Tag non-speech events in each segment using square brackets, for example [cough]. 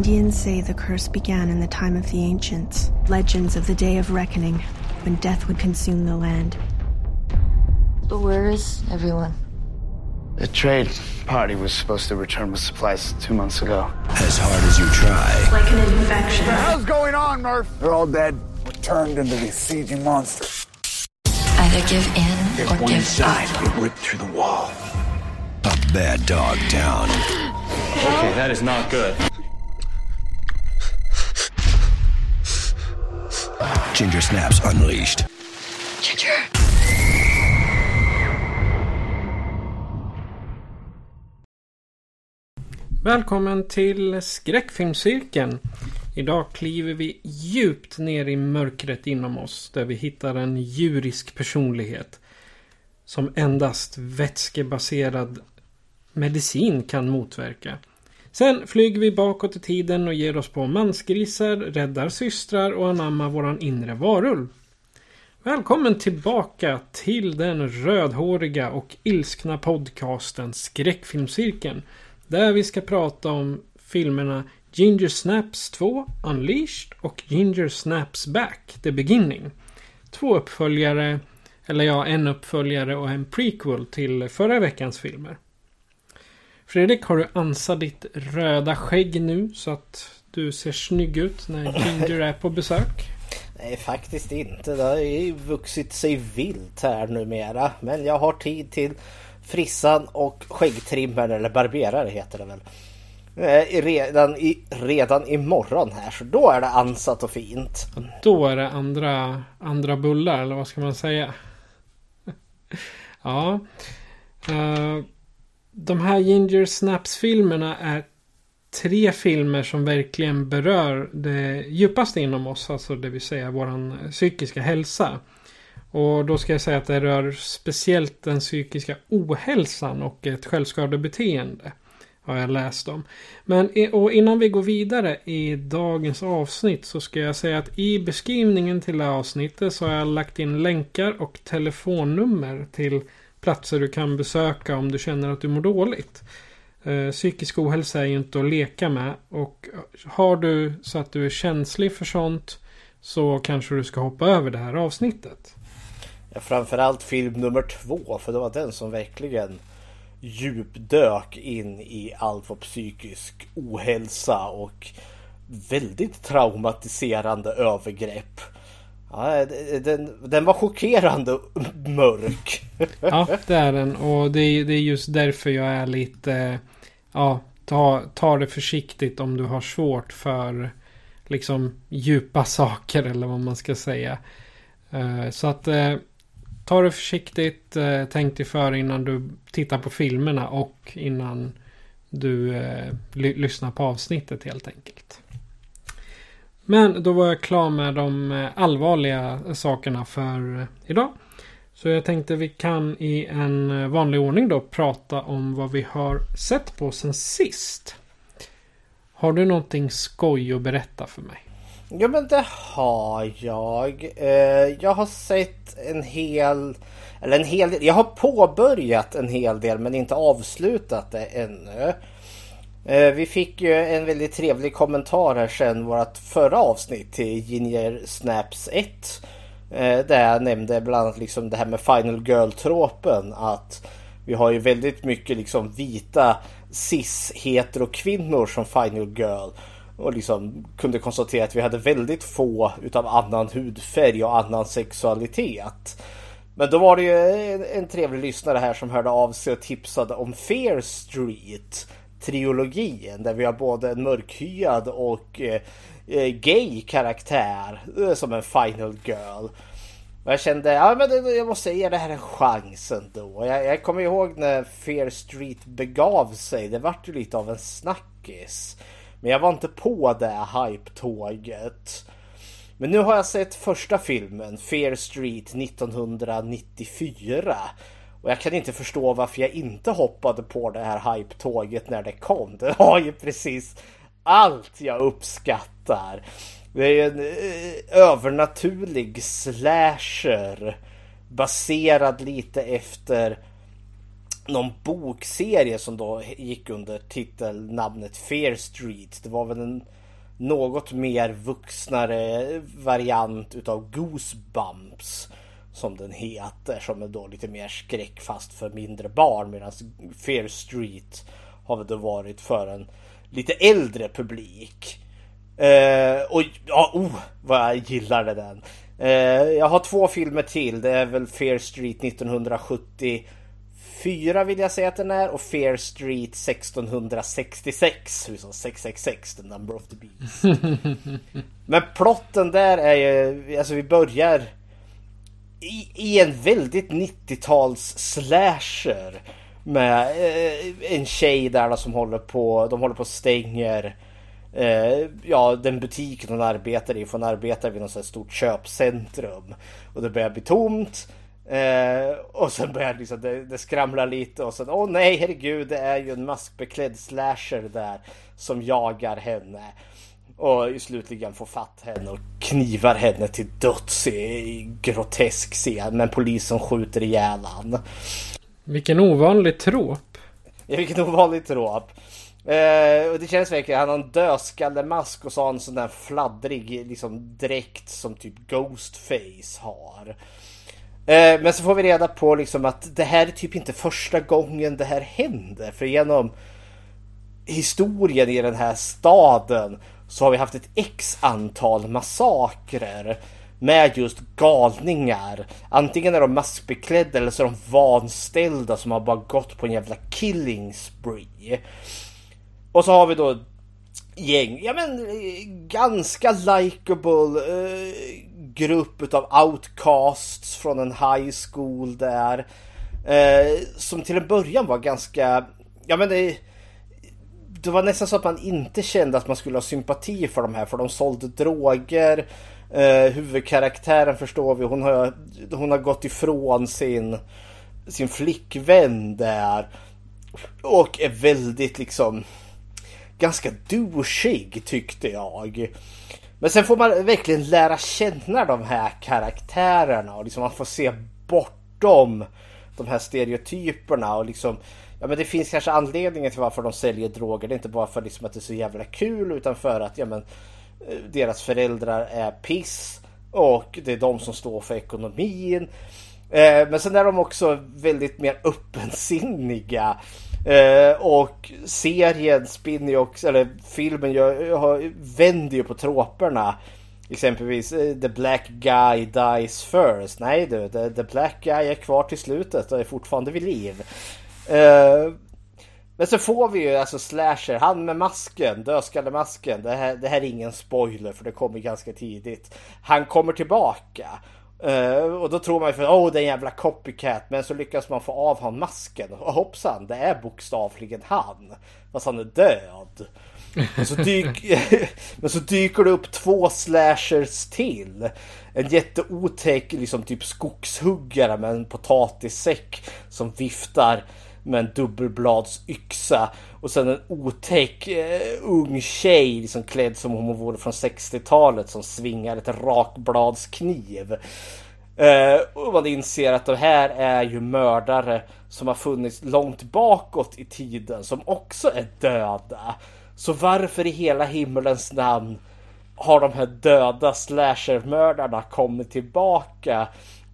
Indians say the curse began in the time of the ancients. Legends of the day of reckoning, when death would consume the land. But where is everyone? The trade party was supposed to return with supplies two months ago. As hard as you try, Like an infection. What the hell's going on, Murph? They're all dead. We're turned into these sieging monsters. Either give in or give up. get ripped through the wall. A bad dog down. Okay, that is not good. Ginger Snaps Unleashed. Ginger. Välkommen till skräckfilmscirkeln. Idag kliver vi djupt ner i mörkret inom oss där vi hittar en djurisk personlighet. Som endast vätskebaserad medicin kan motverka. Sen flyger vi bakåt i tiden och ger oss på mansgrisar, räddar systrar och anammar våran inre varulv. Välkommen tillbaka till den rödhåriga och ilskna podcasten Skräckfilmscirkeln. Där vi ska prata om filmerna Ginger Snaps 2 Unleashed och Ginger Snaps Back The Beginning. Två uppföljare, eller ja, en uppföljare och en prequel till förra veckans filmer. Fredrik, har du ansat ditt röda skägg nu så att du ser snygg ut när Ginger är på besök? Nej, faktiskt inte. Det har ju vuxit sig vilt här numera. Men jag har tid till frissan och skäggtrimmaren, eller barberare heter det väl. Eh, Redan, i, redan imorgon här, så då är det ansat och fint. Då är det andra, andra bullar, eller vad ska man säga? [laughs] ja. Eh, de här Ginger Snaps-filmerna är tre filmer som verkligen berör det djupaste inom oss. Alltså det vill säga våran psykiska hälsa. Och då ska jag säga att det rör speciellt den psykiska ohälsan och ett självskadebeteende. Har jag läst om. Men och innan vi går vidare i dagens avsnitt så ska jag säga att i beskrivningen till det här avsnittet så har jag lagt in länkar och telefonnummer till platser du kan besöka om du känner att du mår dåligt. Eh, psykisk ohälsa är ju inte att leka med och har du så att du är känslig för sånt så kanske du ska hoppa över det här avsnittet. Ja, framförallt film nummer två, för det var den som verkligen djupdök in i allt vad psykisk ohälsa och väldigt traumatiserande övergrepp. Ja, den, den var chockerande mörk. Ja, det är den. Och det är, det är just därför jag är lite... Ja, ta, ta det försiktigt om du har svårt för liksom djupa saker eller vad man ska säga. Eh, så att eh, ta det försiktigt. Eh, tänk dig för innan du tittar på filmerna och innan du lyssnar på avsnittet helt enkelt. Men då var jag klar med de eh, allvarliga sakerna för eh, idag. Så jag tänkte vi kan i en eh, vanlig ordning då prata om vad vi har sett på sen sist. Har du någonting skoj att berätta för mig? Ja men det har jag. Jag har sett en hel... Eller en hel del. Jag har påbörjat en hel del men inte avslutat det ännu. Eh, Vi fick ju en väldigt trevlig kommentar här sen vårt förra avsnitt till Ginger Snaps 1. eh, Där jag nämnde bland annat liksom det här med Final Girl-tråpen. Att vi har ju väldigt mycket liksom vita cis heterokvinnor som Final Girl. Och liksom kunde konstatera att vi hade väldigt få utav annan hudfärg och annan sexualitet. Men då var det ju en, en trevlig lyssnare här som hörde av sig och tipsade om Fear Street trilogin där vi har både en mörkhyad och eh, eh gay karaktär eh, som en final girl. Och jag kände, ja men jag måste ge det här en chans ändå. Jag, jag kommer ihåg när Fear Street begav sig. Det vart ju lite av en snackis. Men jag var inte på det hype-tåget. Men nu har jag sett första filmen, Fear Street 1994. Och jag kan inte förstå varför jag inte hoppade på det här hype-tåget när det kom. Det har ju precis allt jag uppskattar. Det är en eh, övernaturlig slasher baserad lite efter någon bokserie som då gick under titelnamnet Fear Street. Det var väl en något mer vuxnare variant utav Goosebumps som den heter som är då lite mer skräck fast för mindre barn medan Fear Street har väl då varit för en lite äldre publik. Uh, och ja, oh, vad jag gillade den. Uh, jag har två filmer till. Det är väl Fear Street 1974 vill jag säga att den är och Fear Street 1666. Som 666, the number of the beast. [laughs] Men plotten där är ju, alltså vi börjar i, i en väldigt 90-tals slasher. Med eh, en tjej där som håller på, de håller på och stänger eh, ja, den butiken hon arbetar i. För hon arbetar vid något stort köpcentrum. Och det börjar bli tomt. Eh, och sen börjar liksom, det, det skramla lite och sen åh oh, nej herregud det är ju en maskbeklädd slasher där som jagar henne. Och slutligen får fatt henne och knivar henne till döds i, grotesk scen. Men polisen skjuter ihjäl han. Vilken ovanlig tråp. Ja, vilken ovanlig tråp. Uh, och det känns verkligen, han har en dödskallemask och så har han en sån där fladdrig liksom dräkt som typ Ghostface har. Uh, men så får vi reda på liksom att det här är typ inte första gången det här händer. För genom historien i den här staden så har vi haft ett x antal massakrer med just galningar. Antingen är de maskbeklädda eller så är de vanställda som har bara gått på en jävla killing spree. Och så har vi då gäng, ja men ganska likable eh, grupp utav outcasts från en high school där. Eh, som till en början var ganska, ja men det, det var nästan så att man inte kände att man skulle ha sympati för de här för de sålde droger. Eh, huvudkaraktären förstår vi, hon har, hon har gått ifrån sin, sin flickvän där. Och är väldigt liksom ganska douchig tyckte jag. Men sen får man verkligen lära känna de här karaktärerna och liksom man får se bortom de här stereotyperna och liksom Ja men det finns kanske anledningar till varför de säljer droger. Det är inte bara för liksom att det är så jävla kul utan för att ja men eh, deras föräldrar är piss och det är de som står för ekonomin. Eh, men sen är de också väldigt mer öppensinniga. Eh, och serien spinner ju också, eller filmen gör, vänder ju på troperna. Exempelvis eh, The Black Guy Dies First. Nej du, the, the, Black Guy är kvar till slutet och är fortfarande vid liv. Eh, men så får vi ju alltså slasher, han med masken, dödskallemasken. Det här, det här är ingen spoiler för det kommer ganska tidigt. Han kommer tillbaka. Uh, och då tror man ju för åh oh, det är en jävla copycat men så lyckas man få av han masken och hoppsan det är bokstavligen han. Fast han är död. Men så, dyk, [laughs] men så dyker det upp två slashers till. En jätteotäck liksom typ skogshuggare med en potatissäck som viftar med en dubbelbladsyxa. Och sen en otäck eh, ung tjej liksom klädd som om hon vore från 60-talet som svingar ett rakbladskniv. Eh, och man inser att de här är ju mördare som har funnits långt bakåt i tiden som också är döda. Så varför i hela himmelens namn har de här döda slashermördarna kommit tillbaka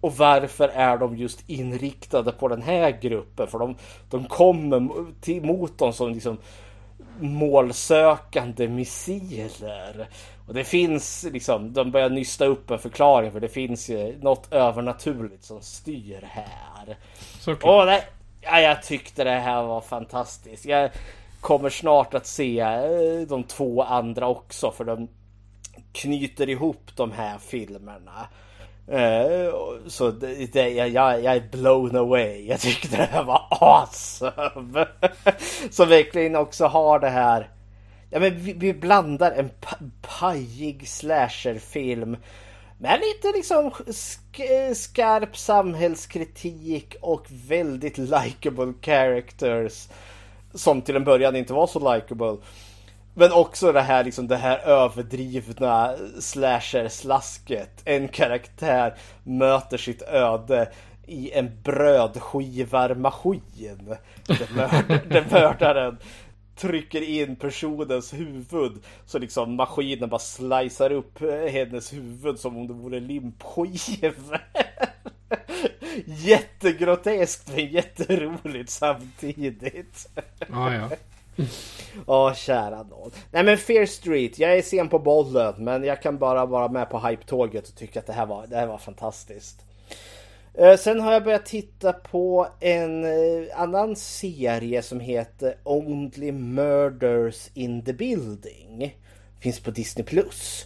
och varför är de just inriktade på den här gruppen? För de, de kommer till, mot dem som liksom målsökande missiler. Och det finns liksom, de börjar nysta upp en förklaring för det finns ju något övernaturligt som styr här. Och det, ja, jag tyckte det här var fantastiskt. Jag kommer snart att se eh, de två andra också för de knyter ihop de här filmerna. Eh, så det, det, jag, jag är blown away. Jag tyckte det här var awesome. [laughs] Som verkligen också har det här. Ja men vi, vi blandar en pajig slasherfilm med lite liksom sk skarp samhällskritik och väldigt likable characters. Som till en början inte var så likable. Men också det här, liksom, det här överdrivna slasher-slasket. En karaktär möter sitt öde i en brödskivarmaskin. Där, mörd [laughs] där mördaren trycker in personens huvud så liksom maskinen bara slicear upp hennes huvud som om det vore limpskivor. [laughs] Jättegroteskt men jätteroligt samtidigt. Ja, ja. Åh, kära nån. Nej men Fear Street, jag är sen på bollen men jag kan bara vara med på hype-tåget och tycka att det här var, det här var fantastiskt. Eh, sen har jag börjat titta på en eh, annan serie som heter Only Murders in the Building. Finns på Disney Plus.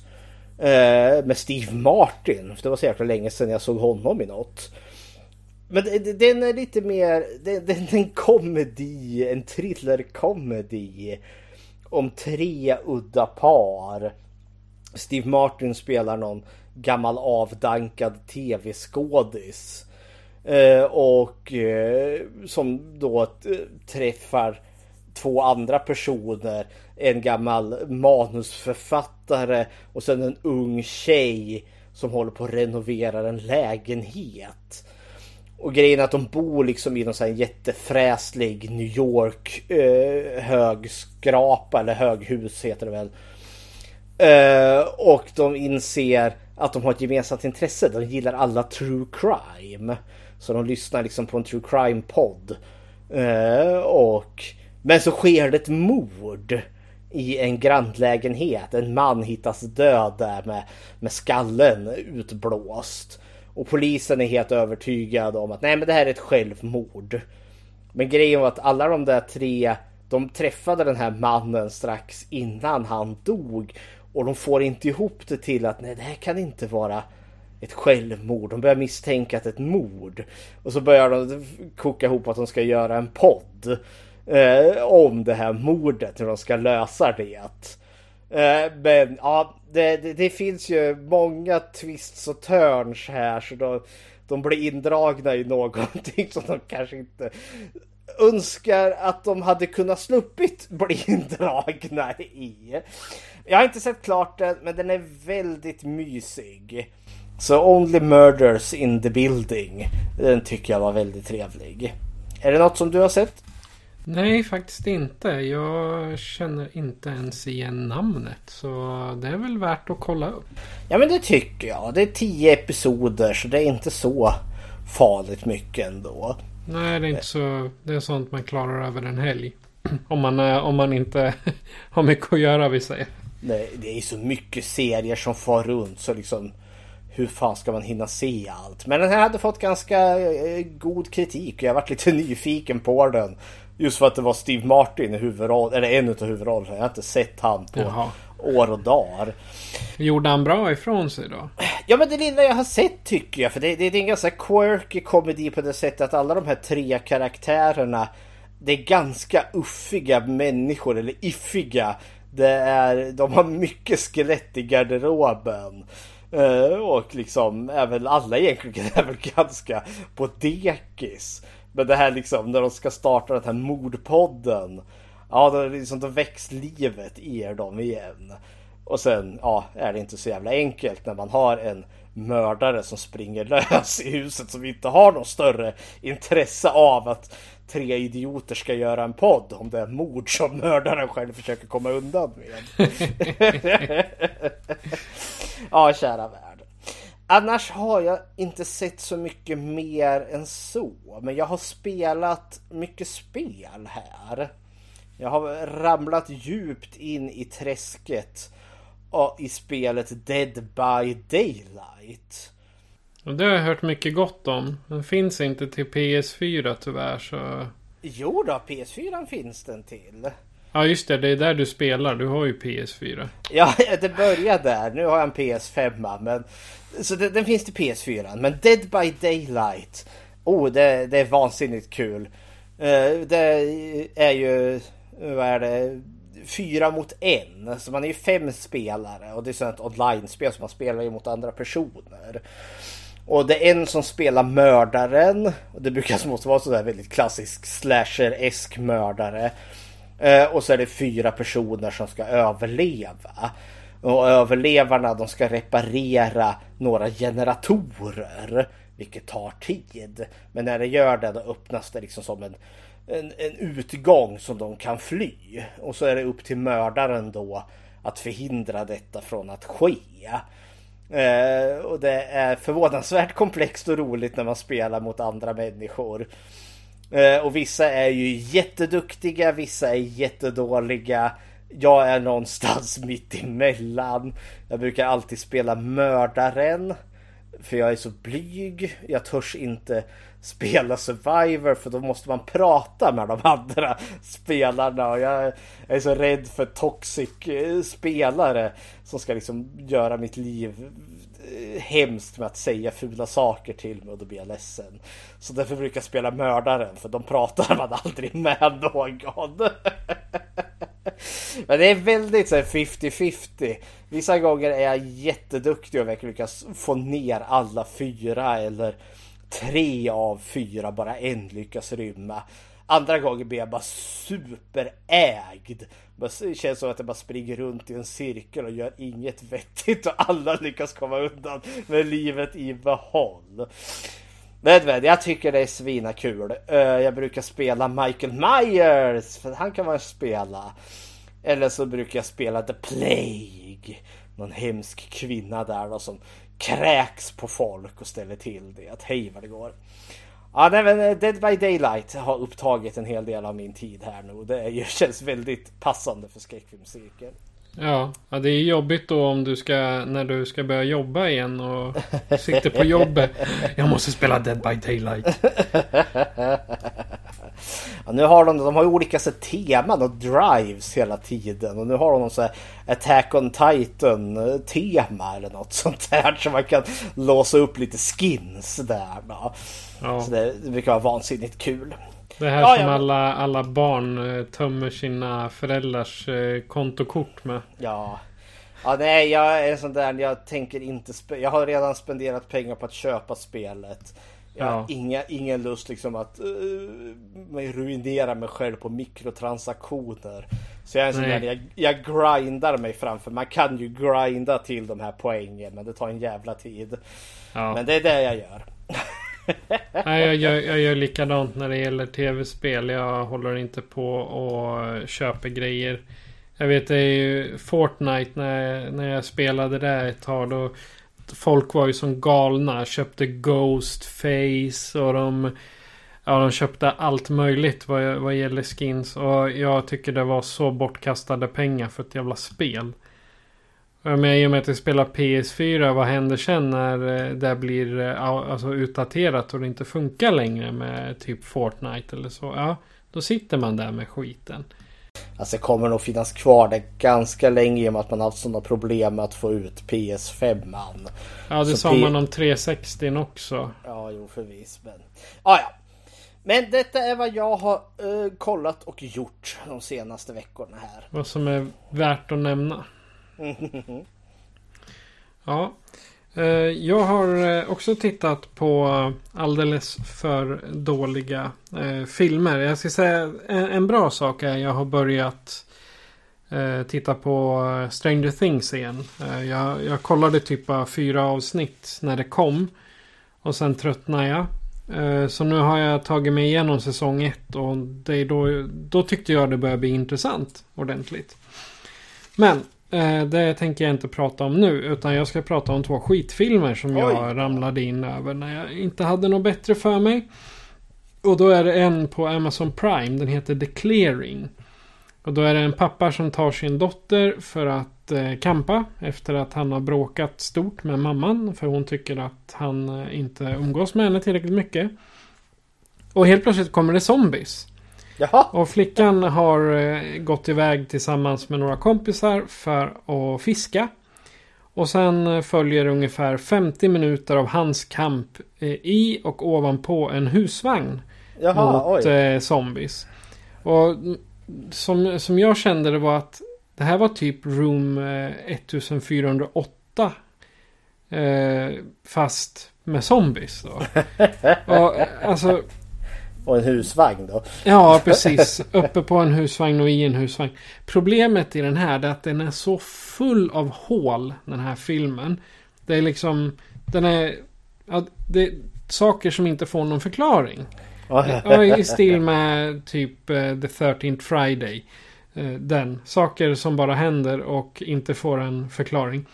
Eh, med Steve Martin. Det var så jäkla länge sedan jag såg honom i något. Men den är lite mer, den är en komedi, en thriller-komedi. Om tre udda par. Steve Martin spelar någon gammal avdankad tv-skådis. Eh, och eh, som då eh, träffar två andra personer. En gammal manusförfattare och sen en ung tjej som håller på att renovera en lägenhet. Och grejen är att de bor liksom i någon sån här jättefräslig New York eh, högskrapa eller höghus heter det väl. Eh, och de inser att de har ett gemensamt intresse. De gillar alla true crime. Så de lyssnar liksom på en true crime podd. Eh, och men så sker det ett mord i en grannlägenhet. En man hittas död där med, med skallen utblåst. Och polisen är helt övertygad om att nej men det här är ett självmord. Men grejen var att alla de där tre de träffade den här mannen strax innan han dog. Och de får inte ihop det till att nej det här kan inte vara ett självmord. De börjar misstänka att det är ett mord. Och så börjar de koka ihop att de ska göra en podd. Eh, om det här mordet, hur de ska lösa det. Eh, men ja, det, det, det, finns ju många twists och turns här så de, de blir indragna i någonting som de kanske inte önskar att de hade kunnat sluppit [laughs] bli indragna i. Jag har inte sett klart den, men den är väldigt mysig. Så Only Murders in the Building. Den tycker jag var väldigt trevlig. Är det något som du har sett? Nej, faktiskt inte. Jag känner inte ens igen namnet. Så det är väl värt att kolla upp. Ja, men det tycker jag. Det är tio episoder så det är inte så farligt mycket ändå. Nej, det är inte så. Det är sånt man klarar över en helg. [clears throat] Om man, om man inte [laughs] har mycket att göra vill säga. Nej, det är så mycket serier som far runt så liksom hur fan ska man hinna se allt? Men den här hade fått ganska eh, god kritik och jag varit lite [laughs] nyfiken på den. Just för att det var Steve Martin i huvudroll, eller en av huvudrollerna. Jag har inte sett han på Jaha. år och dagar. Gjorde han bra ifrån sig då? Ja men det lilla jag har sett tycker jag. För det, det, det är en ganska quirky komedi på det sättet att alla de här tre karaktärerna det är ganska uffiga människor eller iffiga. Det är, de har mycket skelett i garderoben. Uh, och liksom även alla egentligen är väl ganska på dekis. Men det här liksom när de ska starta den här mordpodden. Ja, då, liksom, då väcks livet i er dem igen. Och sen ja, är det inte så jävla enkelt när man har en mördare som springer [laughs] lös i huset som inte har något större intresse av att tre idioter ska göra en podd om det är mord som mördaren själv försöker komma undan med. [laughs] ja, kära värld. Annars har jag inte sett så mycket mer än så. Men jag har spelat mycket spel här. Jag har ramlat djupt in i träsket i spelet Dead by Daylight. det har jag hört mycket gott om. Den finns inte till PS4 tyvärr så... Jo då, PS4 finns den till. Ja just det, det är där du spelar. Du har ju PS4. Ja, [laughs] det började där. Nu har jag en PS5. Men, så den, den finns till PS4. Men Dead by Daylight. Oh, det, det är vansinnigt kul. Uh, det är ju, vad är det? Fyra mot en. Så man är ju fem spelare. Och det är sånt online-spel som man spelar mot andra personer. Och det är en som spelar mördaren. Och det brukar måste vara sådär väldigt klassisk slasher-esk mördare. Eh, och så är det fyra personer som ska överleva. Och överlevarna de ska reparera några generatorer. Vilket tar tid. Men när de gör det då öppnas det liksom som en, en, en utgång som de kan fly. Och så är det upp till mördaren då att förhindra detta från att ske. Eh, och det är förvånansvärt komplext och roligt när man spelar mot andra människor. Eh, och vissa är ju jätteduktiga, vissa är jättedåliga. Jag är någonstans [laughs] mitt emellan. Jag brukar alltid spela mördaren. För jag är så blyg. Jag törs inte spela Survivor för då måste man prata med de [laughs] andra spelarna. Och jag är så rädd för toxic eh, spelare som ska liksom göra mitt liv eh, hemskt med att säga fula saker till mig och då blir jag ledsen. Så därför brukar jag spela mördaren för de pratar [laughs] man aldrig med någon. [laughs] Men det är väldigt så 50-50. Vissa gånger är jag jätteduktig och verkligen lyckas få ner alla fyra eller tre av fyra, bara en lyckas rymma. Andra gånger blir jag bara superägd. Det känns som att jag bara springer runt i en cirkel och gör inget [laughs] vettigt och alla lyckas komma undan med livet i behåll. Men, jag tycker det är svina kul. Eh, jag brukar spela Michael Myers för han kan man spela. Eller så brukar jag spela The Plague. Någon hemsk kvinna där då som kräks på folk och ställer till det. Att hej vad det går. Ja, nej, men eh, Dead by Daylight har upptagit en hel del av min tid här nu. Det [laughs] känns väldigt passande för skräckfilmscirkeln. Ja, ja, det är jobbigt då om du ska när du ska börja jobba igen och sitter på jobbet. [laughs] Jag måste spela Dead by Daylight. [laughs] Ja, nu har de, de har olika så, teman och drives hela tiden och nu har de så här Attack on Titan eh, tema eller något sånt där så man kan låsa upp lite skins där. Då. Ja. Så det, det brukar vara vansinnigt kul. Det här ja, som ja. alla, alla barn eh, tömmer sina föräldrars eh, kontokort med. Ja. Ja nej jag är sån där jag tänker inte Jag har redan spenderat pengar på att köpa spelet. Jag har inga, ingen lust liksom att uh, ruinera mig själv på mikrotransaktioner. Så jag är sån där, jag, jag grindar mig framför. Man kan ju grinda till de här poängen men det tar en jävla tid. Ja. Men det är det jag gör. [laughs] [laughs] Nej, jag, gör, jag gör likadant när det gäller tv-spel. Jag håller inte på och köper grejer. Jag vet det är ju Fortnite när, när jag spelade där ett tag. Då folk var ju som galna. Köpte Ghostface och de... Ja, de köpte allt möjligt vad, vad gäller skins. Och jag tycker det var så bortkastade pengar för ett jävla spel. Men i och med att jag spelar PS4, vad händer sen när eh, det blir eh, alltså, utdaterat och det inte funkar längre med typ Fortnite eller så? Ja, då sitter man där med skiten. Alltså det kommer nog finnas kvar det ganska länge i och med att man haft sådana problem med att få ut PS5. -man. Ja det så sa man om 360 också. Ja jo förvis men. Ah, ja. Men detta är vad jag har uh, kollat och gjort de senaste veckorna här. Vad som är värt att nämna. [laughs] ja. Eh, jag har eh, också tittat på alldeles för dåliga eh, filmer. Jag ska säga en, bra sak är att jag har börjat titta på Stranger Things igen. Jag, jag kollade typ fyra avsnitt när det kom. Och sen tröttnade jag. Så nu har jag tagit mig igenom säsong ett och det då, då tyckte jag det började bli intressant ordentligt. Men det tänker jag inte prata om nu. Utan jag ska prata om två skitfilmer som Oj. jag ramlade in över när jag inte hade något bättre för mig. Och då är det en på Amazon Prime. Den heter The Clearing. Och då är det en pappa som tar sin dotter för att eh, kampa. Efter att han har bråkat stort med mamman. För hon tycker att han eh, inte umgås med henne tillräckligt mycket. Och helt plötsligt kommer det zombies. Jaha. Och flickan har eh, gått iväg tillsammans med några kompisar för att fiska. Och sen följer ungefär 50 minuter av hans kamp eh, i och ovanpå en husvagn. Jaha, mot oj. eh, zombies. Och som, som jag kände det var att det här var typ room eh, 1408. Eh, fast med zombies då. [laughs] och, alltså, Och en husvagn då. Ja, precis. Uppe på en husvagn och i en husvagn. Problemet i den här är att den är så full av hål, den här filmen. Det är liksom, den är, ja, det är saker som inte får någon förklaring. Ja, I stil med typ eh, The 13th Friday. Eh, Den. Saker som bara händer och inte får en förklaring.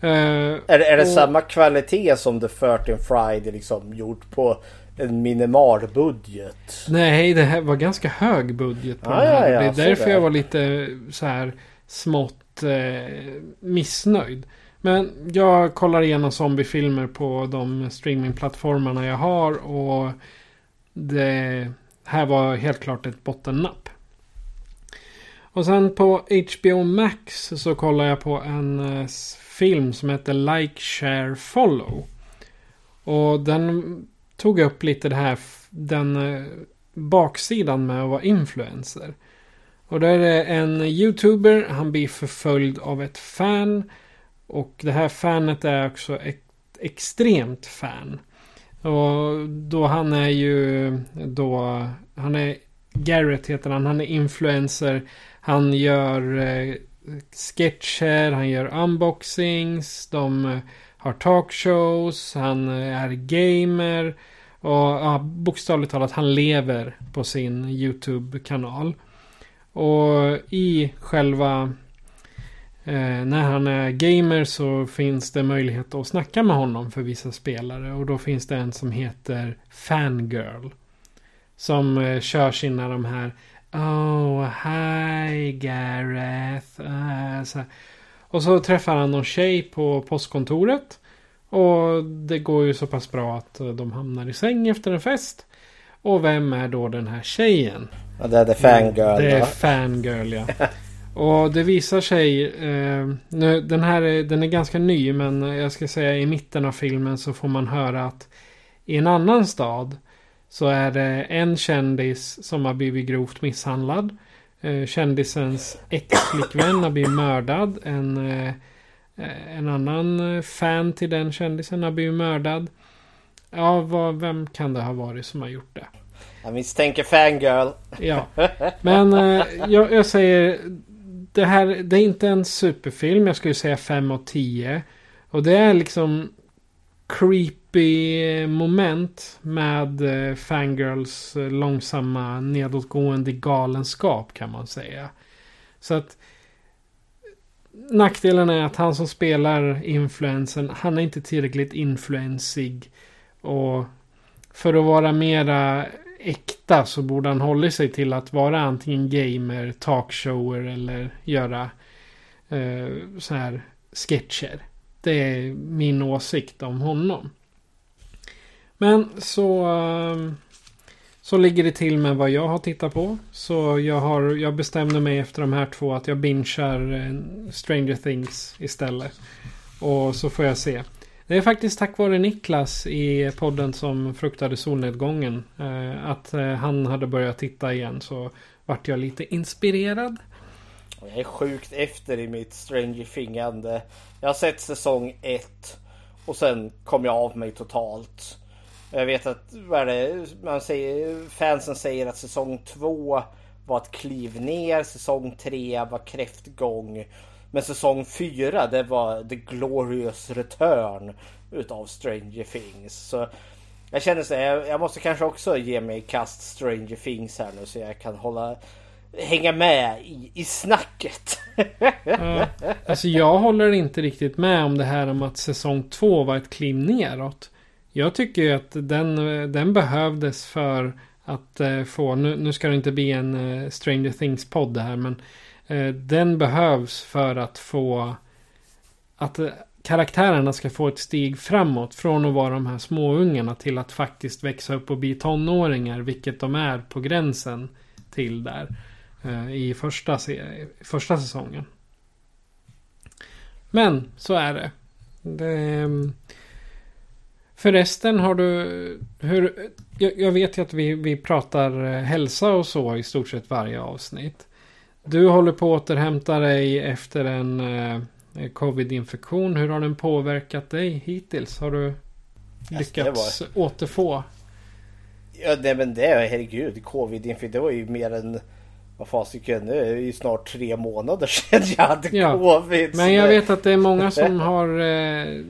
Eh, Är, det- är det och- samma kvalitet som The 13 Friday liksom gjort på en minimal budget? Nej, det här var ganska hög budget på Ah, den här. ja, ja, det är därför där. jag var lite så här smått eh, missnöjd. Men jag kollar igenom zombiefilmer på de streamingplattformarna jag har och det här var helt klart ett bottennapp. Och sen på HBO Max så kollar jag på en eh, film som heter Like, Share, Follow. Och den tog upp lite det här, den eh, baksidan med att vara influencer. Och då är det en YouTuber, han blir förföljd av ett fan. Och det här fanet är också ett extremt fan. Och då han är ju då, han är Garrett heter han, han är influencer. Han gör eh, sketcher, han gör unboxings, de eh, har talkshows, han är gamer. Och ja, bokstavligt talat, han lever på sin YouTube-kanal. Och i själva... Eh, när han är gamer så finns det möjlighet att snacka med honom för vissa spelare. Och då finns det en som heter Fangirl. Som eh, kör sina de här Oh, hi Gareth. Uh, så här. Och så träffar han någon tjej på postkontoret. Och det går ju så pass bra att eh, de hamnar i säng efter en fest. Och vem är då den här tjejen? Ja, det är The Fangirl. Det är? Fangirl ja. [laughs] Och det visar sig, eh, nu, den här är, den är ganska ny men jag ska säga i mitten av filmen så får man höra att i en annan stad så är det en kändis som har blivit grovt misshandlad. Eh, kändisens ex-flickvän har blivit mördad. En, eh, en annan eh, fan till den kändisen har blivit mördad. Ja, vad, vem kan det ha varit som har gjort det? Jag misstänker Fangirl. Ja. [laughs] Men jag, jag säger det här, det är inte en superfilm. Jag skulle säga 5 av 10. Och det är liksom creepy eh, moment med eh, Fangirls eh, långsamma nedåtgående galenskap kan man säga. Så att nackdelen är att han som spelar influensen, han är inte tillräckligt influensig. Och för att vara mera äkta så borde han hålla sig till att vara antingen gamer, talkshower eller göra eh, så här sketcher. Det är min åsikt om honom. Men så ehm, så ligger det till med vad jag har tittat på. Så jag, har, jag bestämde mig efter de här två att jag bingar eh, Stranger Things istället. Och så får jag se. Det är faktiskt tack vare Niklas i podden som fruktade solnedgången. Eh, att eh, han hade börjat titta igen så vart jag lite inspirerad. Jag är sjukt efter i mitt Stranger Thingande. Jag har sett säsong 1 och sen kom jag av mig totalt. Jag vet att vad är det, man säger, fansen säger att säsong två var ett kliv ner, säsong tre var kräftgång. Men säsong fyra det var the glorious return utav Stranger Things. Så jag känner så här, jag, jag måste kanske också ge mig i kast Stranger Things här nu så jag kan hålla hänga med i, i snacket. Ja, alltså jag håller inte riktigt med om det här om att säsong två var ett kliv neråt. Jag tycker ju att den, den behövdes för att eh, få, nu, nu ska det inte bli en eh, Stranger Things-podd det här men eh, den behövs för att få att eh, karaktärerna ska få ett steg framåt från att vara de här småungarna till att faktiskt växa upp och bli tonåringar, vilket de är på gränsen till där. Eh, I första, första säsongen. Men så är det. det ehm, förresten har du... Hur, jag, jag vet ju att vi, vi pratar eh, hälsa och så i stort sett varje avsnitt. Du håller på att återhämta dig efter en eh, covid-infektion. Hur har den påverkat dig hittills? Har du lyckats var... återfå? Ja, nej men det, herregud. Covid-infektion, det var ju mer än vad fasiken, nu är det ju snart tre månader [laughs] sedan jag hade ja, covid. Men jag vet att det är många som har eh,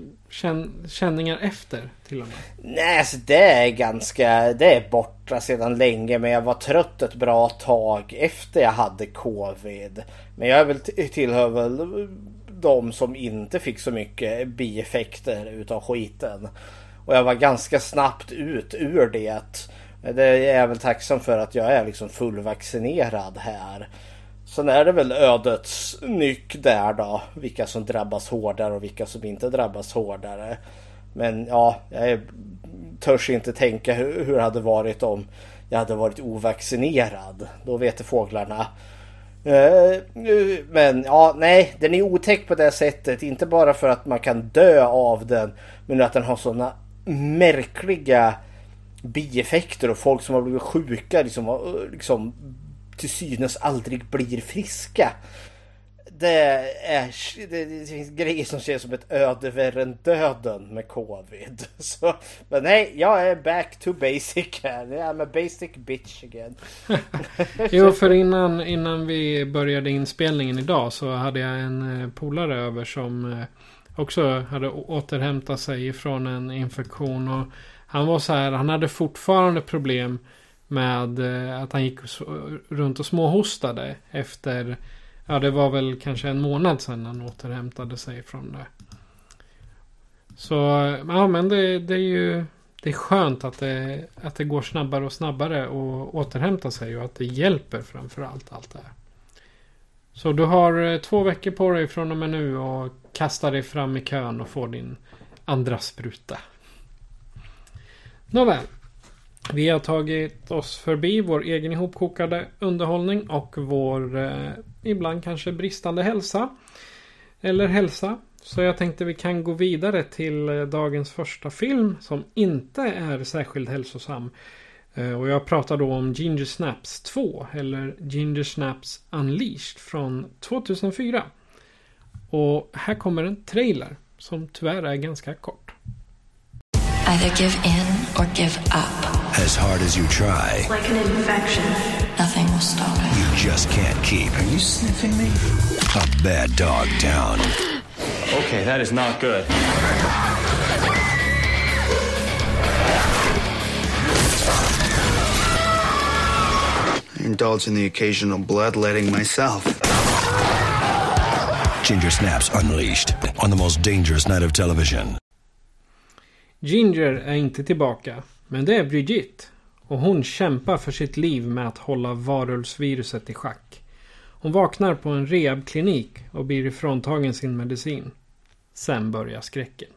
känningar efter till och med. Nej, alltså det är ganska, det är borta sedan länge. Men jag var trött ett bra tag efter jag hade covid. Men jag är väl tillhör väl de som inte fick så mycket bieffekter utav skiten. Och jag var ganska snabbt ut ur det. Det är jag väl tacksam för att jag är liksom fullvaccinerad här. Sen är det väl ödets nyck där då. Vilka som drabbas hårdare och vilka som inte drabbas hårdare. Men ja, jag törs inte tänka hur det hade varit om jag hade varit ovaccinerad. Då vet fåglarna. Eh, men ja, nej, den är otäck på det sättet. Inte bara för att man kan dö av den. Men att den har sådana märkliga bieffekter och folk som har blivit sjuka liksom, liksom till synes aldrig blir friska. Det är, det, finns grejer som känns som ett öde värre än döden med covid. [laughs] Så, men nej, jag är back to basic här. I'm a basic bitch again. [laughs] jo, för innan, innan vi började inspelningen idag så hade jag en eh, polare över som eh, också hade återhämtat sig ifrån en infektion. Och han var så här, han hade fortfarande problem med eh, att han gick runt och småhostade efter Ja det var väl kanske en månad sedan han återhämtade sig från det. Så ja men det, det är ju Det är skönt att det, att det går snabbare och snabbare att återhämta sig och att det hjälper framförallt allt det här. Så du har eh, två veckor på dig från och med nu och kasta dig fram i kön och få din andra spruta. Nåväl. Vi har tagit oss förbi vår egen ihopkokade underhållning och vår eh, ibland kanske bristande hälsa. Eller hälsa. Så jag tänkte vi kan gå vidare till eh, dagens första film som inte är särskilt hälsosam. Eh, och jag pratar då om Ginger Snaps 2 eller Ginger Snaps Unleashed från 2004. Och här kommer en trailer som tyvärr är ganska kort. Either give in or give up. As hard as you try. Like an infection. Nothing will stop it. You just can't keep. Are you sniffing me? A bad dog down. Okay, that is not good. I indulge in the occasional bloodletting myself. Ginger Snaps Unleashed on the most dangerous night of television. Ginger är inte tillbaka. Men det är Brigitte. Och hon kämpar för sitt liv med att hålla varulvsviruset i schack. Hon vaknar på en rehabklinik och blir ifråntagen sin medicin. Sen börjar skräcken.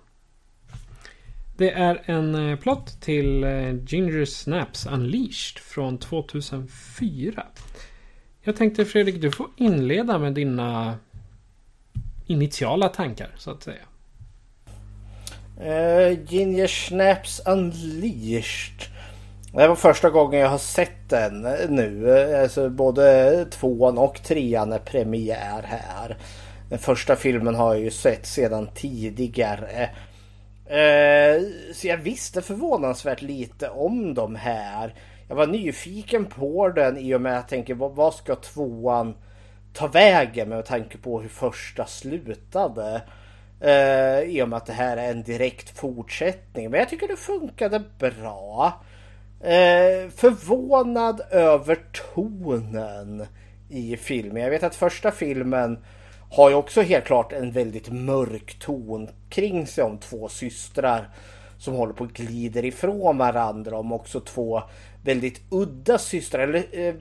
Det är en eh, plott till eh, Ginger Snaps Unleashed från 2004. Jag tänkte Fredrik, du får inleda med dina initiala tankar så att säga. Uh, Ginger Snaps Unleashed. Det var första gången jag har sett den eh, nu. Eh, alltså både tvåan och trean är premiär här. Den första filmen har jag ju sett sedan tidigare. Uh, så jag visste förvånansvärt lite om de här. Jag var nyfiken på den i och med att jag tänker vad ska tvåan ta vägen med tanke på hur första slutade. Eh, I och med att det här är en direkt fortsättning. Men jag tycker det funkade bra. Eh, förvånad över tonen i filmen. Jag vet att första filmen har ju också helt klart en väldigt mörk ton kring sig om två systrar som håller på att glider ifrån varandra. Om också två väldigt udda systrar. Eller eh,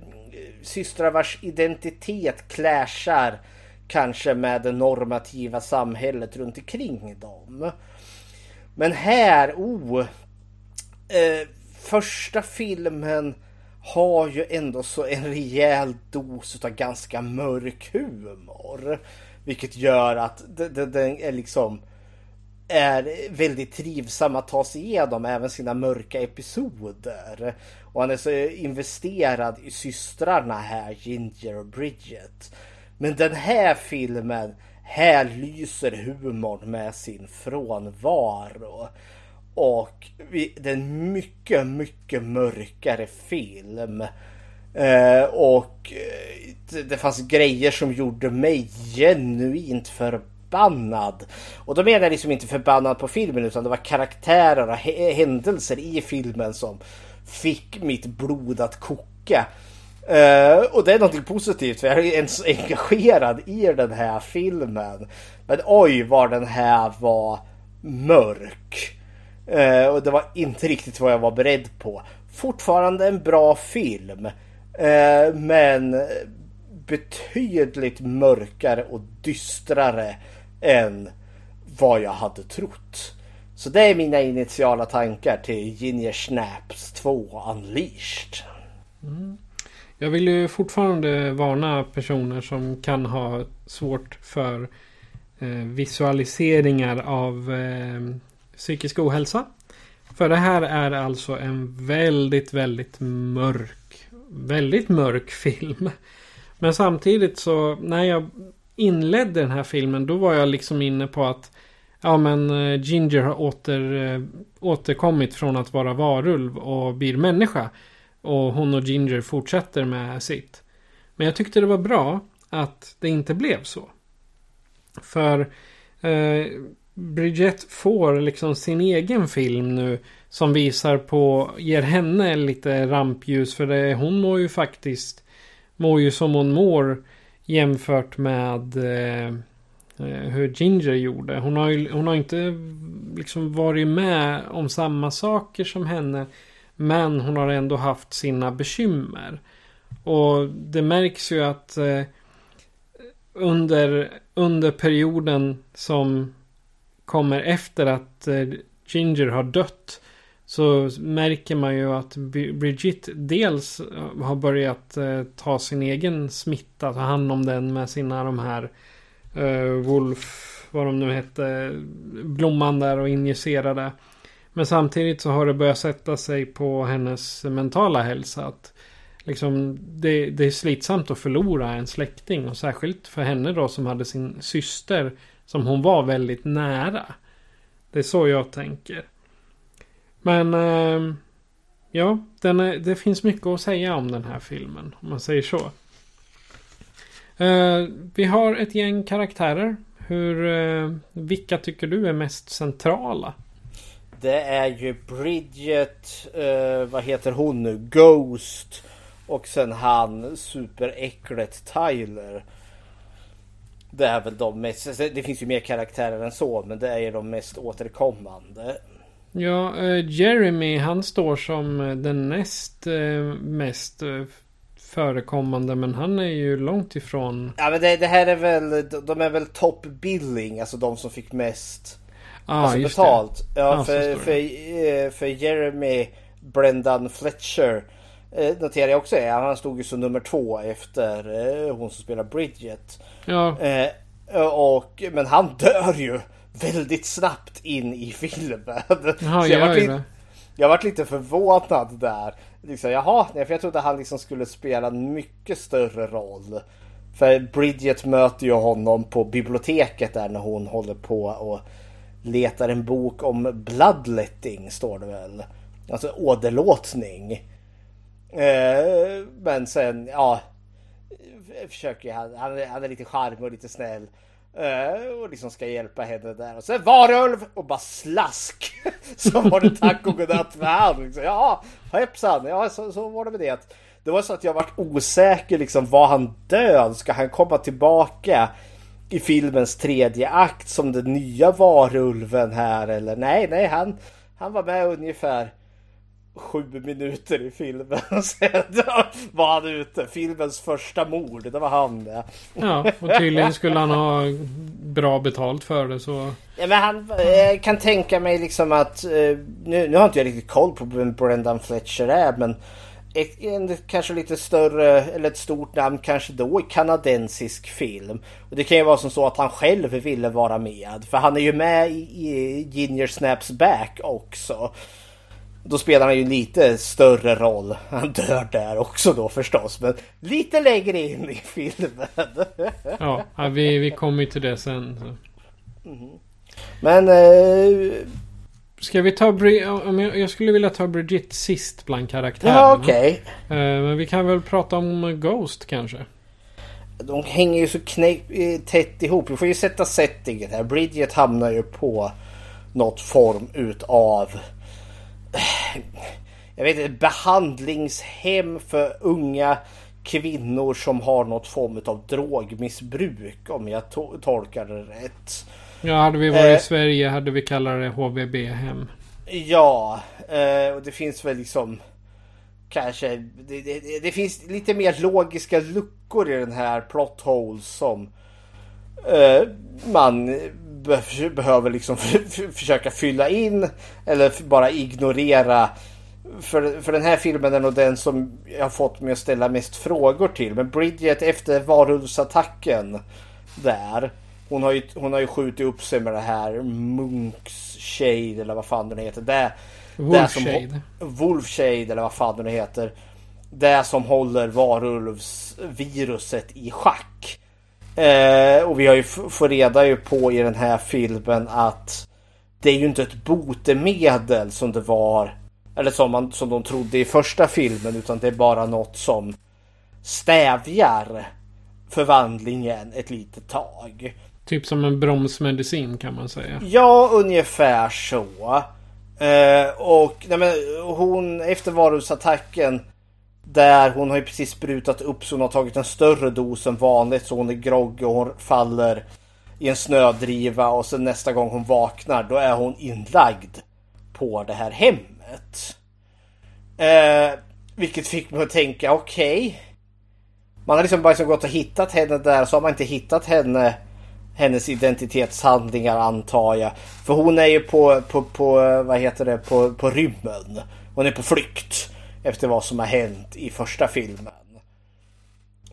systrar vars identitet clashar kanske med det normativa samhället runt omkring dem. Men här, oh. Eh, första filmen har ju ändå så en rejäl dos av ganska mörk humor. Vilket gör att den är liksom är väldigt trivsam att ta sig igenom även sina mörka episoder. Och han är så investerad i systrarna här, Ginger och Bridget. Men den här filmen, här lyser humorn med sin frånvaro. Och det är en mycket, mycket mörkare film. Eh, och det, det fanns grejer som gjorde mig genuint förbannad. Och då menar jag liksom inte förbannad på filmen utan det var karaktärer och händelser i filmen som fick mitt blod att koka. Uh, och det är något positivt för jag är ju ens engagerad i den här filmen. Men oj vad den här var mörk. Uh, och det var inte riktigt vad jag var beredd på. Fortfarande en bra film. Uh, men betydligt mörkare och dystrare än vad jag hade trott. Så det är mina initiala tankar till Ginger Snaps 2 Unleashed. Mm. Jag vill ju fortfarande varna personer som kan ha svårt för eh, visualiseringar av eh, psykisk ohälsa. För det här är alltså en väldigt, väldigt mörk, väldigt mörk [laughs] film. Men samtidigt så när jag inledde den här filmen då var jag liksom inne på att Ja men eh, Ginger har åter, eh, återkommit från att vara varulv och blir människa. Och hon och Ginger fortsätter med sitt. Men jag tyckte det var bra att det inte blev så. För eh, Bridget får liksom sin egen film nu. Som visar på, ger henne lite rampljus. För det, hon mår ju faktiskt, mår ju som hon mår jämfört med eh, eh hur Ginger gjorde. Hon har, ju, hon har inte liksom varit med om samma saker som henne. Men hon har ändå haft sina bekymmer. Och det märks ju att eh, under, under perioden som kommer efter att eh, Ginger har dött. Så märker man ju att Bridget dels eh, har börjat eh, ta sin egen smitta. Ta hand om den med sina de här eh, Wolf, vad de nu hette, eh, blomman där och injicerade. Men samtidigt så har det börjat sätta sig på hennes mentala hälsa. Att liksom, det, det är slitsamt att förlora en släkting. Och särskilt för henne då som hade sin syster som hon var väldigt nära. Det är så jag tänker. Men eh, ja, den är, det finns mycket att säga om den här filmen. Om man säger så. Eh, vi har ett gäng karaktärer. Hur, eh, vilka tycker du är mest centrala? Det är ju Bridget, uh, vad heter hon nu? Ghost. Och sen han superäcklet Tyler. Det är väl de mest, det finns ju mer karaktärer än så men det är de mest återkommande. Ja, Jeremy han står som den näst mest förekommande men han är ju långt ifrån. Ja men det, det här är väl, de är väl top billing, alltså de som fick mest ah, alltså betalt. Det. Ja, ah, för, för, eh, för Jeremy Brendan Fletcher eh, noterar jag också är, han stod ju som nummer två efter eh, hon som spelar Bridget. Ja. Eh, och, men han dör ju väldigt snabbt in i filmen. [laughs] Jaha, jag, var lite, jag varit lite förvånad där liksom, jaha, nej, för jag trodde han liksom skulle spela en mycket större roll. För Bridget möter ju honom på biblioteket där när hon håller på och letar en bok om bloodletting står det väl. Alltså åderlåtning. Eh, men sen, ja. Försöker han, han, han är lite charmig och lite snäll. Eh, och liksom ska hjälpa henne där. Och sen varulv och bara slask. [laughs] så var det tack och godnatt med han. Liksom, ja, hoppsan. Ja, så, så var det med det. Det var så att jag varit osäker liksom. Var han död? Ska han komma tillbaka i filmens tredje akt som den nya varulven här? Eller nej, nej, han, han var med ungefär sju minuter i filmen. [laughs] Sen var han ute. Filmens första mord. Det var han det. Ja, och tydligen skulle han ha bra betalt för det så. Ja, men han eh, kan tänka mig liksom att. Eh, nu, nu har inte jag riktigt koll på vem Brendan Fletcher är. Men en kanske lite större eller ett stort namn kanske då i kanadensisk film. Och det kan ju vara som så att han själv ville vara med. För han är ju med i, Ginger Snaps Back också. Då spelar han ju lite större roll. [laughs] Han dör där också då förstås. Men lite längre in i filmen. [laughs] ja, vi, vi kommer ju till det sen. Mm. Men... Eh, Ska vi ta... Jag skulle vilja ta Brigitte sist bland karaktärerna. Ja, okej. Okay. Eh, men vi kan väl prata om Ghost kanske. De hänger ju så knä tätt ihop. Vi får ju sätta settingen här. Bridget hamnar ju på något form utav jag vet inte, behandlingshem för unga kvinnor som har något form av drogmissbruk om jag to tolkar det rätt. Ja, hade vi varit eh, i Sverige hade vi kallat det HVB-hem. Ja, eh, och det finns väl liksom kanske det, det, det, finns lite mer logiska luckor i den här plot holes som eh, man behöver liksom försöka fylla in eller bara ignorera. För, för den här filmen är nog den som jag har fått mig att ställa mest frågor till. Men Bridget efter varulvsattacken där. Hon har, ju, hon har ju skjutit upp sig med det här Munks Shade eller vad fan den heter. Det, Wolfshade. Wolfshade eller vad fan den heter. Det som håller varulvsviruset i schack. Eh, och vi har ju fått reda ju på i den här filmen att det är ju inte ett botemedel som det var. Eller som, man, som de trodde i första filmen. Utan det är bara något som stävjar förvandlingen ett litet tag. Typ som en bromsmedicin kan man säga. Ja, ungefär så. Eh, och nej men, hon efter varuhusattacken där hon har ju precis sprutat upp så hon har tagit en större dos än vanligt så hon är grogg och hon faller i en snödriva och sen nästa gång hon vaknar då är hon inlagd på det här hemmet. Eh, vilket fick mig att tänka okej. Okay. Man har liksom bara liksom gått och hittat henne där så har man inte hittat henne hennes identitetshandlingar antar jag. För hon är ju på, på, på vad heter det, på, på rymmen. Hon är på flykt efter vad som har hänt i första filmen.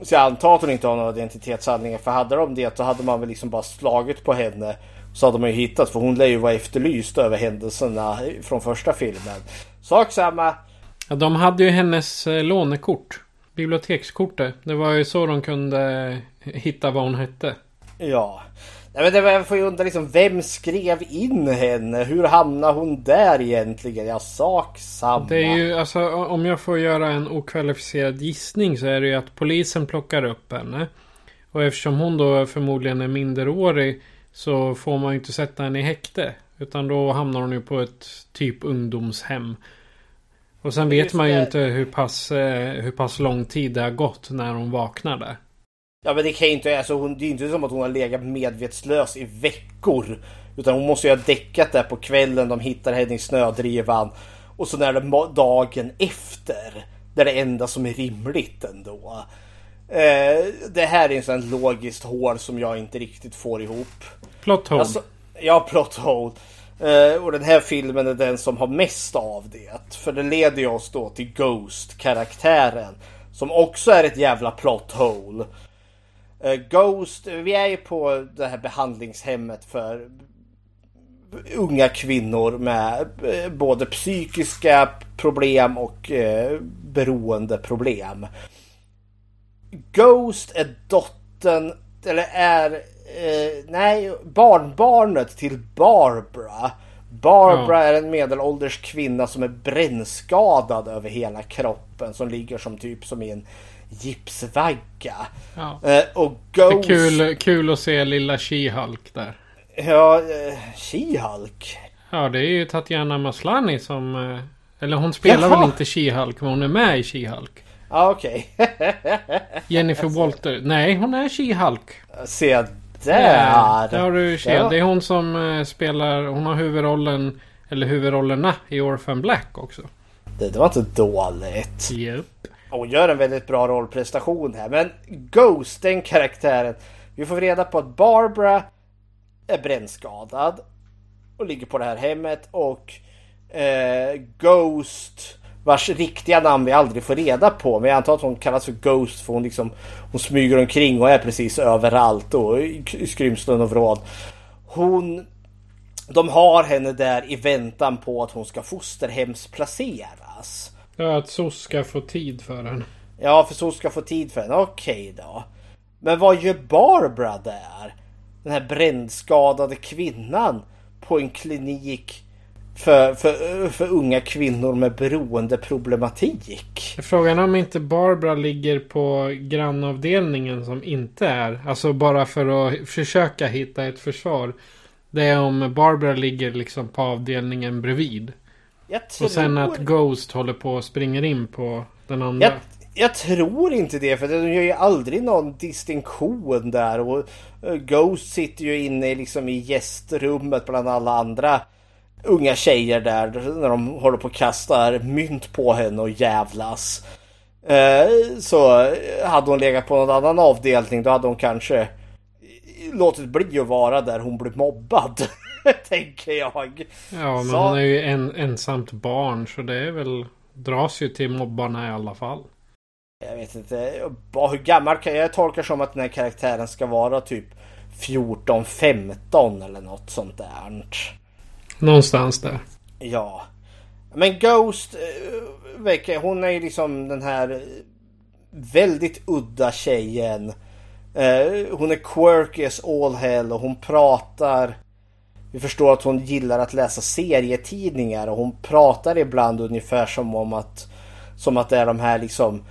Så jag antar att hon inte har några identitetshandlingar för hade de det så hade man väl liksom bara slagit på henne. Så hade man ju hittat för hon lär ju vara efterlyst över händelserna från första filmen. Sak samma. Ja, de hade ju hennes eh, lånekort. Bibliotekskortet. Det var ju så de kunde hitta vad hon hette. Ja. Nej, men det var, jag får ju undra liksom, vem skrev in henne? Hur hamnade hon där egentligen? Ja, sak samma. Det är ju, alltså om jag får göra en okvalificerad gissning så är det ju att polisen plockar upp henne. Och eftersom hon då förmodligen är minderårig så får man ju inte sätta henne i häkte. Utan då hamnar hon ju på ett typ ungdomshem. Och sen vet man ju inte hur pass, eh, hur pass lång tid det har gått när hon vaknar där. Ja men det kan ju inte, alltså hon, det är inte som att hon har legat medvetslös i veckor. Utan hon måste ju ha däckat där på kvällen, de hittar henne i snödrivan. Och så är det dagen efter. Det är det enda som är rimligt ändå. Eh, det här är en sån logiskt hål som jag inte riktigt får ihop. Plot hole. Alltså, ja, plot hole. Eh, och den här filmen är den som har mest av det. För det leder ju oss då till Ghost-karaktären. Som också är ett jävla plot hole. Uh, Ghost, vi är ju på det här behandlingshemmet för unga kvinnor med uh, både psykiska problem och uh, beroendeproblem. Ghost är dottern, eller är, nej, barnbarnet till Barbara. Barbara mm. är en medelålders kvinna som är brännskadad över hela kroppen som ligger som typ som i en gipsvagga. Ja. Eh, och Ghost... Det är kul, kul att se lilla She-Hulk där. Ja, eh, She-Hulk? Ja, det är ju Tatiana Maslany som... Eh, eller hon spelar Jaha. väl inte She-Hulk, men hon är med i She-Hulk. Ja, okej. Okay. [laughs] Jennifer Walter. Nej, hon är She-Hulk. Se där! Ja, det har du ja. Det är hon som uh, spelar... Hon har huvudrollen... Eller huvudrollerna i Orphan Black också. Det, det var inte dåligt. Yep. Hon gör en väldigt bra rollprestation här. Men Ghost, den karaktären. Vi får reda på att Barbara är brännskadad. Och ligger på det här hemmet. Och eh, Ghost Vars riktiga namn vi aldrig får reda på. Men jag antar att hon kallas för Ghost för hon liksom Hon smyger omkring och är precis överallt och i skrymslen och vrål. Hon De har henne där i väntan på att hon ska fosterhemsplaceras. Ja, att SOS ska få tid för henne. Ja, för SOS ska få tid för henne. Okej då. Men vad gör Barbara där? Den här brännskadade kvinnan på en klinik för, för, för unga kvinnor med beroendeproblematik. Frågan är om inte Barbara ligger på grannavdelningen som inte är. Alltså bara för att försöka hitta ett försvar. Det är om Barbara ligger liksom på avdelningen bredvid. Tror... Och sen att Ghost håller på och springer in på den andra. Jag, jag tror inte det för de gör ju aldrig någon distinktion där. Och eh, Ghost sitter ju inne liksom i gästrummet bland alla andra unga tjejer där när de håller på och kastar mynt på henne och jävlas. Eh, så hade hon legat på någon annan avdelning då hade hon kanske låtit bli att vara där hon blev mobbad. [laughs] [laughs] tänker jag. Ja men så... hon är ju en, ensamt barn så det är väl dras ju till mobbarna i alla fall. Jag vet inte. Hur gammal kan jag tolka som att den här karaktären ska vara typ 14-15 eller något sånt där. Någonstans där. Ja. Men Ghost, eh, hon är ju liksom den här väldigt udda tjejen. Eh, hon är quirky as all hell och hon pratar vi förstår att hon gillar att läsa serietidningar och hon pratar ibland ungefär som om att som att det är de här liksom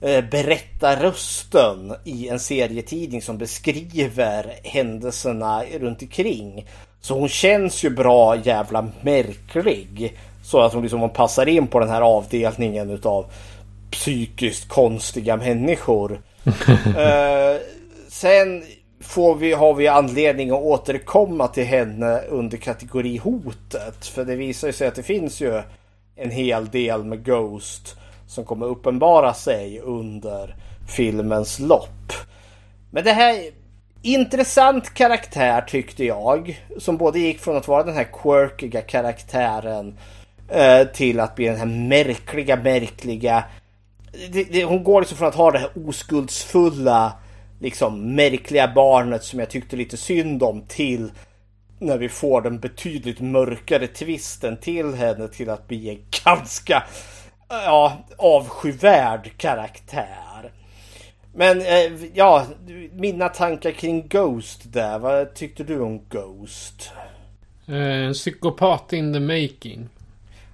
eh, berättarrösten i en serietidning som beskriver händelserna runt omkring. Så hon känns ju bra jävla märklig. Så att hon liksom passar in på den här avdelningen utav psykiskt konstiga människor. uh, [laughs] sen får vi, har vi anledning att återkomma till henne under kategori hotet. För det visar sig att det finns ju en hel del med Ghost som kommer uppenbara sig under filmens lopp. Men det här intressant karaktär tyckte jag. Som både gick från att vara den här quirkiga karaktären eh, till att bli den här märkliga, märkliga. Hon går liksom från att ha det här oskuldsfulla liksom märkliga barnet som jag tyckte lite synd om till när vi får den betydligt mörkare twisten till henne till att bli en ganska ja, avskyvärd karaktär. Men eh, ja, mina tankar kring Ghost där. Vad tyckte du om Ghost? Eh, en psykopat in the making.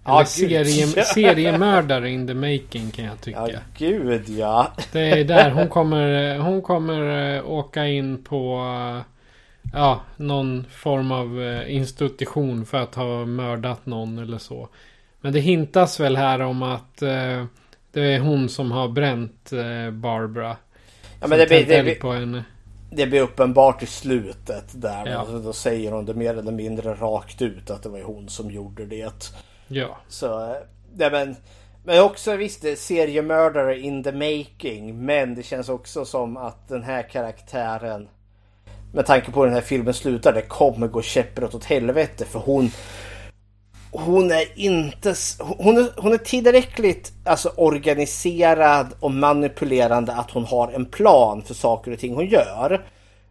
Eller ah, serie, [laughs] seriemördare in the making kan jag tycka. Ja, gud ja. Det är där hon kommer, hon kommer eh, åka in på ja, någon form av eh, institution för att ha mördat någon eller så. Men det hintas väl här om att eh, det är hon som har bränt eh, Barbara. Ja men det blir, det, blir, på henne. det blir uppenbart i slutet där. Ja. Då säger hon det mer eller mindre rakt ut att det var hon som gjorde det. Ja. Så, eh, nej men. Men också visst, seriemördare in the making. Men det känns också som att den här karaktären. Med tanke på hur den här filmen slutar. Det kommer gå käpprätt åt helvete. För hon. Hon är inte... Hon är, hon är tillräckligt alltså, organiserad och manipulerande att hon har en plan för saker och ting hon gör.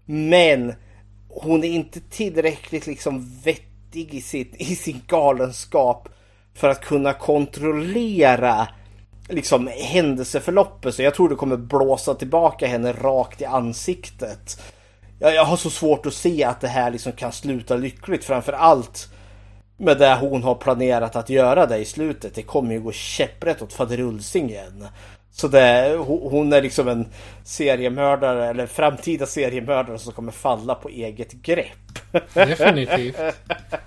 Men hon är inte tillräckligt liksom vettig i sin, i sin galenskap för att kunna kontrollera liksom händelseförloppet. Så jag tror det kommer blåsa tillbaka henne rakt i ansiktet. Jag, jag har så svårt att se att det här liksom kan sluta lyckligt. Framför allt med det hon har planerat att göra det i slutet. Det kommer ju gå käpprätt åt faderulsingen. Så det, hon är liksom en seriemördare eller framtida seriemördare som kommer falla på eget grepp. Definitivt. [laughs]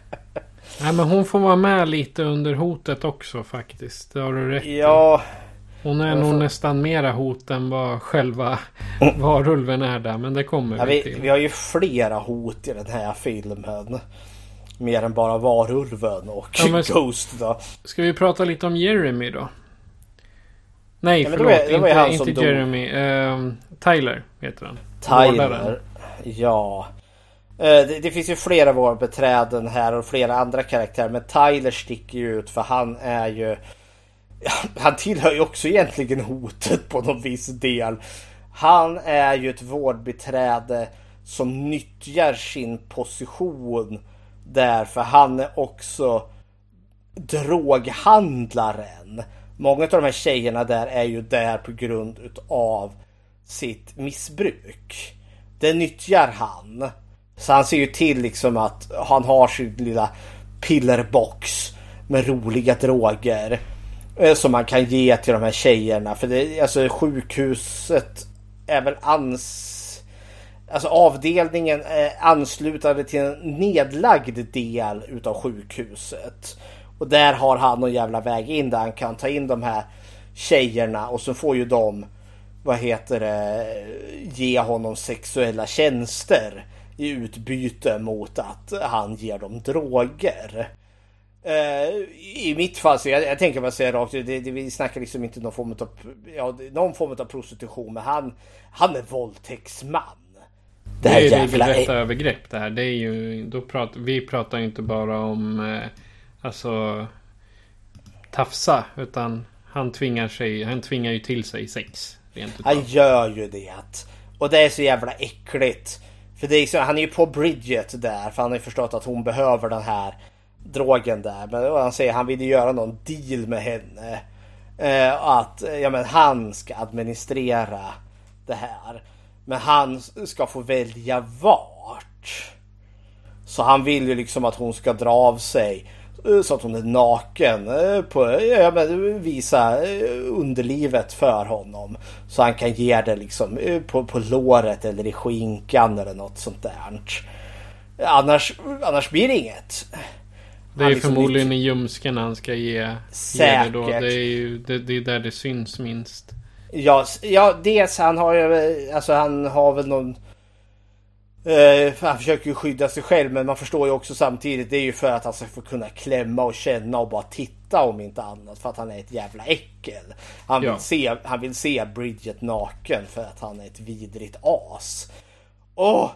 Nej men hon får vara med lite under hotet också faktiskt. Det har du rätt Ja. Hon är nog får... nästan mera hot än vad själva varulven är där. Men det kommer ja, vi, till. Vi har ju flera hot i den här filmen. Mer än bara varulven och ja, men... Ghost då. Ska vi prata lite om Jeremy då? Nej ja, förlåt, det var, det var inte, inte Jeremy. Uh, Tyler heter han. Tyler. Ja. Eh, det, det, finns ju flera vårdbeträden här och flera andra karaktärer. Men Tyler sticker ju ut för han är ju han tillhör ju också egentligen hotet på någon viss del. Han är ju ett vårdbiträde som nyttjar sin position där. För han är också droghandlaren. Många av de här tjejerna där är ju där på grund utav sitt missbruk. Det nyttjar han. Så han ser ju till liksom att han har sin lilla pillerbox med roliga droger. Eh, som man kan ge till de här tjejerna. För det, alltså sjukhuset är väl ans... Alltså avdelningen är anslutande till en nedlagd del utav sjukhuset. Och där har han någon jävla väg in där han kan ta in de här tjejerna och så får ju de vad heter det, ge honom sexuella tjänster i utbyte mot att han ger dem droger. Eh, I mitt fall, så jag, jag tänker bara säga rakt det, det, vi snackar liksom inte någon form av, ja, någon form av prostitution, men han, han är våldtäktsman. Det, här är jävla... regelrätta övergrepp det här. Det är ju, då pratar, vi pratar ju inte bara om eh, alltså tafsa, utan han tvingar sig, han tvingar ju till sig sex. Han gör ju det. Och det är så jävla äckligt. För det är så, han är ju på Bridget där, för han har ju förstått att hon behöver den här drogen där. Men han säger att han vill ju göra någon deal med henne. Eh, att ja, men han ska administrera det här. Men han ska få välja vart. Så han vill ju liksom att hon ska dra av sig. Så att hon är naken. På, ja, men visa underlivet för honom. Så han kan ge det liksom på, på låret eller i skinkan eller något sånt där. Annars, annars blir det inget. Det är liksom förmodligen lite... i ljumsken han ska ge, Säkert. ge det då. Det är ju det, det är där det syns minst. Ja, ja dels han har ju, alltså han har väl någon Uh, han försöker ju skydda sig själv men man förstår ju också samtidigt det är ju för att han ska få kunna klämma och känna och bara titta om inte annat för att han är ett jävla äckel. Han vill, ja. se, han vill se Bridget naken för att han är ett vidrigt as. Och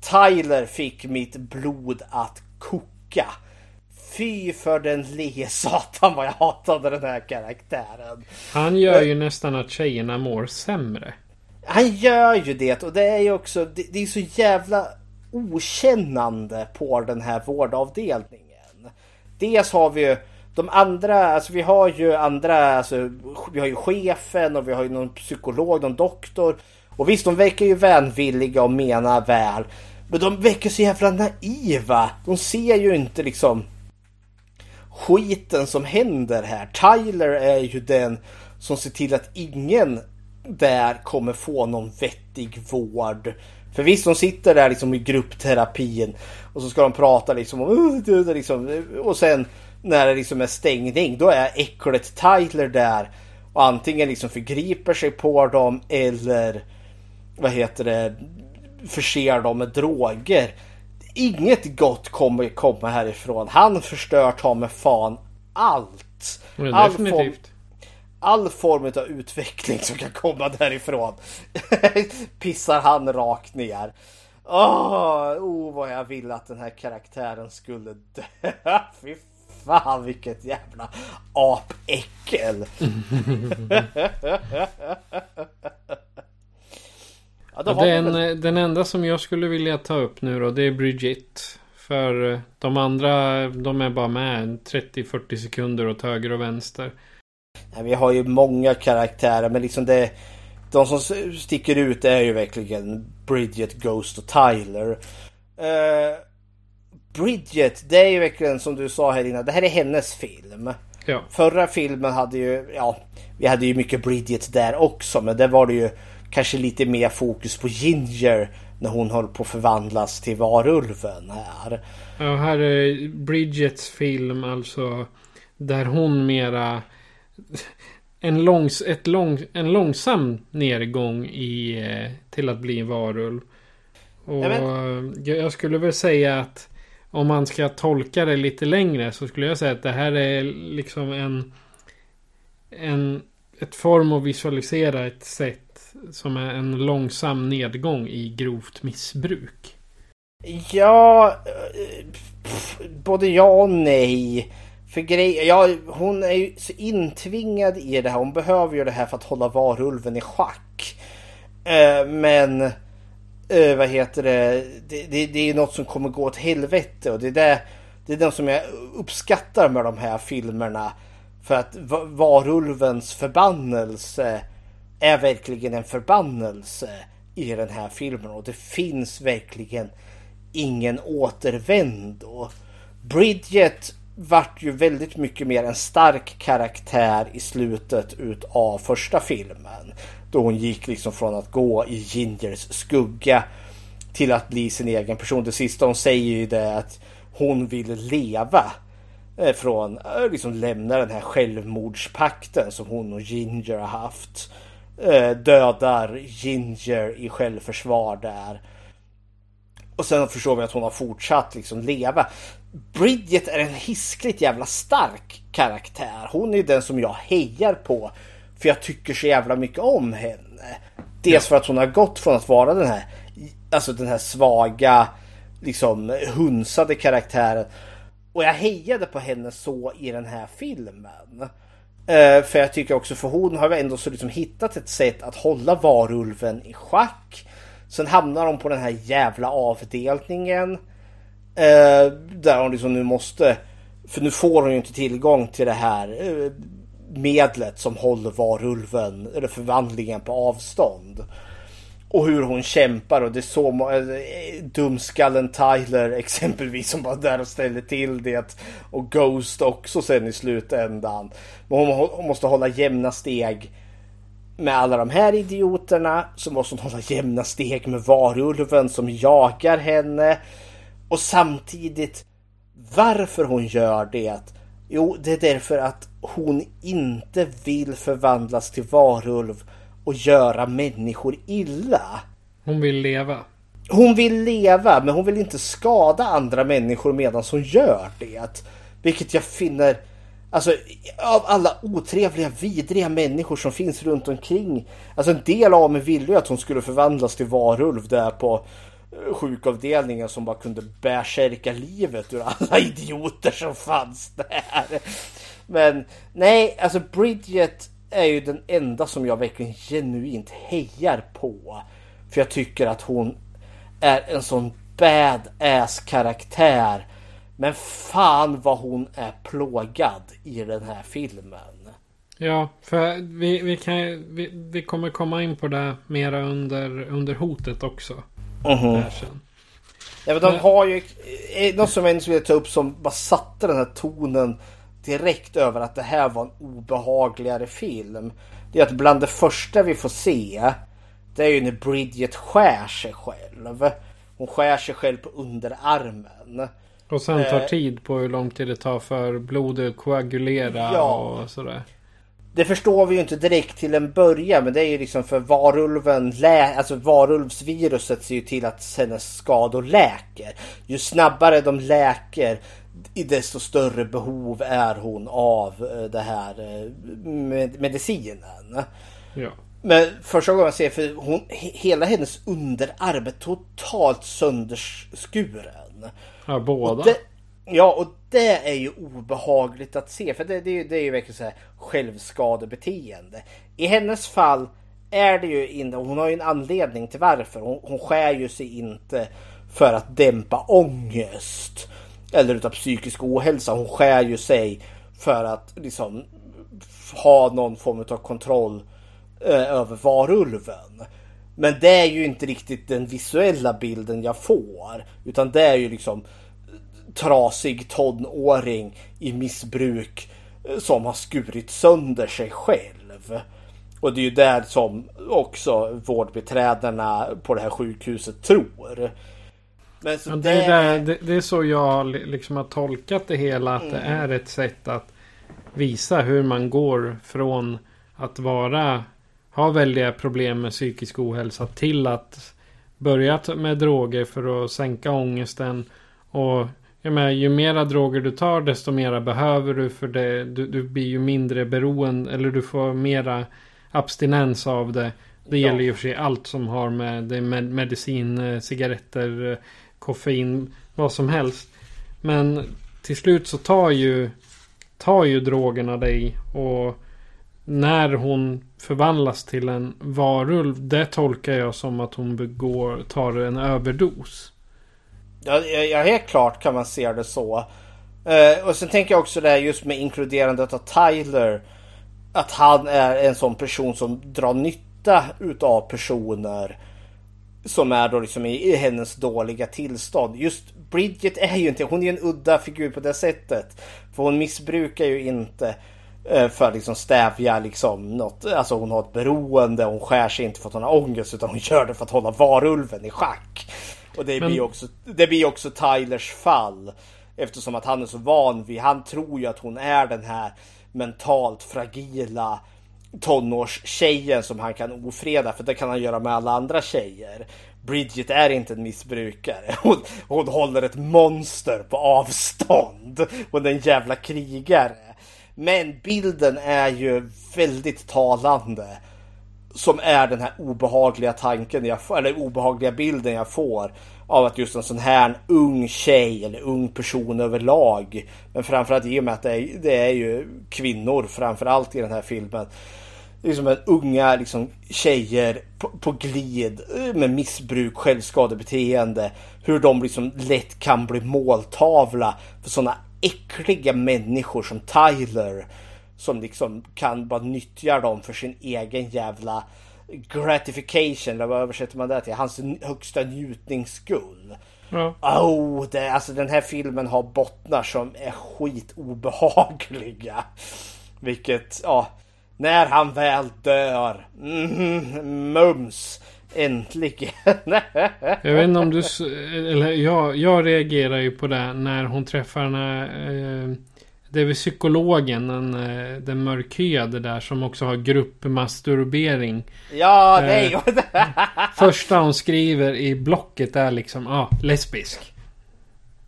Tyler fick mitt blod att koka. Fy för den le [laughs] satan vad jag hatade den här karaktären. Han gör ju nästan att tjejerna mår sämre. Han gör ju det och det är ju också det, det är så jävla okännande på den här vårdavdelningen. Dels har vi ju de andra, alltså vi har ju andra, alltså vi har ju chefen och vi har ju någon psykolog, någon doktor. Och visst, de verkar ju vänvilliga och menar väl. Men de verkar så jävla naiva. De ser ju inte liksom skiten som händer här. Tyler är ju den som ser till att ingen där kommer få någon vettig vård. För visst, de sitter där liksom i gruppterapin och så ska de prata liksom om liksom, och sen när det liksom är stängning då är äcklet Tyler där och antingen liksom förgriper sig på dem eller vad heter det förser dem med droger. Inget gott kommer komma härifrån. Han förstör ta med fan allt. All form, all form av utveckling som kan komma därifrån [laughs] pissar han rakt ner. Åh, oh, oh, vad jag ville att den här karaktären skulle dö. [laughs] Fy fan vilket jävla apäckel. [laughs] ja, den, väl... den enda som jag skulle vilja ta upp nu då det är Bridget. För de andra de är bara med 30-40 sekunder åt höger och vänster. Vi har ju många karaktärer men liksom det De som sticker ut är ju verkligen Bridget, Ghost och Tyler. Uh, Bridget, det är ju verkligen som du sa här innan. Det här är hennes film. Ja. Förra filmen hade ju, ja, vi hade ju mycket Bridget där också. Men där var det ju kanske lite mer fokus på Ginger när hon håller på att förvandlas till varulven här. Ja, här är Bridgets film alltså där hon mera en, långs, ett lång, en långsam nedgång i, eh, till att bli en varulv. Och jag, jag skulle väl säga att om man ska tolka det lite längre så skulle jag säga att det här är liksom en, en ett form att visualisera ett sätt som är en långsam nedgång i grovt missbruk. Ja, eh, både ja och nej. För grej, ja, hon är ju så intvingad i det här. Hon behöver ju det här för att hålla varulven i schack. Eh, men eh, vad heter det? Det, det? det, är ju något som kommer gå åt helvete och det är det, det är det som jag uppskattar med de här filmerna. För att varulvens förbannelse är verkligen en förbannelse i den här filmen och det finns verkligen ingen återvändo. Bridget vart ju väldigt mycket mer en stark karaktär i slutet utav första filmen. Då hon gick liksom från att gå i Gingers skugga till att bli sin egen person. Det sista hon säger ju det att hon vill leva. Eh, från att liksom lämna den här självmordspakten som hon och Ginger har haft. Eh, dödar Ginger i självförsvar där. Och sen förstår vi att hon har fortsatt liksom leva. Bridget är en hiskligt jävla stark karaktär. Hon är den som jag hejar på. För jag tycker så jävla mycket om henne. Dels för att hon har gått från att vara den här, alltså den här svaga, liksom hunsade karaktären. Och jag hejade på henne så i den här filmen. Uh, för jag tycker också, för hon har ändå så liksom hittat ett sätt att hålla varulven i schack. Sen hamnar hon på den här jävla avdelningen. Eh, där hon liksom nu måste, för nu får hon ju inte tillgång till det här eh, medlet som håller varulven, eller förvandlingen på avstånd. Och hur hon kämpar och det är så eh, dumskallen Tyler [laughs] exempelvis som bara där och ställer till det. Och Ghost också sen i slutändan. Men hon, hon måste hålla jämna steg med alla de här idioterna. Så måste hon hålla jämna steg med varulven som jagar henne. Och samtidigt varför hon gör det. Jo, det är därför att hon inte vill förvandlas till varulv och göra människor illa. Hon vill leva. Hon vill leva men hon vill inte skada andra människor medan hon gör det. Vilket jag finner Alltså av alla otrevliga vidriga människor som finns runt omkring. Alltså en del av mig ville ju att hon skulle förvandlas till varulv där på sjukavdelningen som bara kunde bärsärka livet ur alla [laughs] idioter som fanns där. Men nej, alltså Bridget är ju den enda som jag verkligen genuint hejar på. För jag tycker att hon är en sån badass karaktär. Men fan vad hon är plågad i den här filmen. Ja, för vi, vi, kan, vi, vi kommer komma in på det mera under, under hotet också. -hmm. Ja, men de har ju eh, något som jag vill ta upp som bara satte den här tonen direkt över att det här var en obehagligare film. Det är att bland det första vi får se det är ju när Bridget skär sig själv. Hon skär sig själv på underarmen. Och sen tar eh, tid på hur lång tid det tar för blodet att koagulera ja, och sådär. Det förstår vi ju inte direkt till en början men det är ju liksom för varulven, lä alltså varulvsviruset ser ju till att hennes skador läker. Ju snabbare de läker desto större behov är hon av eh, det här eh, med medicinen. Ja. Men första gången jag ser för hon, hela hennes underarm är totalt sönderskuren. Ja, båda. Det, ja, och det är ju obehagligt att se. För det, det, det är ju verkligen så här självskadebeteende. I hennes fall är det ju inte, hon har ju en anledning till varför. Hon, hon skär ju sig inte för att dämpa ångest eller utav psykisk ohälsa. Hon skär ju sig för att liksom ha någon form av kontroll eh, över varulven. Men det är ju inte riktigt den visuella bilden jag får. Utan det är ju liksom trasig tonåring i missbruk eh, som har skurit sönder sig själv. Och det är ju där som också vårdbiträdena på det här sjukhuset tror. Men så ja, det, är det, det, är så jag liksom har tolkat det hela. Att mm. det är ett sätt att visa hur man går från att vara ha väldiga problem med psykisk ohälsa till att börja med droger för att sänka ångesten. Och jag menar, ju mera droger du tar desto mera behöver du för det. Du, du blir ju mindre beroende eller du får mera abstinens av det. Det ja. gäller ju för sig allt som har med, det med medicin, eh, cigaretter, koffein, vad som helst. Men till slut så tar ju tar ju drogerna dig och när hon förvandlas till en varulv. Det tolkar jag som att hon begår, tar en överdos. Ja, ja, helt klart kan man se det så. Uh, och sen tänker jag också det här just med inkluderandet av Tyler. Att han är en sån person som drar nytta utav personer. Som är då liksom i, i hennes dåliga tillstånd. Just Bridget är ju inte, hon är en udda figur på det sättet. För hon missbrukar ju inte uh, för att liksom stävja liksom något. Alltså hon har ett beroende, hon skär sig inte för att hon har ångest utan hon gör det för att hålla varulven i schack. Och det Men- blir också, det blir också Tylers fall. Eftersom att han är så van vid, han tror ju att hon är den här mentalt fragila tonårstjejen som han kan ofreda för det kan han göra med alla andra tjejer. Bridget är inte en missbrukare. [laughs] Hon, hon håller ett monster på avstånd. Hon är en jävla krigare. Men bilden är ju väldigt talande. Som är den här obehagliga tanken jag får, eller obehagliga bilden jag får av att just en sån här ung tjej eller ung person överlag. Men framförallt i och med att det är, det är ju kvinnor framförallt i den här filmen. Liksom en unga liksom, tjejer på, på glid eh, med missbruk, självskadebeteende. Hur de liksom lätt kan bli måltavla för såna äckliga människor som Tyler. Som liksom kan bara nyttja dem för sin egen jävla gratification. Eller vad översätter man det till? Hans högsta njutningsskull. Ja. Oh, det, alltså den här filmen har bottnar som är skitobehagliga. Vilket, ja. När han väl dör. Mm, mums. Äntligen. [laughs] Jag vet inte om du... Eller jag, jag reagerar ju på det när hon träffar den här... Eh, det är väl psykologen, den, eh, den mörkhyade där som också har gruppmasturbering. ja, det är Eh. [laughs] Första hon skriver i blocket är liksom, ja, ah, lesbisk.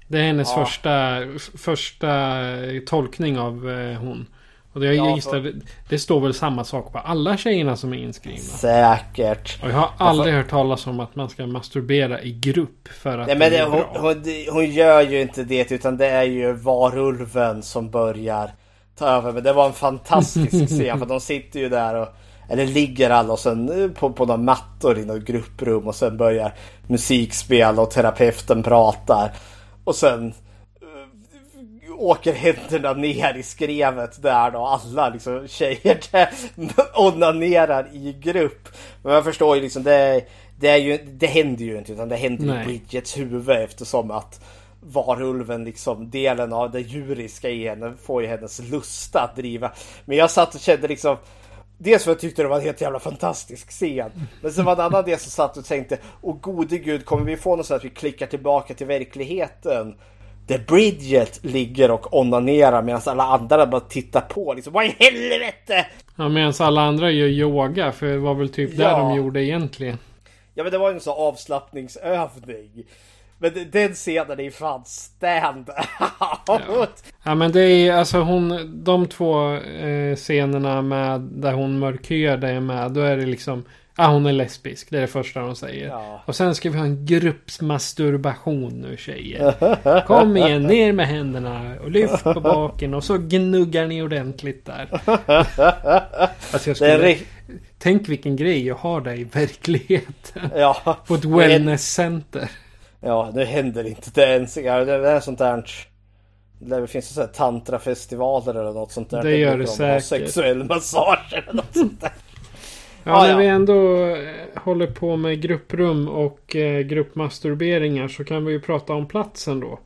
Det är hennes Ja. första, första eh, tolkning av eh, hon. Och jag Ja, gissar, för- det, det står väl samma sak på alla tjejerna som är inskrivna. Säkert. Och jag har aldrig hört talas om att man ska masturbera i grupp för att Nej men det är hon, bra. hon, hon gör ju inte det utan det är ju varulven som börjar ta över. Men det var en fantastisk [laughs] scen för de sitter ju där och eller ligger alla och sen eh, på, på några mattor i något grupprum och sen börjar musik spela och terapeuten pratar. Och sen åker händerna ner i skrevet där då alla liksom tjejer där [laughs] onanerar i grupp. Men jag förstår ju liksom det, det, är ju, det händer ju inte utan det händer Nej. i Bridgets huvud eftersom att varulven liksom delen av det djuriska i henne får ju hennes lust att driva. Men jag satt och kände liksom Dels för att jag tyckte det var en helt jävla fantastisk scen. Men sen var det en annan del som satt och tänkte Åh gode gud kommer vi få något så att vi klickar tillbaka till verkligheten? Där Bridget ligger och onanerar medan alla andra bara tittar på. Liksom, vad i helvete! Ja, medan alla andra gör yoga. För det var väl typ Ja. de gjorde egentligen. Ja men det var ju en sån avslappningsövning. Men den scenen är ju fan stand out. Ja men det är alltså hon, de två eh, scenerna med där hon mörkhyade är med. Då är det liksom, ja hon är lesbisk. Det är det första de säger. Ja. Och sen ska vi ha en gruppsmasturbation nu tjejer. Kom igen, ner med händerna och lyft på baken och så gnuggar ni ordentligt där. Alltså Det skulle, tänk vilken grej jag har där i verkligheten. Ja. På ett wellnesscenter. Ja, nu händer inte det ens. Det är sånt där. Det finns ju tantrafestivaler eller något sånt där. Det gör det brukar de ha säkert. Sexuell massage eller något sånt där. Ja, Ah, när ja. vi ändå eh, håller på med grupprum och eh, gruppmasturberingar så kan vi ju prata om platsen då.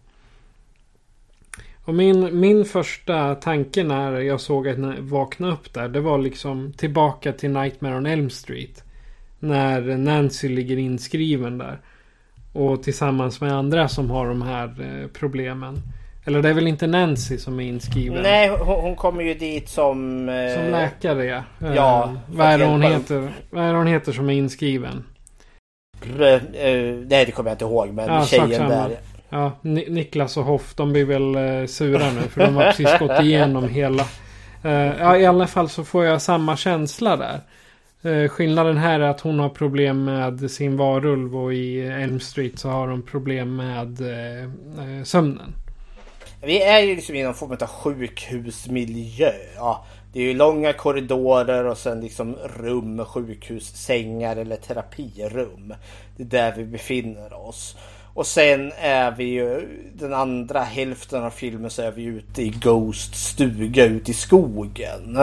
Och min, min första tanke när jag såg att jag vaknade upp där. Det var liksom tillbaka till Nightmare on Elm Street. När Nancy ligger inskriven där. Och tillsammans med andra som har de här eh, problemen. Eller det är väl inte Nancy som är inskriven? Nej, hon, hon kommer ju dit som... eh, Som läkare ja. Eh, Ja, för vad, är hon heter? vad är det hon heter som är inskriven? r- eh, nej, det kommer jag inte ihåg. Men Ja, tjejen där. Ja, Ni- Niklas och Hoff de blir väl eh, sura nu för de har precis [laughs] gått igenom hela. Eh, ja, i alla fall så får jag samma känsla där. Eh, skillnaden här är att hon har problem med sin varulv och i Elm Street så har de problem med eh, eh, sömnen. Vi är ju liksom i någon form av sjukhusmiljö. Ja, det är ju långa korridorer och sen liksom rum, sjukhussängar eller terapirum. Det är där vi befinner oss. Och sen är vi ju den andra hälften av filmen så är vi ute i Ghost stuga ute i skogen.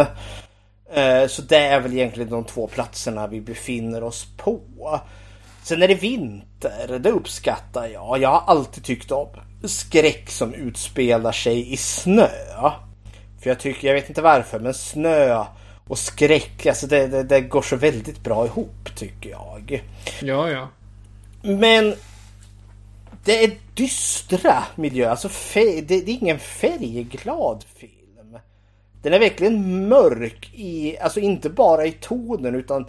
Eh, så det är väl egentligen de två platserna vi befinner oss på. Sen är det vinter, det uppskattar jag. Jag har alltid tyckt om skräck som utspelar sig i snö. För jag tycker, jag vet inte varför, men snö och skräck, alltså det, det, det går så väldigt bra ihop tycker jag. Ja, ja. Men det är dystra miljöer, alltså det, det är ingen färgglad film. Den är verkligen mörk i, alltså inte bara i tonen utan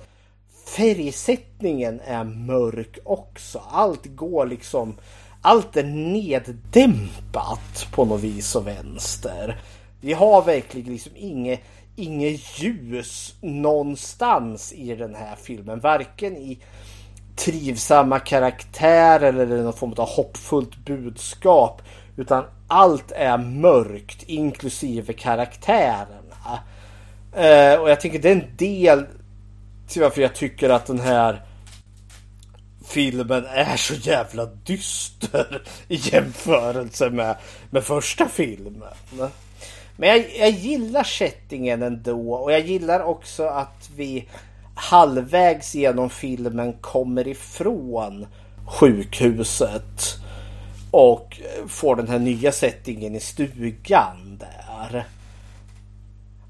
färgsättningen är mörk också. Allt går liksom, allt är neddämpat på något vis och vänster. Vi har verkligen liksom inget, inget ljus någonstans i den här filmen. Varken i trivsamma karaktärer eller någon form av hoppfullt budskap. Utan allt är mörkt inklusive karaktärerna. Eh, och jag tänker det är en del till varför jag tycker att den här filmen är så jävla dyster i jämförelse med, med första filmen. Men jag, jag gillar settingen ändå och jag gillar också att vi halvvägs genom filmen kommer ifrån sjukhuset och får den här nya settingen i stugan där.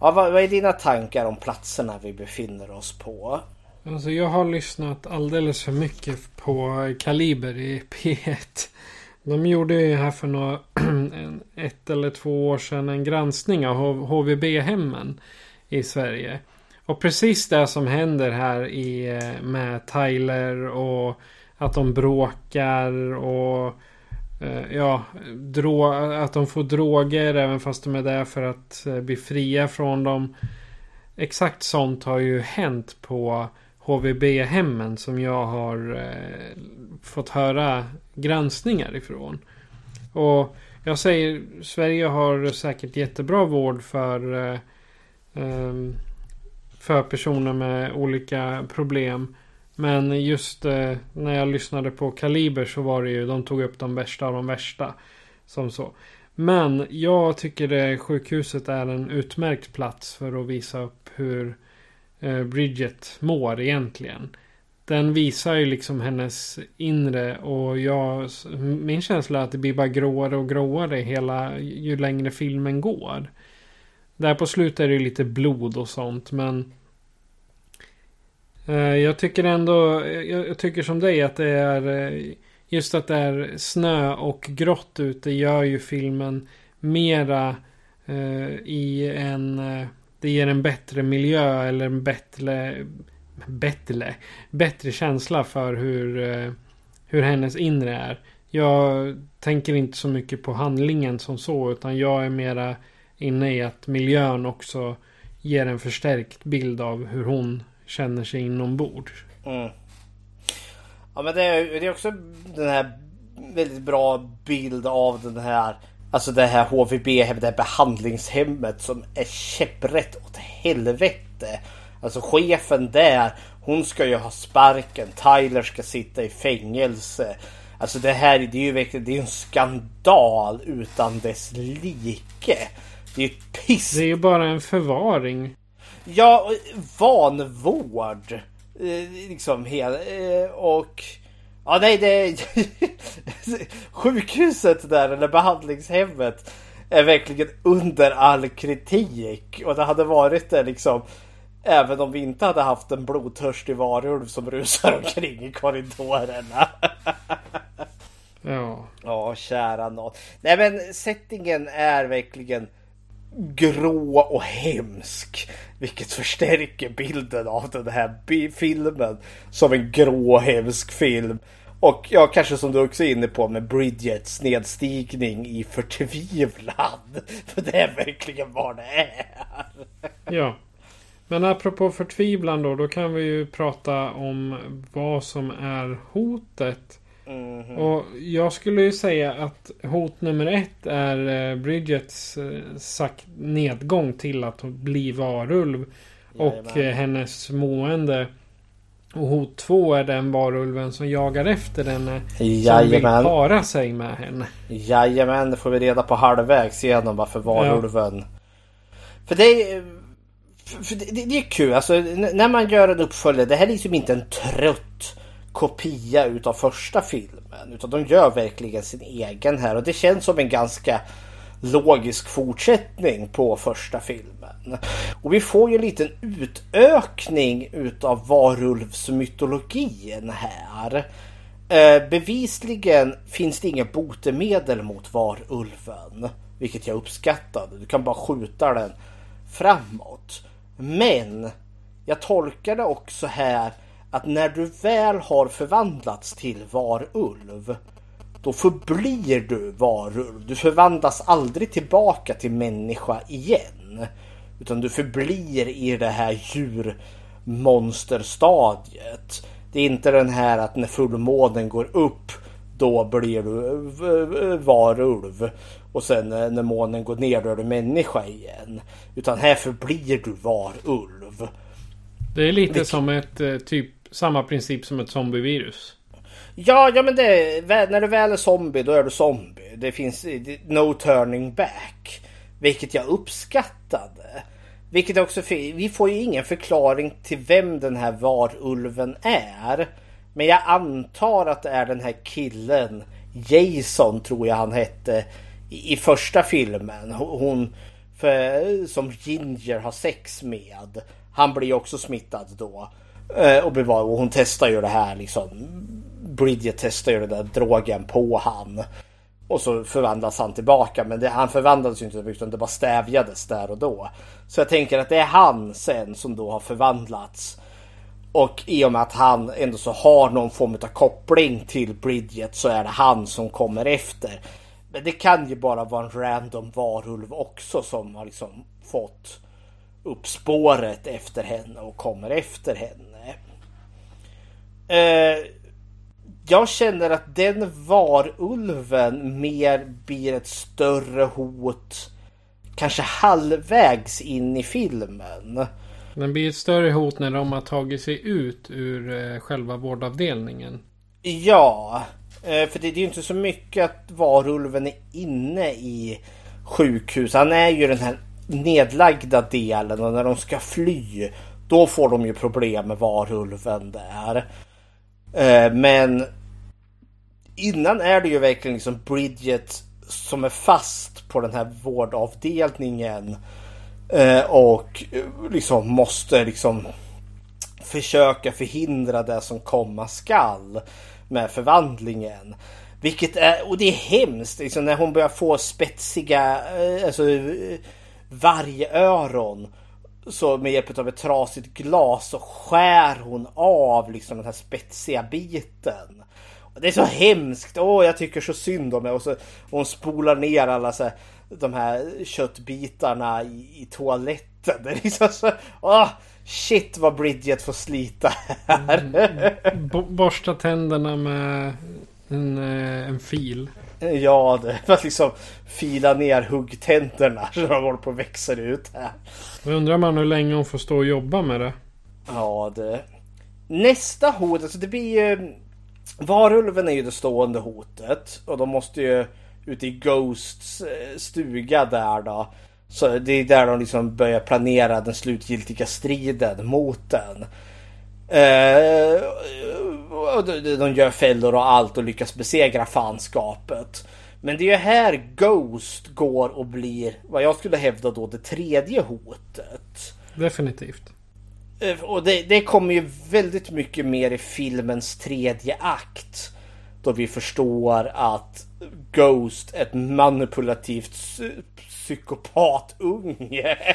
Ja, vad, vad är dina tankar om platserna vi befinner oss på? Alltså jag har lyssnat alldeles för mycket på Kaliber i P1. De gjorde ju här för några, [clears throat] ett eller två år sedan en granskning av HVB-hemmen i Sverige. Och precis det som händer här i, eh, med Tyler och att de bråkar och eh, ja, drå, att de får droger även fast de är där för att eh, bli fria från dem. Exakt sånt har ju hänt på HVB-hemmen som jag har eh, fått höra granskningar ifrån. Och jag säger Sverige har säkert jättebra vård för eh, ehm, för personer med olika problem. Men just eh, när jag lyssnade på Kaliber så var det ju de tog upp de värsta av de värsta. Som så. Men jag tycker det sjukhuset är en utmärkt plats för att visa upp hur eh, Eh, Bridget mår egentligen. Den visar ju liksom hennes inre och jag, min känsla är att det blir bara gråare och gråare hela, ju längre filmen går. Där på slutet är det lite blod och sånt men eh, jag tycker ändå, eh, jag tycker som dig att det är just att det är snö och grått ute gör ju filmen mera eh, i en det ger en bättre miljö eller en bättre bättre, bättre känsla för hur, eh, hur hennes inre är. Jag tänker inte så mycket på handlingen som så utan jag är mera inne i att miljön också ger en förstärkt bild av hur hon känner sig inombords. Mm. Ja men det är, det är också den här väldigt bra bild av den här Alltså det här HVB, det här behandlingshemmet som är käpprätt åt helvete. Alltså chefen där, hon ska ju ha sparken. Tyler ska sitta i fängelse. Alltså det här det är ju verkligen det är en skandal utan dess like. Det är ju piss. Det är ju bara en förvaring. Ja, vanvård. Eh, liksom hela, eh, och Ja nej det... [laughs] Sjukhuset där eller behandlingshemmet är verkligen under all kritik. Och det hade varit det liksom Även om vi inte hade haft en blodtörstig varulv som rusar omkring i korridorerna. ja. Ja, kära någon. Nej men settingen är verkligen grå och hemsk. Vilket förstärker bilden av den här filmen som en grå och hemsk film. Och ja, kanske som du också är inne på med Bridgets nedstigning i förtvivlan. [laughs] För det är verkligen vad det är. Ja. Men apropå förtvivlan då, då kan vi ju prata om vad som är hotet Mhm. Och jag skulle ju säga att hot nummer ett är eh, Bridgets eh, sak- nedgång till att bli varulv. Och Jajamän. eh, hennes mående. Och hot två är den varulven som jagar efter henne. Som vill Jajamän. para sig med henne. Jajamän, det får vi reda på halvvägs igenom varför varulven. För det är... För det, det är kul, alltså när man gör en uppföljare. Det här är liksom inte en trött kopia utav första filmen. Utan de gör verkligen sin egen här. Och det känns som en ganska logisk fortsättning på första filmen. Och vi får ju en liten utökning utav varulvsmytologin här. Eh, bevisligen finns det inget botemedel mot varulven. Vilket jag uppskattade. Du kan bara skjuta den framåt. Men jag tolkar det också här att när du väl har förvandlats till varulv då förblir du varulv. Du förvandlas aldrig tillbaka till människa igen. Utan du förblir i det här djurmonsterstadiet. Det är inte den här att när fullmånen går upp då blir du varulv. Och sen eh, när månen går ner då är du människa igen. Utan här förblir du varulv. Det är lite som ett eh, typ samma princip som ett zombievirus. Ja, ja men det är, när du väl är zombie då är du zombie. Det finns no turning back. Vilket jag uppskattade. Vilket också, vi får ju ingen förklaring till vem den här varulven är. Men jag antar att det är den här killen Jason tror jag han hette i, första filmen. Hon för, som Ginger har sex med. Han blir ju också smittad då. Eh, och, bevar, och hon testar ju det här liksom. Bridget testar ju den där drogen på han. Och så förvandlas han tillbaka. Men det, han förvandlades ju inte utan det bara stävjades där och då. Så jag tänker att det är han sen som då har förvandlats. Och i och med att han ändå så har någon form av koppling till Bridget så är det han som kommer efter. Men det kan ju bara vara en random varulv också som har liksom fått upp spåret efter henne och kommer efter henne. Eh, jag känner att den varulven mer blir ett större hot kanske halvvägs in i filmen. Den blir ett större hot när de har tagit sig ut ur eh, själva vårdavdelningen. Ja, eh, för det är ju inte så mycket att varulven är inne i sjukhus. Han är ju den här nedlagda delen och när de ska fly då får de ju problem med varulven där. Eh, Men innan är det ju verkligen liksom Bridget som är fast på den här vårdavdelningen. Eh, Och eh, liksom måste liksom försöka förhindra det som komma skall med förvandlingen. Vilket är, och det är hemskt, liksom när hon börjar få spetsiga, eh, alltså eh, vargöron. Så med hjälp av ett trasigt glas så skär hon av liksom den här spetsiga biten. Det är så hemskt, åh jag tycker så synd om det. Och så och hon spolar ner alla så här, de här köttbitarna i, i toaletten. Det är liksom så, åh shit vad Bridget får slita här. Mm, mm, mm. Bo- borsta tänderna med en, eh, en fil. Ja, det för att liksom fila ner huggtänderna så de håller på att växa ut här. Då undrar man hur länge hon får stå och jobba med det. Ja, det. Nästa hot, alltså det blir ju... Varulven är ju det stående hotet. Och de måste ju ut i Ghosts eh, stuga där då. Så det är där de liksom börjar planera den slutgiltiga striden mot den. Eh, de, gör fällor och allt och lyckas besegra fanskapet. Men det är ju här Ghost går och blir vad jag skulle hävda då det tredje hotet. Definitivt. Eh, Och det, det kommer ju väldigt mycket mer i filmens tredje akt. Då vi förstår att Ghost ett manipulativt psykopatunge. [laughs]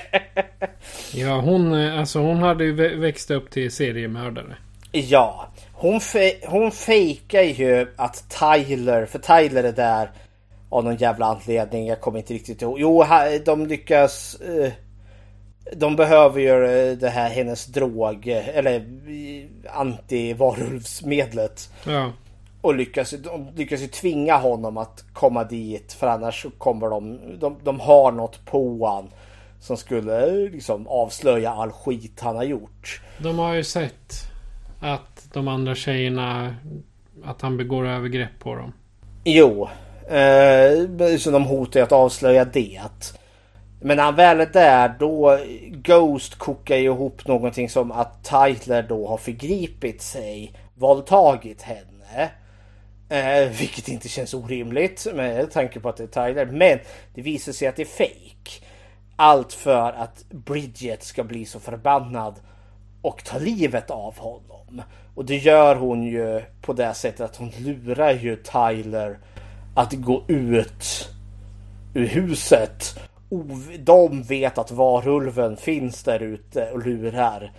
Ja, hon, eh, alltså, hon hade ju vä- växt upp till seriemördare. ja, hon, fe- hon fejkar ju att Tyler, för Tyler är där av någon jävla anledning, jag kommer inte riktigt ihåg. Jo, de lyckas... Eh, de behöver ju eh, det här hennes drog, eller antivarulvsmedlet. Ja. Och lyckas, de lyckas ju tvinga honom att komma dit för annars kommer de, de, de har något på han som skulle liksom avslöja all skit han har gjort. De har ju sett att de andra tjejerna, att han begår övergrepp på dem. Jo, eh, så de hotar att avslöja det. Men när han väl är där då Ghost kokar ju ihop någonting som att Tyler då har förgripit sig, våldtagit henne. Eh, vilket inte känns orimligt med tanke på att det är Tyler. Men det visar sig att det är fake. Allt för att Bridget ska bli så förbannad och ta livet av honom. Och det gör hon ju på det sättet att hon lurar ju Tyler att gå ut ur huset. De vet att varulven finns där ute och lurar.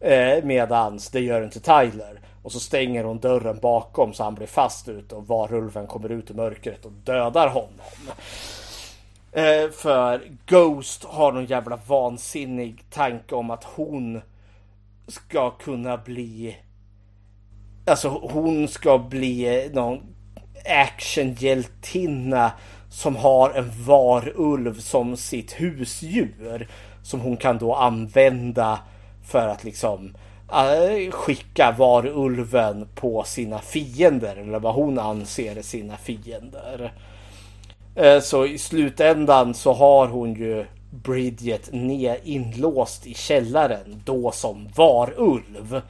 Eh, medans det gör inte Tyler. Och så stänger hon dörren bakom så han blir fast ute och varulven kommer ut i mörkret och dödar honom. Eh, för Ghost har någon jävla vansinnig tanke om att hon ska kunna bli Alltså hon ska bli någon actionhjältinna som har en varulv som sitt husdjur. Som hon kan då använda för att liksom Äh, skicka varulven på sina fiender. Eller vad hon anser är sina fiender. Äh, så i slutändan så har hon ju Bridget ner inlåst i källaren då som varulv.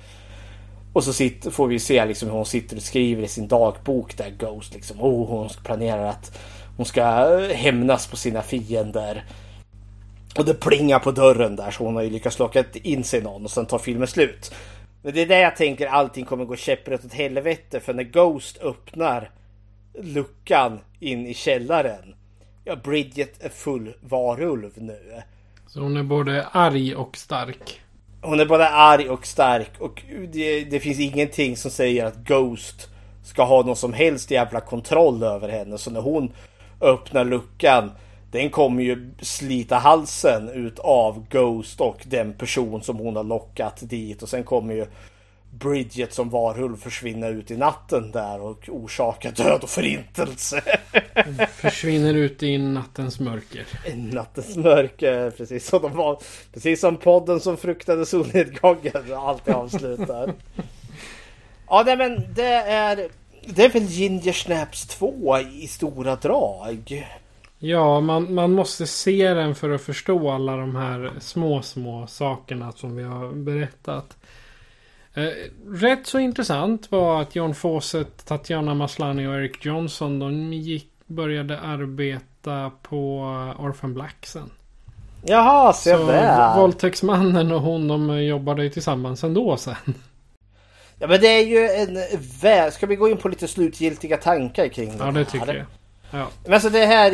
Och så sitter, får vi se liksom hur hon sitter och skriver i sin dagbok där Ghost liksom. Oh, hon planerar att hon ska äh, hämnas på sina fiender. Och det plingar på dörren där så hon har ju lyckats locka in sig någon och sen tar filmen slut. Men det är där jag tänker allting kommer gå käpprätt åt helvete för när Ghost öppnar luckan in i källaren. Ja, Bridget är full varulv nu. Så hon är både arg och stark. Hon är både arg och stark och det, det, finns ingenting som säger att Ghost ska ha någon som helst jävla kontroll över henne. Så när hon öppnar luckan den kommer ju slita halsen ut av Ghost och den person som hon har lockat dit och sen kommer ju Bridget som varulv försvinna ut i natten där och orsaka död och förintelse. [laughs] Försvinner ut i nattens mörker. Nattens mörker, precis som de var. Precis som podden som fruktade solnedgången alltid avslutar. [laughs] ja, nej men det är... Det är väl Ginger Snaps 2 i stora drag. Ja, man, man måste se den för att förstå alla de här små, små sakerna som vi har berättat. Eh, rätt så intressant var att John Fawcett, Tatjana Maslany och Eric Johnson de gick, började arbeta på Orphan Black sen. Jaha, se så där. Våldtäktsmannen och hon de jobbade ju tillsammans ändå sen. Ja men det är ju en väl... Ska vi gå in på lite slutgiltiga tankar kring det Ja det tycker jag. Ja. Men alltså det här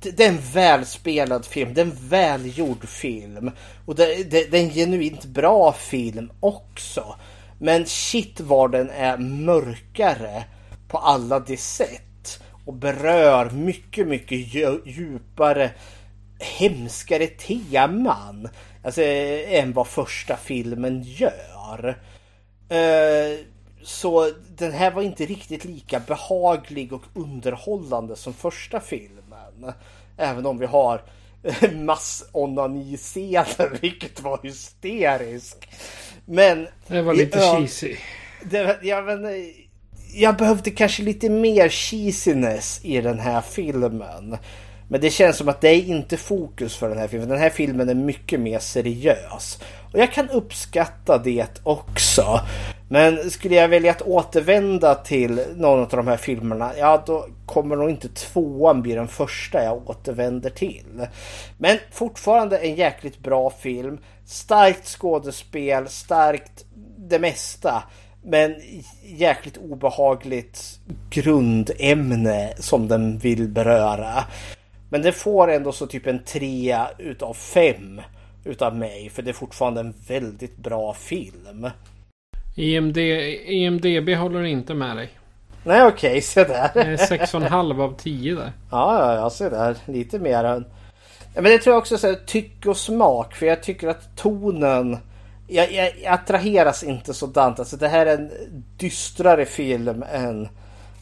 det är en välspelad film. Det är en välgjord film. Och det, det, det är en genuint bra film också. Men shit vad den är mörkare på alla de sätt. Och berör mycket, mycket djupare, hemskare teman. Alltså eh, än vad första filmen gör. Uh, så den här var inte riktigt lika behaglig och underhållande som första filmen. Även om vi har [laughs] massonani-scenen, [laughs] vilket var hysteriskt. Men... Det var lite ja, cheesy. Det, ja, men, jag behövde kanske lite mer cheesiness i den här filmen. Men det känns som att det är inte fokus för den här filmen. Den här filmen är mycket mer seriös. Och jag kan uppskatta det också. Men skulle jag välja att återvända till någon av de här filmerna, ja då kommer nog inte tvåan bli den första jag återvänder till. Men fortfarande en jäkligt bra film. Starkt skådespel, starkt det mesta. Men jäkligt obehagligt grundämne som den vill beröra. Men det får ändå så typ en trea utav fem utav mig. För det är fortfarande en väldigt bra film. IMD, IMDB håller inte med dig. Nej okej, okay, se där. Det är 6,5 av 10 där. [laughs] Ja, ja, jag ser där. Lite mer än... Ja, men det tror jag också är tycke och smak. För jag tycker att tonen... Jag, jag, jag attraheras inte sådant. Alltså det här är en dystrare film än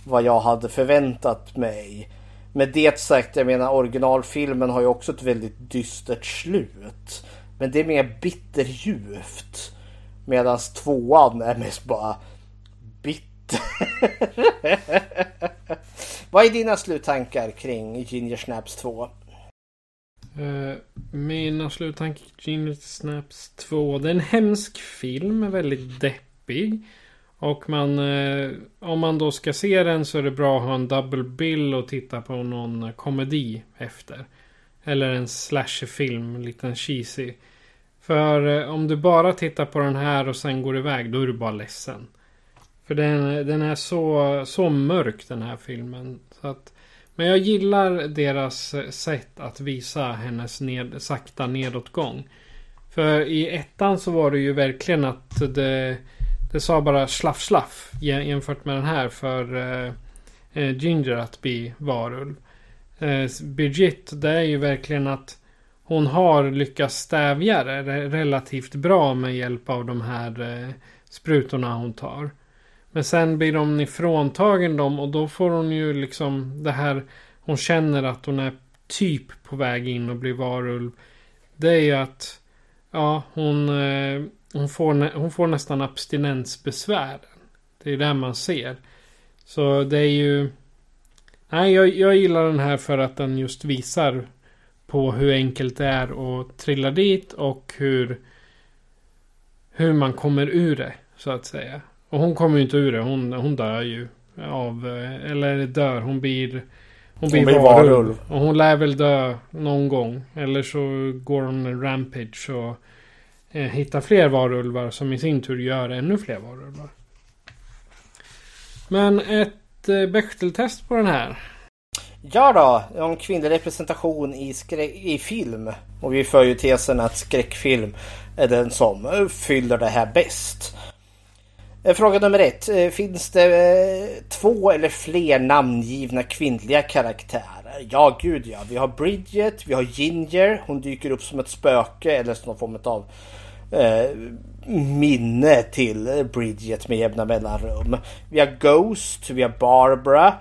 vad jag hade förväntat mig. Med det sagt, jag menar originalfilmen har ju också ett väldigt dystert slut. Men det är mer bitterljuvt. Medan tvåan är mest bara bitter. [laughs] Vad är dina sluttankar kring Ginger Snaps 2? Uh, eh, mina sluttankar kring Ginger Snaps 2. Det är en hemsk film. Väldigt deppig. Och man, eh, om man då ska se den så är det bra att ha en double bill och titta på någon komedi efter. Eller en slasherfilm, liten cheesy. För eh, om du bara tittar på den här och sen går iväg, då är du bara ledsen. För den, den är så, så mörk den här filmen. Så att, men jag gillar deras eh, sätt att visa hennes ned, sakta nedåtgång. För i ettan så var det ju verkligen att det, det sa bara slaff slaff jämfört med den här för uh, Ginger att bli varulv. Uh, Birgit det är ju verkligen att hon har lyckats stävja det relativt bra med hjälp av de här uh, sprutorna hon tar. Men sen blir hon ifråntagen dem och då får hon ju liksom det här. Hon känner att hon är typ på väg in och blir varulv. Det är ju att ja, hon, eh, hon, får, hon får nästan abstinensbesvär. Det är det man ser. Så det är ju... Nej, jag, jag gillar den här för att den just visar på hur enkelt det är att trilla dit och hur hur man kommer ur det så att säga. Och hon kommer ju inte ur det. Hon, hon dör ju. Av, eh, eller dör. Hon blir... Hon blir, hon blir varulv. varulv. Och hon lär väl dö någon gång. Eller så går hon en rampage och eh, fler varulvar. Som i sin tur gör ännu fler varulvar. Men ett eh, Bechteltest på den här. Ja då, om kvinnlig representation i, i film. Och vi för ju tesen att skräckfilm är den som fyller det här bäst. Eh, fråga nummer ett. Eh, finns det eh, två eller fler namngivna kvinnliga karaktärer? Ja, gud ja. Vi har Bridget, vi har Ginger. Hon dyker upp som ett spöke eller som någon form av eh, minne till Bridget med jämna mellanrum. Vi har Ghost, vi har Barbara.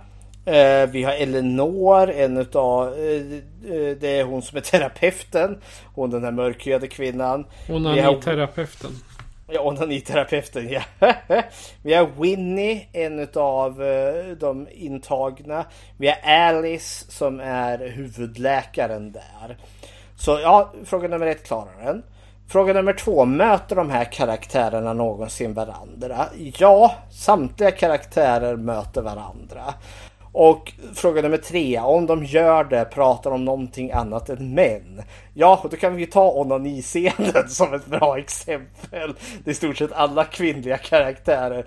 Eh, vi har Eleanor, en utav, eh, det är hon som är terapeuten. Hon den här mörkhyade kvinnan. Hon är terapeuten. Ja, onaniterapeuten ja. [laughs] Vi har Winnie, en av eh, de intagna. Vi har Alice som är huvudläkaren där. Så ja, fråga nummer ett klarar den. Fråga nummer två, möter de här karaktärerna någonsin varandra? Ja, samtliga karaktärer möter varandra. Och fråga nummer tre, om de gör det, pratar om någonting annat än män. Ja, då kan vi ju ta onaniscenen [laughs] som ett bra exempel. Det är i stort sett alla kvinnliga karaktärer eh,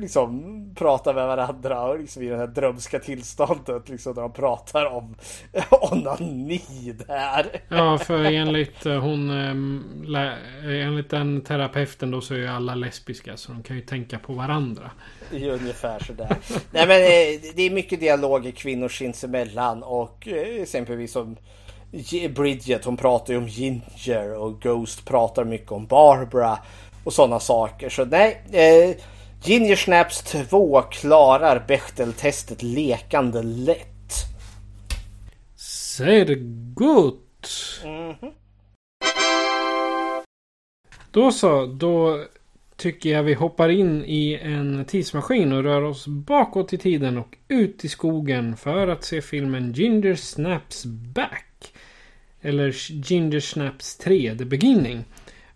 liksom pratar med varandra och liksom i det här drömska tillståndet liksom när de pratar om [laughs] onani där. Ja, för enligt eh, hon eh, enligt den terapeuten då så är ju alla lesbiska så de kan ju tänka på varandra. Ungefär sådär. Nej men det är mycket dialoger kvinnor sinsemellan och exempelvis som Bridget hon pratar ju om Ginger och Ghost pratar mycket om Barbara och sådana saker. Så nej, eh, Ginger Snaps 2 klarar Bechteltestet lekande lätt. Ser gott! Mm -hmm. Då så, då tycker jag vi hoppar in i en tidsmaskin och rör oss bakåt i tiden och ut i skogen för att se filmen Ginger Snaps Back. Eller Ginger Snaps 3 The Beginning.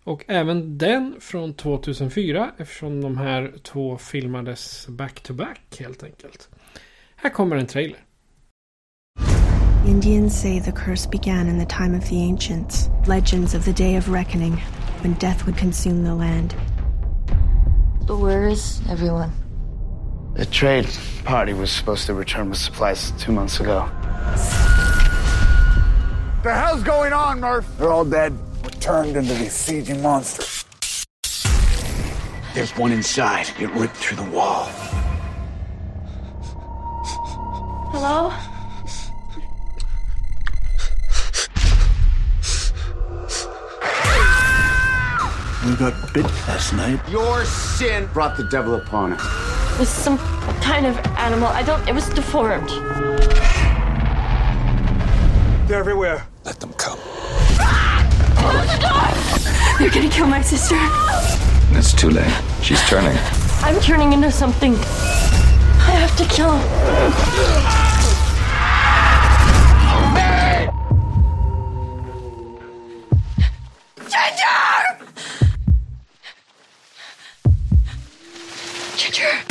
Och även den från 2004 eftersom de här två filmades back-to-back -back, helt enkelt. Här kommer en trailer. Indians say the curse began in the time of the ancients. Legends of the day of reckoning, when death would consume the land. But where is everyone? The trade party was supposed to return with supplies two months ago. The hell's going on, Murph? They're all dead. We're turned into these sieging monsters. There's one inside. It ripped through the wall. Hello? We got bit last night. Your sin brought the devil upon us. It was some kind of animal. I don't. It was deformed. They're everywhere. Let them come. Ah! Close the door! They're gonna kill my sister. It's too late. She's turning. I'm turning into something. I have to kill him. Ginger! Ginger!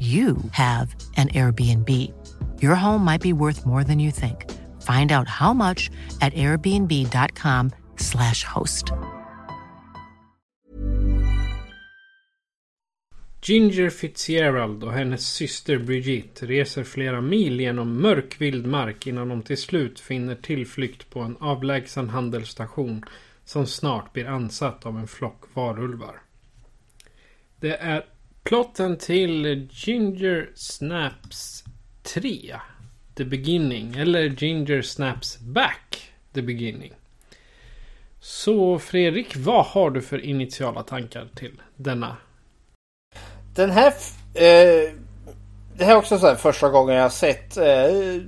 you have an Airbnb. Your home might be worth more than you think. Find out how much at airbnb.com/slash host. Ginger Fitzgerald och hennes syster Brigitte reser flera mil genom mörk vildmark innan de till slut finner tillflykt på en avlägsen handelsstation som snart blir ansatt av en flock varulvar. Det är plotten till Ginger Snaps 3 The Beginning eller Ginger Snaps Back The Beginning. Så Fredrik, vad har du för initiala tankar till denna Den här... Eh, det här är också så här första gången jag har sett eh,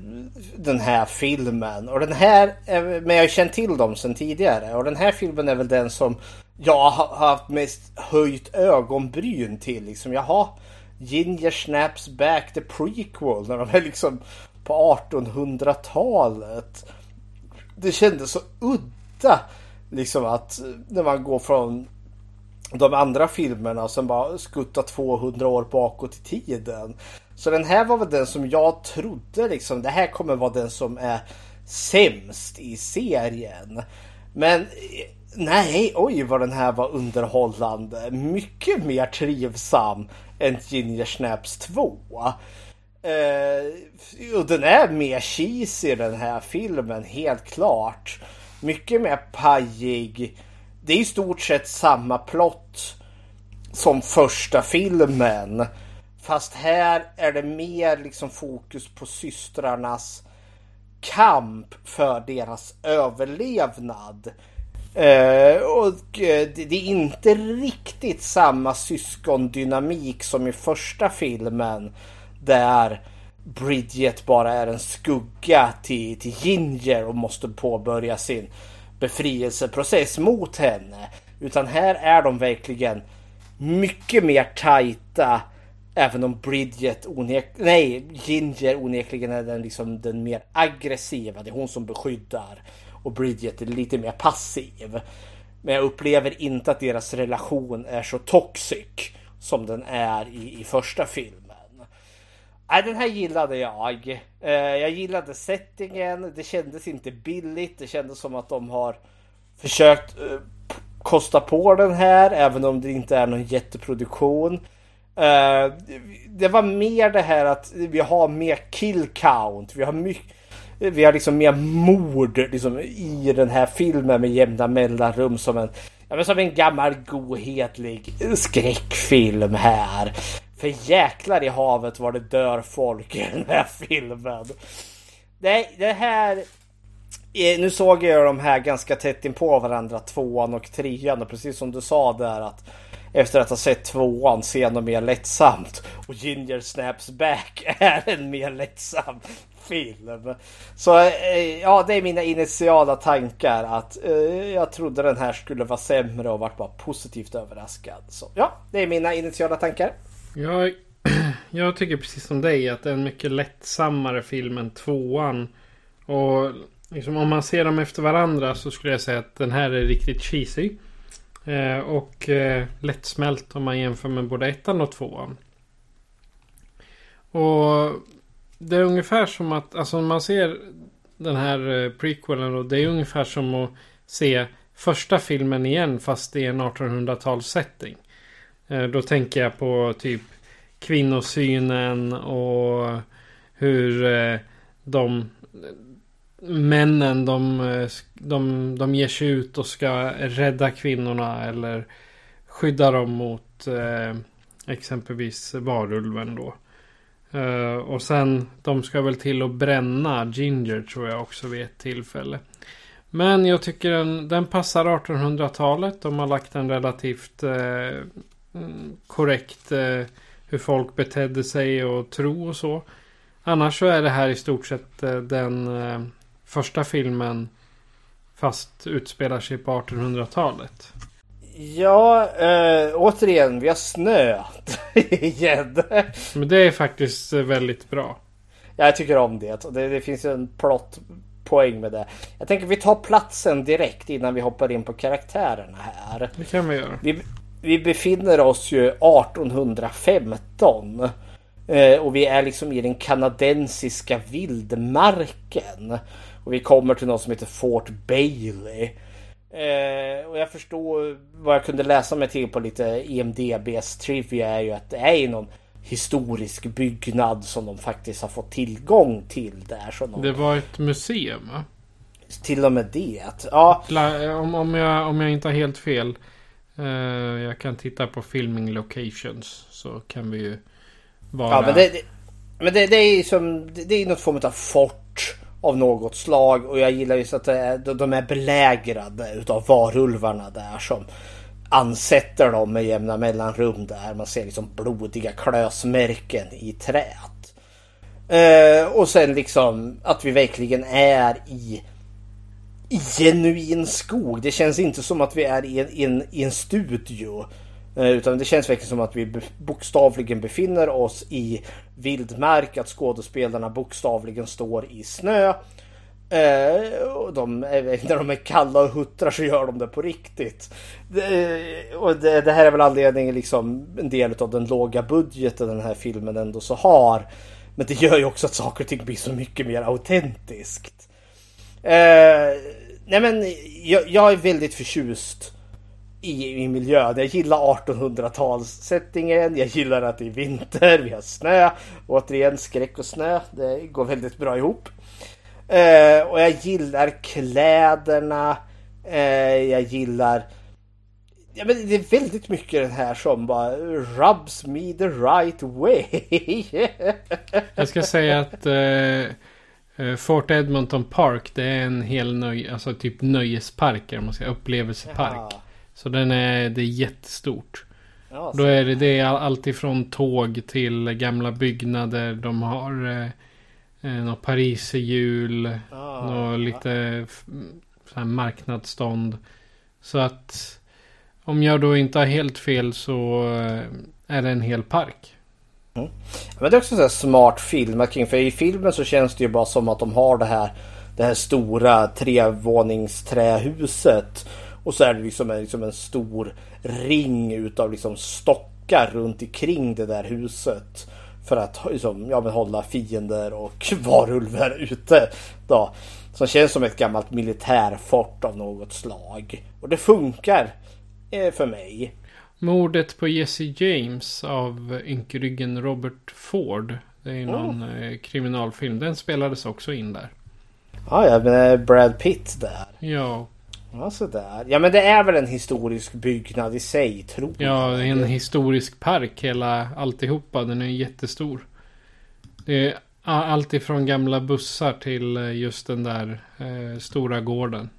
den här filmen. Och den här, men jag har känt till dem sedan tidigare. Och den här filmen är väl den som jag har haft mest höjt ögonbryn till. Liksom, jaha, Ginger Snaps Back the Prequel. När de är liksom på 1800-talet. Det kändes så udda. Liksom att eh, när man går från de andra filmerna som bara skuttar 200 år bakåt i tiden. Så den här var väl den som jag trodde liksom, det här kommer vara den som är sämst i serien. Men eh, nej, oj vad den här var underhållande. Mycket mer trivsam än Ginger Snaps 2. Eh, och den är mer cheesy den här filmen, helt klart. Mycket mer pajig det är i stort sett samma plott som första filmen. Fast här är det mer liksom fokus på systrarnas kamp för deras överlevnad. Uh, och uh, det, det, är inte riktigt samma syskondynamik som i första filmen. Där Bridget bara är en skugga till, till Ginger och måste påbörja sin befrielseprocess mot henne. Utan här är de verkligen mycket mer tajta. Även om Bridget onek nej, Ginger onekligen är den, liksom, den mer aggressiva. Det är hon som beskyddar. Och Bridget är lite mer passiv. Men jag upplever inte att deras relation är så toxic som den är i, i första filmen. Nej, den här gillade jag. Eh, jag gillade settingen. Det kändes inte billigt. Det kändes som att de har försökt eh, kosta på den här, även om det inte är någon jätteproduktion. Eh, det var mer det här att vi har mer kill count. Vi har mycket vi har liksom mer mord liksom, i den här filmen med jämna mellanrum som en, ja, men som en gammal godhetlig skräckfilm här. För jäklar i havet var det dör folk i den här filmen. Nej, det här... Eh, nu såg jag de här ganska tätt in på varandra, tvåan och trean. Och precis som du sa där att efter att ha sett tvåan se något mer lättsamt. Och Ginger Snaps Back [laughs] är en mer lättsam film. Så eh, ja, det är mina initiala tankar att eh, jag trodde den här skulle vara sämre och vart bara positivt överraskad. Så ja, det är mina initiala tankar. Jag, [clears throat] jag tycker precis som dig att det är en mycket lättsammare film än tvåan. Och liksom, om man ser dem efter varandra så skulle jag säga att den här är riktigt cheesy. Eh, och eh, lättsmält om man jämför med både ettan och tvåan. Och det är ungefär som att, alltså man ser den här eh, prequelen då. det är ungefär som att se första filmen igen fast i en 1800-talssetting. Eh, då tänker jag på typ kvinnosynen och hur eh, de männen de, eh, de, de ger sig ut och ska rädda kvinnorna eller skydda dem mot exempelvis varulven då. Uh, och sen de ska väl till att bränna Ginger tror jag också vid ett tillfälle. Men jag tycker den, den passar 1800-talet. De har lagt en relativt uh, korrekt uh, hur folk betedde sig och tro och så. Annars så är det här i stort sett den första filmen fast utspelar sig på 1800-talet. Ja, äh, återigen, vi har snö [laughs] igen. Men det är faktiskt eh, väldigt bra. Ja, jag tycker om det. det. Det finns en plottpoäng med det. Jag tänker vi tar platsen direkt innan vi hoppar in på karaktärerna här. Det kan vi göra. Vi, vi befinner oss ju 1815. Eh, och vi är liksom i den kanadensiska vildmarken. Och vi kommer till något som heter Fort Bailey. Eh, och jag förstår vad jag kunde läsa mig till på lite EMDBs trivia är ju att det är någon historisk byggnad som de faktiskt har fått tillgång till där. Så de... Det var ett museum va? Till och med det. Ja. Om, om, jag, om jag inte har helt fel. Eh, jag kan titta på filming locations. Så kan vi ju vara... Ja men det, det men det, det, är som det är något form av fort av något slag och jag gillar ju att de är belägrade utav varulvarna där som ansätter dem med jämna mellanrum där man ser liksom blodiga klösmärken i träet. Eh, och sen liksom att vi verkligen är i, i genuin skog. Det känns inte som att vi är i en, i en, i en studio. Eh, utan det känns verkligen som att vi bokstavligen befinner oss i vildmark. Att skådespelarna bokstavligen står i snö. Eh, och de, eh, när de är kalla och huttrar så gör de det på riktigt. Och det, det, här är väl anledningen, liksom en del av den låga budgeten den här filmen ändå så har. Men det gör ju också att saker och ting blir så mycket mer autentiskt. Eh, nej men jag, jag är väldigt förtjust i, i miljön. Jag gillar 1800-talssettingen. Jag gillar att det är vinter. Vi har snö. Återigen skräck och snö. Det går väldigt bra ihop. Eh, och jag gillar kläderna. Eh, jag gillar... Ja, men det är väldigt mycket den här som bara rubs me the right way. [laughs] jag ska säga att eh, eh, Fort Edmonton Park det är en hel nöj, alltså typ nöjespark. Man säga, upplevelsepark. Ja. Så den är, det är jättestort. Ja, Då är det, det är alltifrån tåg till gamla byggnader. De har eh, eh något pariserhjul. Ah, lite så här marknadsstånd. Så att om jag då inte har helt fel så eh, är det en hel park. Mm. Men det är också en smart film kring. För i filmen så känns det ju bara som att de har det här, det här stora trevåningsträhuset. Och så är det liksom en, liksom en stor ring utav liksom stockar runt omkring det där huset. För att liksom, ja, men hålla fiender och [laughs] varulvar ute. Då. Som känns som ett gammalt militärfort av något slag. Och det funkar eh, för mig. Mordet på Jesse James av ynkryggen Robert Ford. Det är någon mm. kriminalfilm. Den spelades också in där. Ja, ja, med Brad Pitt där. Ja, Ja, sådär. Ja, men det är väl en historisk byggnad i sig, tror jag. Ja, det är en historisk park hela alltihopa. Den är jättestor. Det är allt ifrån gamla bussar till eh, just den där eh, stora gården.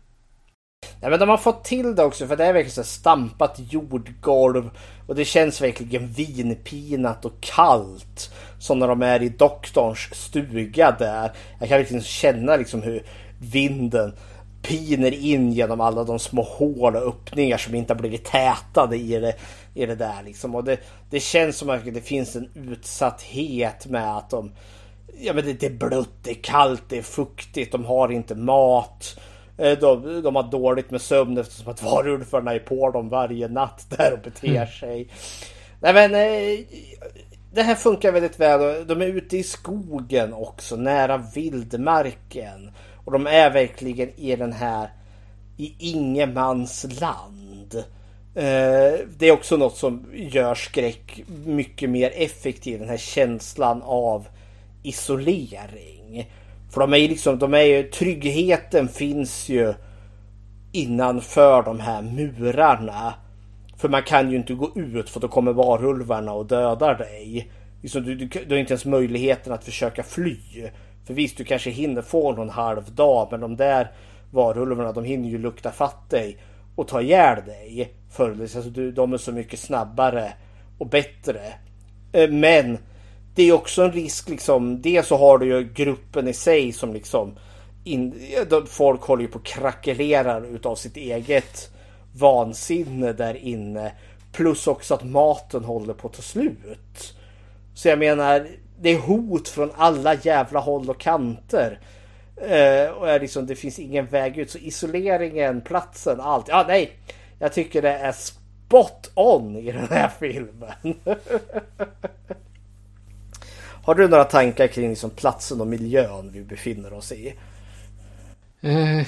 Nej men de har fått till det också för det är verkligen så stampat jordgolv och det känns verkligen vinpinat och kallt. Som när de är i doktorns stuga där. Jag kan verkligen känna liksom hur vinden piner in genom alla de små hål och öppningar som inte har blivit tätade i det, i det där liksom. Och det, det känns som att det finns en utsatthet med att de Ja men det, det är blött, det är kallt, det är fuktigt, de har inte mat. Eh, de, de har dåligt med sömn eftersom att [laughs] varulvarna är på dem varje natt där och beter mm. sig. Nej men eh, det här funkar väldigt väl. De är ute i skogen också, nära vildmarken. Och de är verkligen i den här i ingenmansland. land. Eh, det är också något som gör skräck mycket mer effektiv. Den här känslan av isolering. För de är ju liksom, de är ju, tryggheten finns ju innanför de här murarna. För man kan ju inte gå ut för då kommer varulvarna och dödar dig. Liksom, du, du, du har inte ens möjligheten att försöka fly. För visst, du kanske hinner få någon halv dag, men de där varulvarna de hinner ju lukta fatt dig och ta ihjäl dig. För alltså, du, de är så mycket snabbare och bättre. Eh, men det är också en risk liksom. Dels så har du ju gruppen i sig som liksom in, eh, folk håller ju på att krackelerar utav sitt eget vansinne där inne. Plus också att maten håller på att ta slut. Så jag menar, det är hot från alla jävla håll och kanter. Eh, och är liksom, det finns ingen väg ut. Så isoleringen, platsen, allt. Ja, nej. Jag tycker det är spot on i den här [laughs] filmen. Har du några tankar kring liksom platsen och miljön vi befinner oss i? Eh,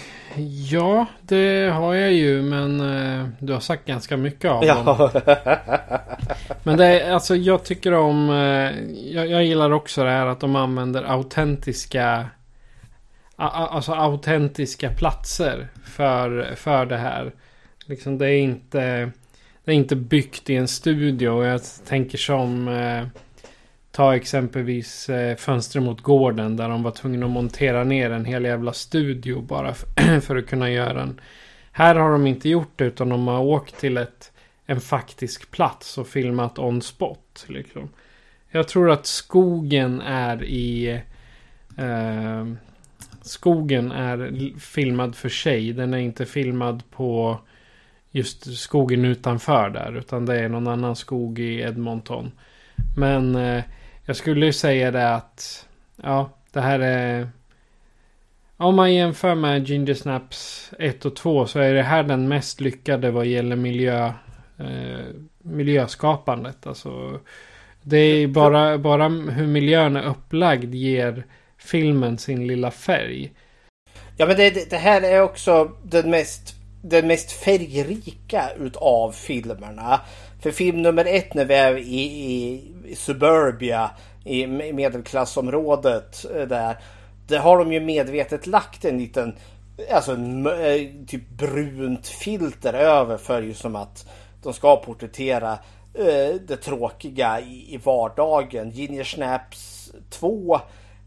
ja, det har jag ju, men eh, du har sagt ganska mycket av ja. dem. men det är, alltså jag tycker om, eh, jag, jag, gillar också det här att de använder autentiska, a, alltså autentiska platser för, för det här. Liksom det är inte, det är inte byggt i en studio. Jag tänker som eh, Ta exempelvis eh, Fönster mot gården där de var tvungna att montera ner en hel jävla studio bara [clears throat] för att kunna göra den. Här har de inte gjort det utan de har åkt till ett, en faktisk plats och filmat on spot. Liksom. Jag tror att skogen är i... Eh, skogen är filmad för sig. Den är inte filmad på just skogen utanför där. Utan det är någon annan skog i Edmonton. Men eh, jag skulle ju säga det att ja, det här är... Om man jämför med Ginger Snaps 1 och 2 så är det här den mest lyckade vad gäller miljö, eh, miljöskapandet. Alltså, det är bara, bara hur miljön är upplagd ger filmen sin lilla färg. Ja men det, det här är också den mest, den mest färgrika utav filmerna. För film nummer ett när vi är i, i Suburbia i medelklassområdet eh, där. Där har de ju medvetet lagt en liten alltså en, eh, typ brunt filter över för just som att de ska porträttera eh, det tråkiga i, i vardagen. Ginger Snaps 2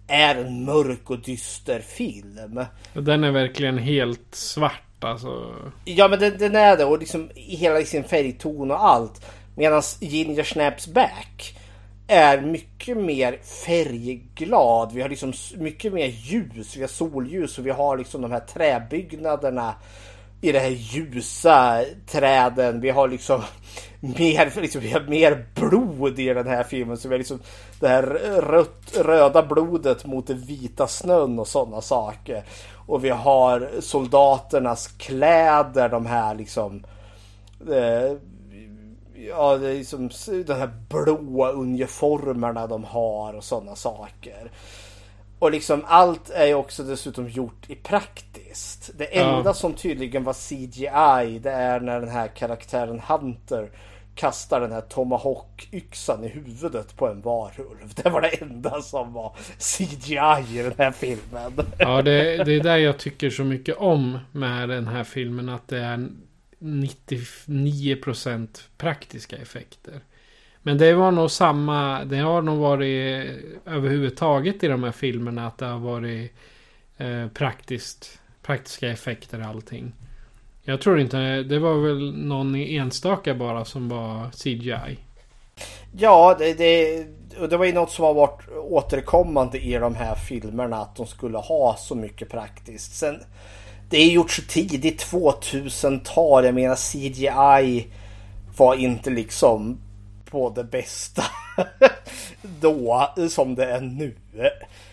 är en mörk och dyster film. Den är verkligen helt svart alltså. Ja men den, den är det och liksom hela sin färgton och allt. Medan Ginger Snaps Back är mycket mer färgglad. Vi har liksom mycket mer ljus. Vi har solljus och vi har liksom de här träbyggnaderna i det här ljusa träden. Vi har liksom mer, liksom, vi har mer blod i den här filmen. Så vi har liksom det här rött, röda blodet mot den vita snön och sådana saker. Och vi har soldaternas kläder, de här liksom eh, ja, det är liksom de här blåa uniformerna de har och sådana saker. Och liksom allt är ju också dessutom gjort i praktiskt. Det enda ja. som tydligen var CGI det är när den här karaktären Hunter kastar den här Tomahawk-yxan i huvudet på en varulv. Det var det enda som var CGI i den här filmen. Ja, det, det är där jag tycker så mycket om med den här filmen. Att det är 99% praktiska effekter. Men det var nog samma, det har nog varit överhuvudtaget i de här filmerna att det har varit eh, praktiskt, praktiska effekter och allting. Jag tror inte, det var väl någon enstaka bara som var CGI. Ja, det, det, det var ju något som har varit återkommande i de här filmerna att de skulle ha så mycket praktiskt. Sen, det är gjort så tidigt 2000-tal. Jag menar CGI var inte liksom på det bästa [laughs] då som det är nu.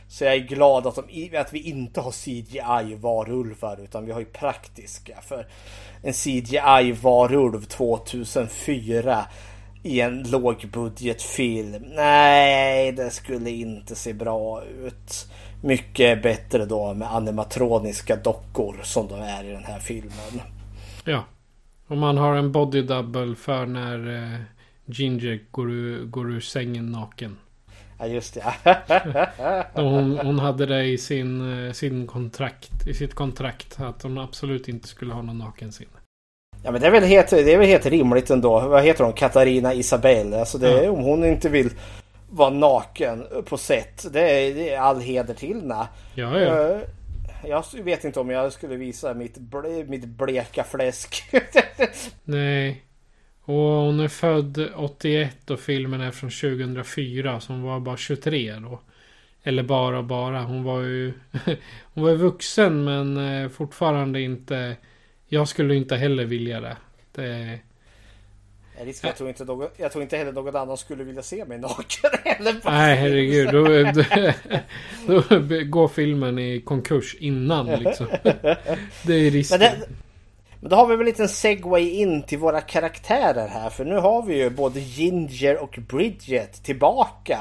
Så jag är glad att, de, att vi inte har CGI-varulvar utan vi har ju praktiska. För en CGI-varulv 2004 i en lågbudgetfilm. Nej, det skulle inte se bra ut. Mycket bättre då med animatroniska dockor som de är i den här filmen. Ja. Om man har en body double för när eh, Ginger går ur, går ur sängen naken. Ja just det. [laughs] hon, hon hade det i sin, eh, sin kontrakt, i sitt kontrakt att hon absolut inte skulle ha någon nakensinne. Ja men det är väl helt, det är väl helt rimligt ändå. Vad heter hon? Katarina Isabelle. Alltså det är, om hon inte vill vara naken på sätt. Det är, det är all heder till henne. Ja, ja. Eh, jag vet inte om jag skulle visa mitt, ble, mitt bleka fläsk. [laughs] Nej. Och hon är född 81 och filmen är från 2004. Så hon var bara 23 då. Eller bara bara. Hon var ju... [laughs] hon var vuxen men eh, fortfarande inte... Jag skulle inte heller vilja det. det jag, tror inte någon, jag tror inte heller någon annan skulle vilja se mig naken [laughs] heller. Nej herregud. Då, då, [laughs] då, går filmen i konkurs innan liksom. Det är risken. Men, det, men då har vi väl en liten segway in till våra karaktärer här. För nu har vi ju både Ginger och Bridget tillbaka.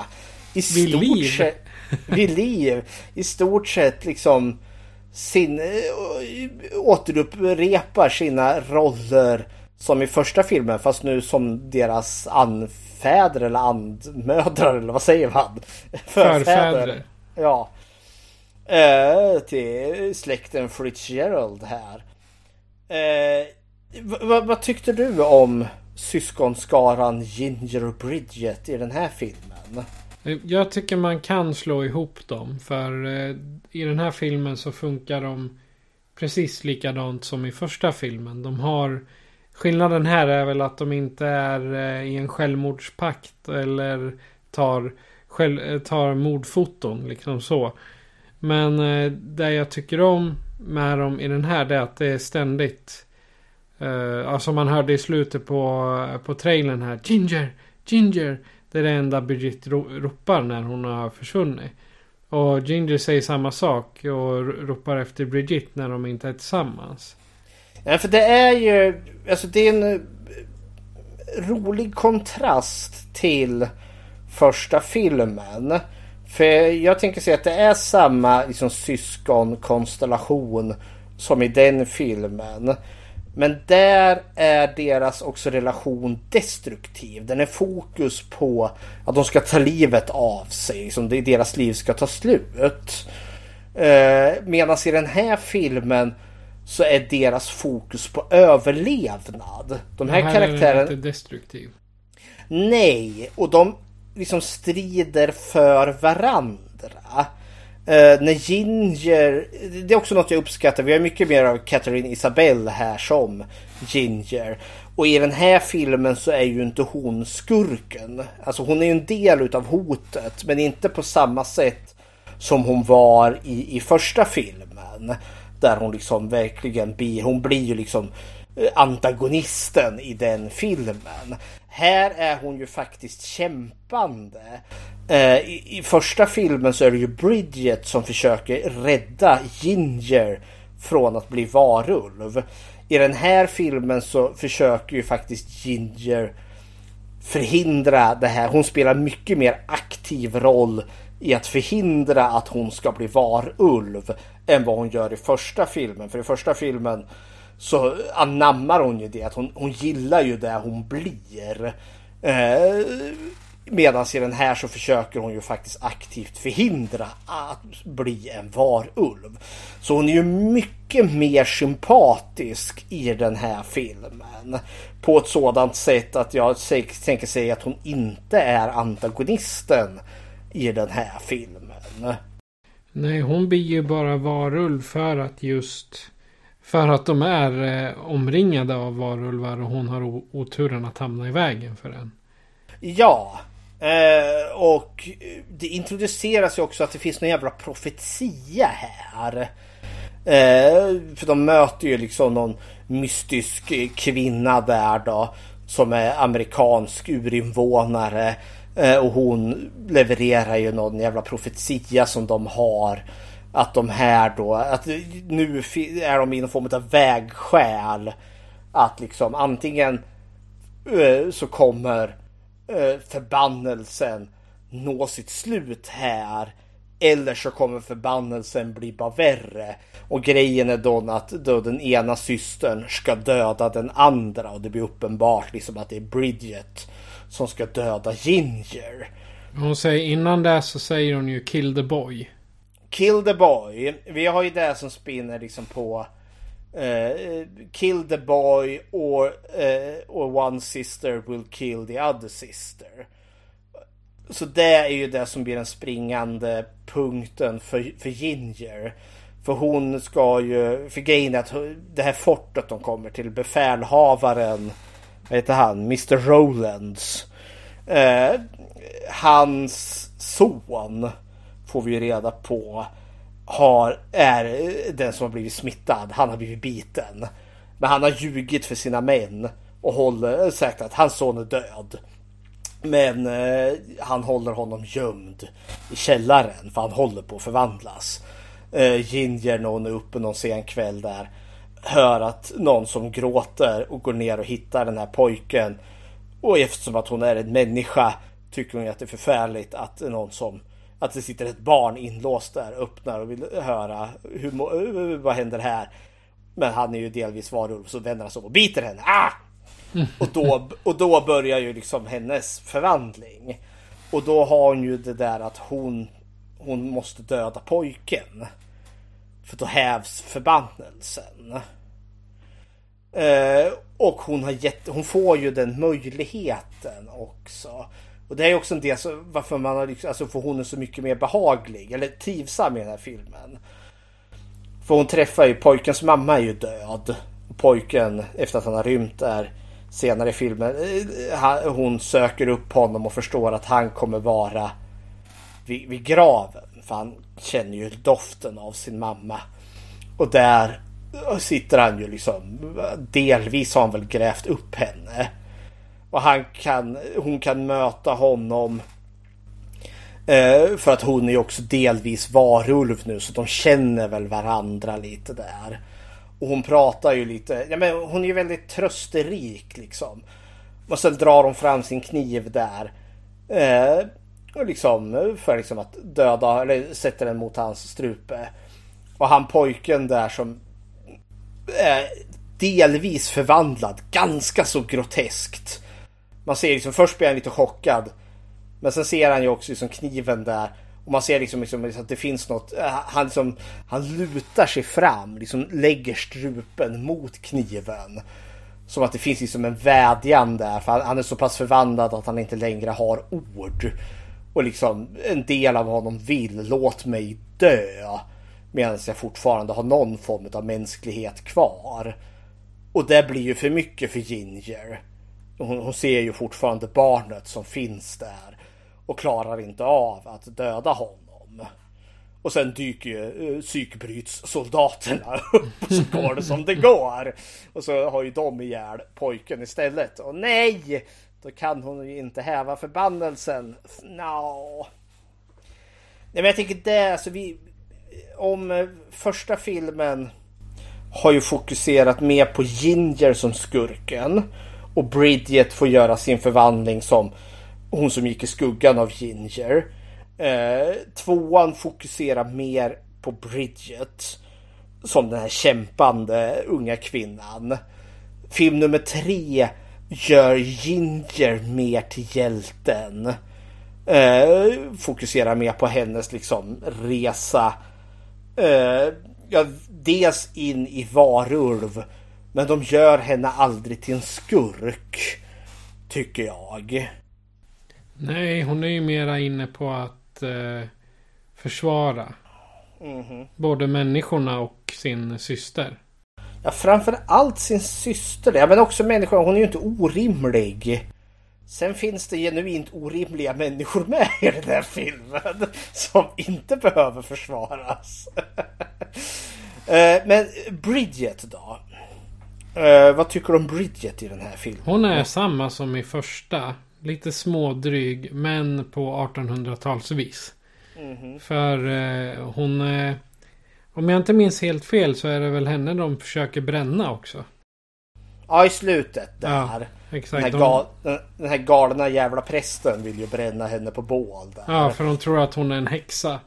I stort vid liv. Sett, vid liv. I stort sett liksom sin, återupprepar sina roller som i första filmen fast nu som deras anfäder eller andmödrar eller vad säger man? [laughs] Förfäder. Ja. Eh, till släkten Fitzgerald här. Eh, vad, vad tyckte du om syskonskaran Ginger och Bridget i den här filmen? Eh, jag tycker man kan slå ihop dem. För eh, i den här filmen så funkar de precis likadant som i första filmen. De har Skillnaden här är väl att de inte är eh, i en självmordspakt eller tar, själv, eh, tar mordfoton liksom så. Men eh, det jag tycker om med dem i den här det är att det är ständigt uh, Alltså man hörde i slutet på, på trailern här Ginger! Ginger! Det är det enda Bridget ropar när hon har försvunnit. Och Ginger säger samma sak och ropar efter Bridget när de inte är tillsammans. Ja, för det är ju... Alltså det är en eh, rolig kontrast till första filmen. För jag tänker säga att det är samma liksom, syskonkonstellation som i den filmen. Men där är deras också relation destruktiv. Den är fokus på att de ska ta livet av sig. Liksom deras liv ska ta slut. Eh, Medan i den här filmen så är deras fokus på överlevnad. De här, här karaktärerna... är inte destruktiv. Nej, och de liksom strider för varandra. Uh, när Ginger, det är också något jag uppskattar. Vi har mycket mer av Catherine Isabelle här som Ginger. Och i den här filmen så är ju inte hon skurken. Alltså hon är ju en del utav hotet men inte på samma sätt som hon var i, i första filmen. Där hon liksom verkligen blir, hon blir ju liksom Eh, antagonisten i den filmen. Här är hon ju faktiskt kämpande. Eh, I, I första filmen så är det ju Bridget som försöker rädda Ginger från att bli varulv. I den här filmen så försöker ju faktiskt Ginger förhindra det här. Hon spelar mycket mer aktiv roll i att förhindra att hon ska bli varulv än vad hon gör i första filmen. För i första filmen så anammar hon ju det. Att hon, hon gillar ju det hon blir. Eh, Medan i den här så försöker hon ju faktiskt aktivt förhindra att bli en varulv. Så hon är ju mycket mer sympatisk i den här filmen. På ett sådant sätt att jag tänker säga att hon inte är antagonisten i den här filmen. Nej, hon blir ju bara varulv för att just för att de är eh, omringade av varulvar och hon har oturen att hamna i vägen för en. Ja. Eh, och det introduceras ju också att det finns någon jävla profetia här. Eh, för de möter ju liksom någon mystisk kvinna där då. Som är amerikansk urinvånare. Eh, och hon levererar ju någon jävla profetia som de har. Att de här då, att nu är de i någon form av vägskäl. Att liksom antingen eh, så kommer eh, förbannelsen nå sitt slut här. Eller så kommer förbannelsen bli bara värre. Och grejen är då att då den ena systern ska döda den andra. Och det blir uppenbart liksom att det är Bridget som ska döda Ginger. Hon säger innan det så säger hon ju kill the boy. Kill the boy. Vi har ju det som spinner liksom på uh, Kill the boy or, uh, or one sister will kill the other sister. Så det är ju det som blir den springande punkten för, för Ginger. För hon ska ju, för grejen är att det här fortet de kommer till, befälhavaren, vad heter han, Mr Rowlands. Eh, hans son får vi ju reda på har, är den som har blivit smittad. Han har blivit biten. Men han har ljugit för sina män och håller, eh, sagt att hans son är död. Men eh, han håller honom gömd i källaren för han håller på att förvandlas. Eh, Ginger när hon är uppe någon sen kväll där hör att någon som gråter och går ner och hittar den här pojken. Och eftersom att hon är en människa tycker hon att det är förfärligt att någon som att det sitter ett barn inlåst där, öppnar och vill höra hur, eh, vad händer här? Men han är ju delvis varulv så vänder han sig om och biter henne. Ah! Och, då, och då börjar ju liksom hennes förvandling. Och då har hon ju det där att hon, hon måste döda pojken. För då hävs förbannelsen. Eh, och hon, har gett, hon får ju den möjligheten också. Och det är också en del så, varför man har liksom, alltså för hon är så mycket mer behaglig eller trivsam i den här filmen. För hon träffar ju pojkens mamma är ju död. Och pojken efter att han har rymt där senare i filmen. Eh, hon söker upp honom och förstår att han kommer vara vid, vid graven. För han känner ju doften av sin mamma. Och där eh, sitter han ju liksom. Delvis har han väl grävt upp henne. Och han kan, hon kan möta honom. Eh, för att hon är också delvis varulv nu så de känner väl varandra lite där. Och hon pratar ju lite, ja men hon är ju väldigt trösterik liksom. Och sen drar hon fram sin kniv där. Eh, och liksom för liksom att döda, eller sätter den mot hans strupe. Och han pojken där som är delvis förvandlad, ganska så groteskt. Man ser liksom, först blir han lite chockad. Men sen ser han ju också liksom kniven där. Och man ser liksom, liksom att det finns något. Eh, han, liksom, han lutar sig fram, liksom lägger strupen mot kniven. Som att det finns liksom en vädjan där. För han är så pass förvandlad att han inte längre har ord. Och liksom en del av honom vill, låt mig dö. Medan jag fortfarande har någon form av mänsklighet kvar. Och det blir ju för mycket för Ginger. Hon, hon, ser ju fortfarande barnet som finns där och klarar inte av att döda honom. Och sen dyker ju eh, psykbrytssoldaterna [laughs] upp och så går det som det går. Och så har ju de ihjäl pojken istället. Och nej! Då kan hon ju inte häva förbannelsen. No. Nej men jag tänker det, alltså vi... Om eh, första filmen har ju fokuserat mer på Ginger som skurken. Och Bridget får göra sin förvandling som hon som gick i skuggan av Ginger. Eh, tvåan fokuserar mer på Bridget. Som den här kämpande unga kvinnan. Film nummer tre gör Ginger mer till hjälten. Eh, fokuserar mer på hennes liksom resa. Eh, ja, dels in i varulv men de gör henne aldrig till en skurk. Tycker jag. Nej, hon är ju mera inne på att eh, försvara. Mm -hmm. Både människorna och sin syster. Ja, framför allt sin syster. Ja, men också människan. Hon är ju inte orimlig. Sen finns det genuint orimliga människor med i den här filmen. [laughs] Som inte behöver försvaras. [laughs] Eh, men Bridget då? Eh, vad tycker du om Bridget i den här filmen? Hon är samma som i första. Lite smådryg men på 1800-talsvis. Mm -hmm. För eh, hon... Eh, om jag inte minns helt fel så är det väl henne de försöker bränna också. Ja, i slutet där. Ja, exakt. Den här, gal, den, den här galna jävla prästen vill ju bränna henne på bål. Där. Ja, för de tror att hon är en häxa.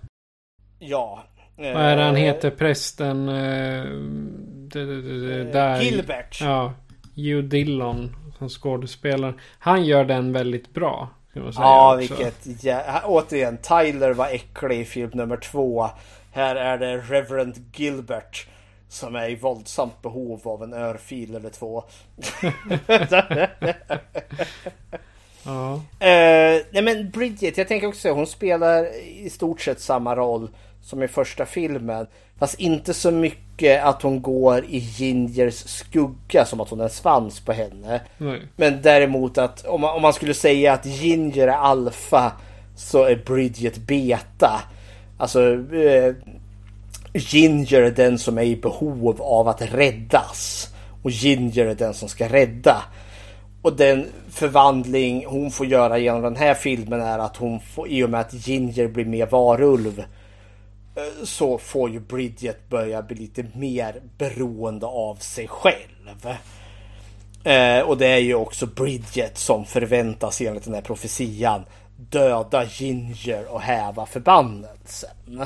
Ja. Vad är det han heter? Prästen... Eh, det, där. Gilbert. Ja. Hugh Dillon som skådespelare. Han gör den väldigt bra. ja, vilket... Ja, återigen, Tyler var äcklig i film nummer två. Här är det Reverend Gilbert som är i våldsamt behov av en örfil eller två. [laughs] ja. Uh, nej men Bridget, jag tänker också hon spelar i stort sett samma roll som i första filmen. Fast inte så mycket att hon går i Gingers skugga som att hon är en svans på henne. Nej. Men däremot att om man, om man skulle säga att Ginger är alfa så är Bridget beta. Alltså eh, Ginger är den som är i behov av att räddas. Och Ginger är den som ska rädda. Och den förvandling hon får göra genom den här filmen är att hon får, i och med att Ginger blir mer varulv Eh, så får ju Bridget börja bli lite mer beroende av sig själv. Eh, och det är ju också Bridget som förväntas enligt den här profetian döda Ginger och häva förbannelsen.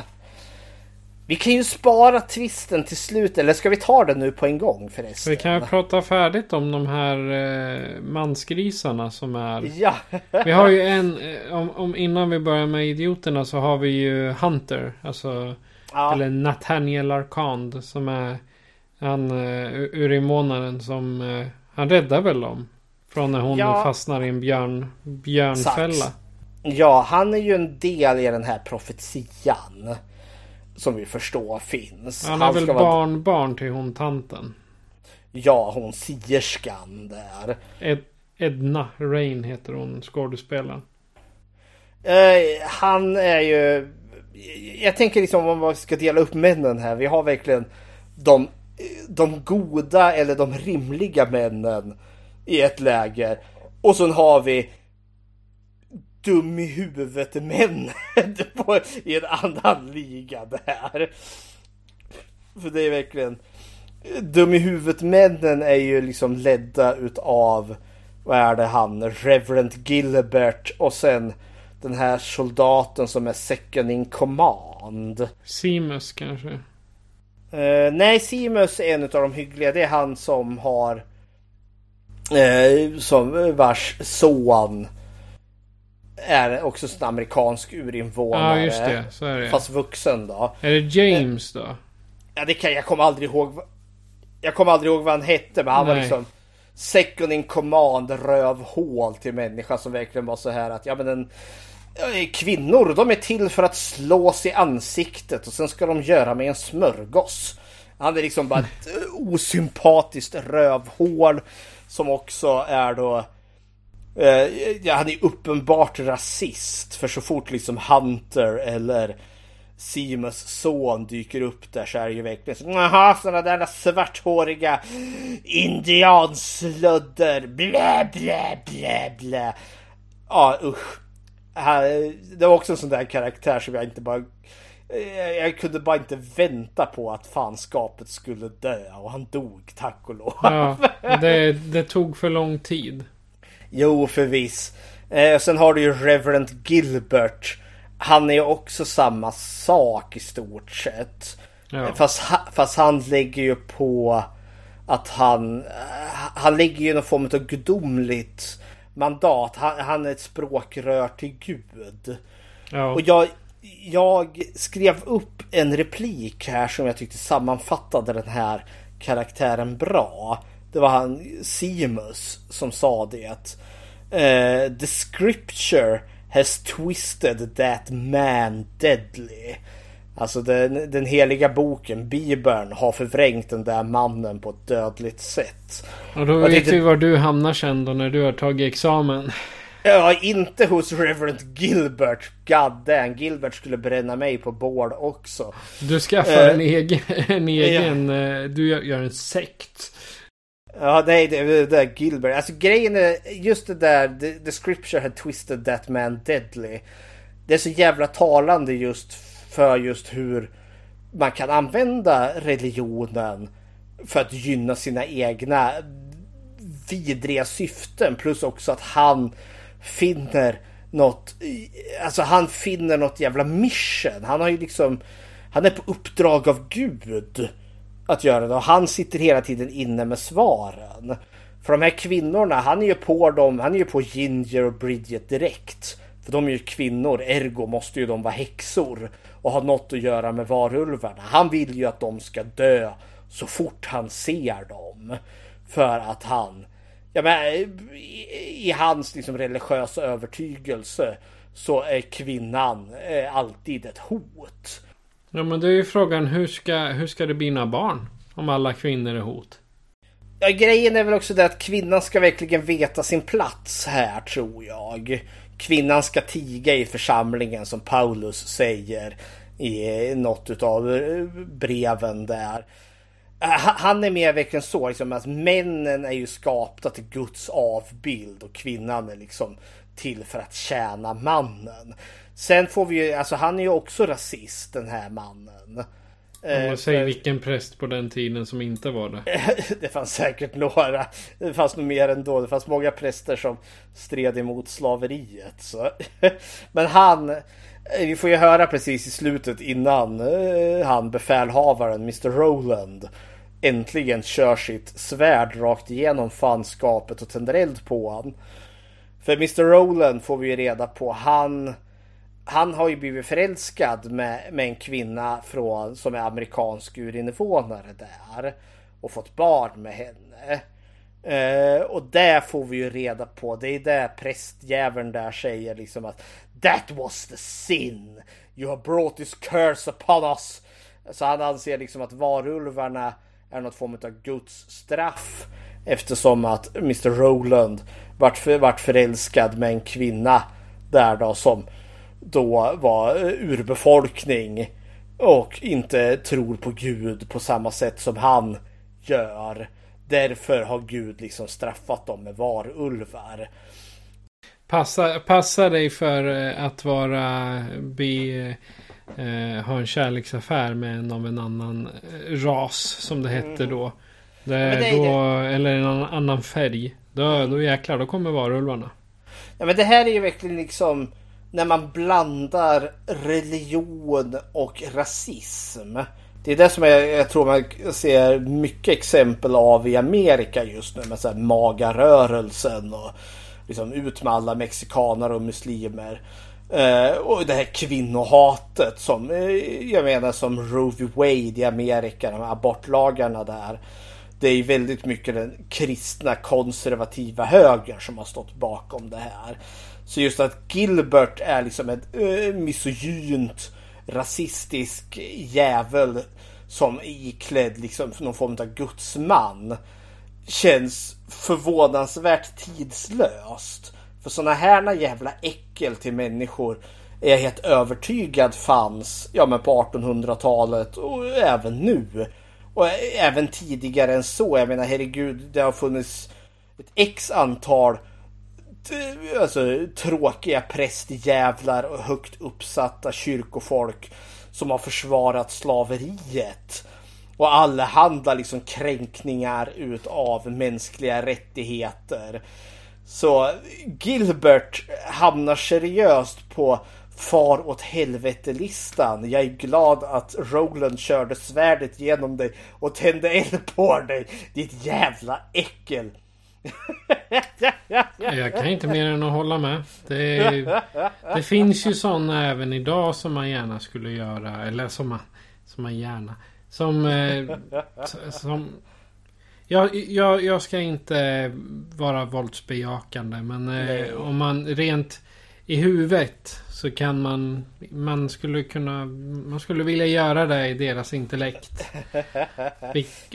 Vi kan ju spara twisten till slut, eller ska vi ta den nu på en gång förresten? Vi kan ju prata färdigt om de här eh, mansgrisarna som är... Ja! vi har ju en, eh, om, om, innan vi börjar med idioterna så har vi ju Hunter, alltså... Ja. Eller Nathaniel Arkand som är han uh, urinvånaren som... Uh, han räddar väl dem? Från när hon ja. fastnar i en björn, björnfälla. Sax. Ja, han är ju en del i den här profetian. Som vi förstår finns. Han han väl barnbarn barn till hon tanten? Ja, hon sierskan där. Ed Edna Rain heter hon, skådespelaren. Uh, han är ju... Jag tänker liksom om man ska dela upp männen här. Vi har verkligen de, de goda eller de rimliga männen i ett läger. Och sen har vi dum i huvudet män [laughs] i en annan liga där. För det är verkligen dum i huvudet männen är ju liksom ledda utav vad är det han, Reverend Gilbert och sen den här soldaten som är second in command. Simus kanske? Uh, nej, Simus är en av de hyggliga. Det är han som har uh, som vars son är också en amerikansk urinvånare. Ja, just det. Så är det. Fast vuxen då. Är det James då? Ja, det kan jag kommer aldrig ihåg. Jag kommer aldrig ihåg vad han hette, men han Nej. var liksom second in command rövhål till människa som verkligen var så här att ja men en Kvinnor, de är till för att slås i ansiktet och sen ska de göra med en smörgås. Han är liksom bara ett [laughs] osympatiskt rövhål som också är då Eh, ja, han är uppenbart rasist. För så fort liksom Hunter eller Simus son dyker upp där så är det ju verkligen så Jaha, sådana där svarthåriga indianslödder. Blä, blä, blä, blä. Ja, usch. Det var också en sån där karaktär som jag inte bara... Eh, jag kunde bara inte vänta på att fanskapet skulle dö och han dog tack och lov. Ja, det, det tog för lång tid. Jo, förvis. Eh, sen har du ju Reverend Gilbert. Han är ju också samma sak i stort sett. Ja. Fast, fast han lägger ju på att han... Eh, han lägger ju någon form av gudomligt mandat. Han, han är ett språkrör till Gud. Ja. Och jag, jag skrev upp en replik här som jag tyckte sammanfattade den här karaktären bra. Det var han Simus som sa det. Uh, the scripture has twisted that man deadly. Alltså den, den heliga boken, Bibeln, har förvrängt den där mannen på ett dödligt sätt. Och då vet det- vi var du hamnar sen då när du har tagit examen. Ja, inte hos Reverend Gilbert. God damn, Gilbert skulle bränna mig på bål också. Du skaffar Eh, en egen, en egen eh, du gör en sekt. Ja, nej, det, det där Gilbert. Alltså grejen är, just det där, the, the scripture had twisted that man deadly. Det är så jävla talande just för just hur man kan använda religionen för att gynna sina egna vidriga syften. Plus också att han finner något, alltså han finner något jävla mission. Han har ju liksom, han är på uppdrag av Gud att göra det och han sitter hela tiden inne med svaren. För de här kvinnorna, han är ju på dem, han är ju på Ginger och Bridget direkt. För de är ju kvinnor, ergo måste ju de vara häxor och ha något att göra med varulvarna. Han vill ju att de ska dö så fort han ser dem. För att han, ja men i, i hans liksom religiösa övertygelse så är kvinnan eh, alltid ett hot. Ja men då är ju frågan hur ska, hur ska det bli några barn? Om alla kvinnor är hot. Ja, grejen är väl också det att kvinnan ska verkligen veta sin plats här tror jag. Kvinnan ska tiga i församlingen som Paulus säger i något av eh, breven där. Eh, han är mer verkligen så liksom att männen är ju skapta till Guds avbild och kvinnan är liksom till för att tjäna mannen. Sen får vi ju, alltså han är ju också rasist den här mannen. Eh, Om man säger för- vilken präst på den tiden som inte var det. [laughs] det fanns säkert några. Det fanns nog mer ändå. Det fanns många präster som stred emot slaveriet. Så. [laughs] Men han, eh, vi får ju höra precis i slutet innan eh, han befälhavaren Mr Roland äntligen kör sitt svärd rakt igenom fanskapet och tänder eld på han. För Mr Roland får vi ju reda på, han han har ju blivit förälskad med, med en kvinna från, som är amerikansk urinvånare där. Och fått barn med henne. Eh, och det får vi ju reda på, det är det prästjäveln där säger liksom att That was the sin! You have brought this curse upon us! Så han anser liksom att varulvarna är något form av Guds straff. Eftersom att Mr Rowland vart, för, vart förälskad med en kvinna där då som då var eh, urbefolkning och inte tror på Gud på samma sätt som han gör. Därför har Gud liksom straffat dem med varulvar. Passa, passa dig för eh, att vara be, eh, ha en kärleksaffär med en av en annan eh, ras som det hette då. Det, Mm. men det är då eller en annan, annan färg. Då, då jäklar, då kommer varulvarna. Ja men det här är ju verkligen liksom när man blandar religion och rasism. Det är det som jag, jag tror man ser mycket exempel av i Amerika just nu med så här magarörelsen och liksom ut med alla mexikaner och muslimer. Eh, och det här kvinnohatet som eh, jag menar som Roe v. Wade i Amerika, de här abortlagarna där. Det är väldigt mycket den kristna konservativa högern som har stått bakom det här. Så just att Gilbert är liksom ett uh, misogynt, rasistisk jävel som är iklädd liksom någon form av gudsman. Känns förvånansvärt tidslöst. För sådana här jävla äckel till människor är jag helt övertygad fanns ja, men på 1800-talet och även nu. Och även tidigare än så. Jag menar herregud, det har funnits ett x antal alltså, tråkiga prästjävlar och högt uppsatta kyrkofolk som har försvarat slaveriet. Och allehanda liksom kränkningar utav mänskliga rättigheter. Så Gilbert hamnar seriöst på far åt helvete-listan. Jag är glad att Roland körde svärdet genom dig och tände eld på dig. Ditt jävla äckel. Jag kan inte mer än att hålla med. Det, det finns ju sådana även idag som man gärna skulle göra. Eller som man, som man gärna. Som... eh, som jag, jag, jag ska inte vara våldsbejakande men eh, om man rent i huvudet så kan man... Man skulle kunna... Man skulle vilja göra det i deras intellekt.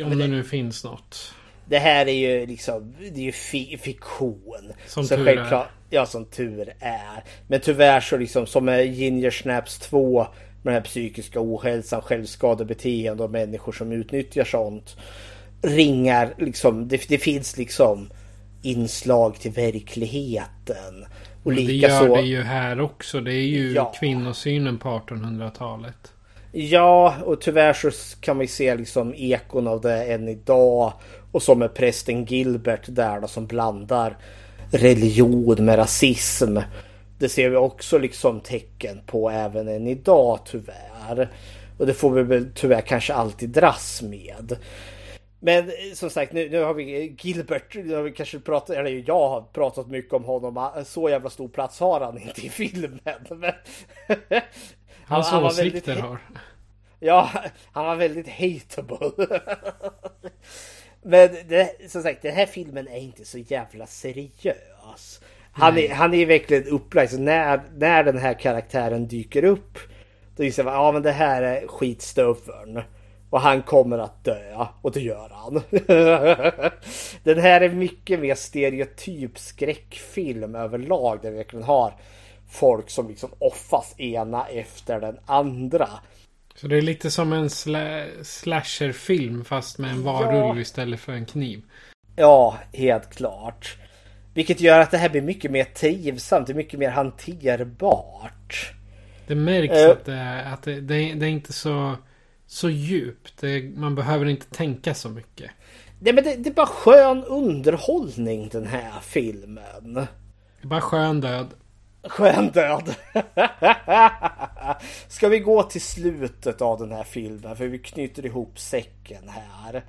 Om det nu finns något. Det här är ju liksom, det är ju fi fiktion. Som så tur självklart, är. Ja, som tur är. Men tyvärr så liksom som med Ginger Snaps 2 med den här psykiska ohälsan, självskadebeteende och människor som utnyttjar sånt. Ringar liksom, det, det finns liksom inslag till verkligheten. Och det gör så, det ju här också. Det är ju ja. kvinnosynen på 1800-talet. Ja, och tyvärr så kan man ju se liksom ekon av det än idag. Och som med prästen Gilbert där då som blandar religion med rasism. Det ser vi också liksom tecken på även än idag tyvärr. Och det får vi väl tyvärr kanske alltid dras med. Men som sagt, nu, nu har vi Gilbert, nu har vi kanske pratat, eller jag har pratat mycket om honom. Så jävla stor plats har han inte i filmen. [laughs] Men, Hans han, han åsikter väldigt, har. Ja, han var väldigt hateable. [laughs] Men det, som sagt, den här filmen är inte så jävla seriös. Han är, han är verkligen upplagd. Så när, när den här karaktären dyker upp. Då gissar man, ja men det här är skitstöveln. Och han kommer att dö. Och det gör han. [laughs] den här är mycket mer stereotyp skräckfilm överlag. Där vi verkligen har folk som liksom offas ena efter den andra. Så det är lite som en sla slasherfilm fast med en varulv ja. istället för en kniv. Ja, helt klart. Vilket gör att det här blir mycket mer trivsamt, det är mycket mer hanterbart. Det märks uh, att, det är, att det, det, är, det är inte så, så djupt. Det, man behöver inte tänka så mycket. Nej men det, det är bara skön underhållning den här filmen. Det är bara skön död. Skön död. [laughs] Ska vi gå till slutet av den här filmen? För vi knyter ihop säcken här.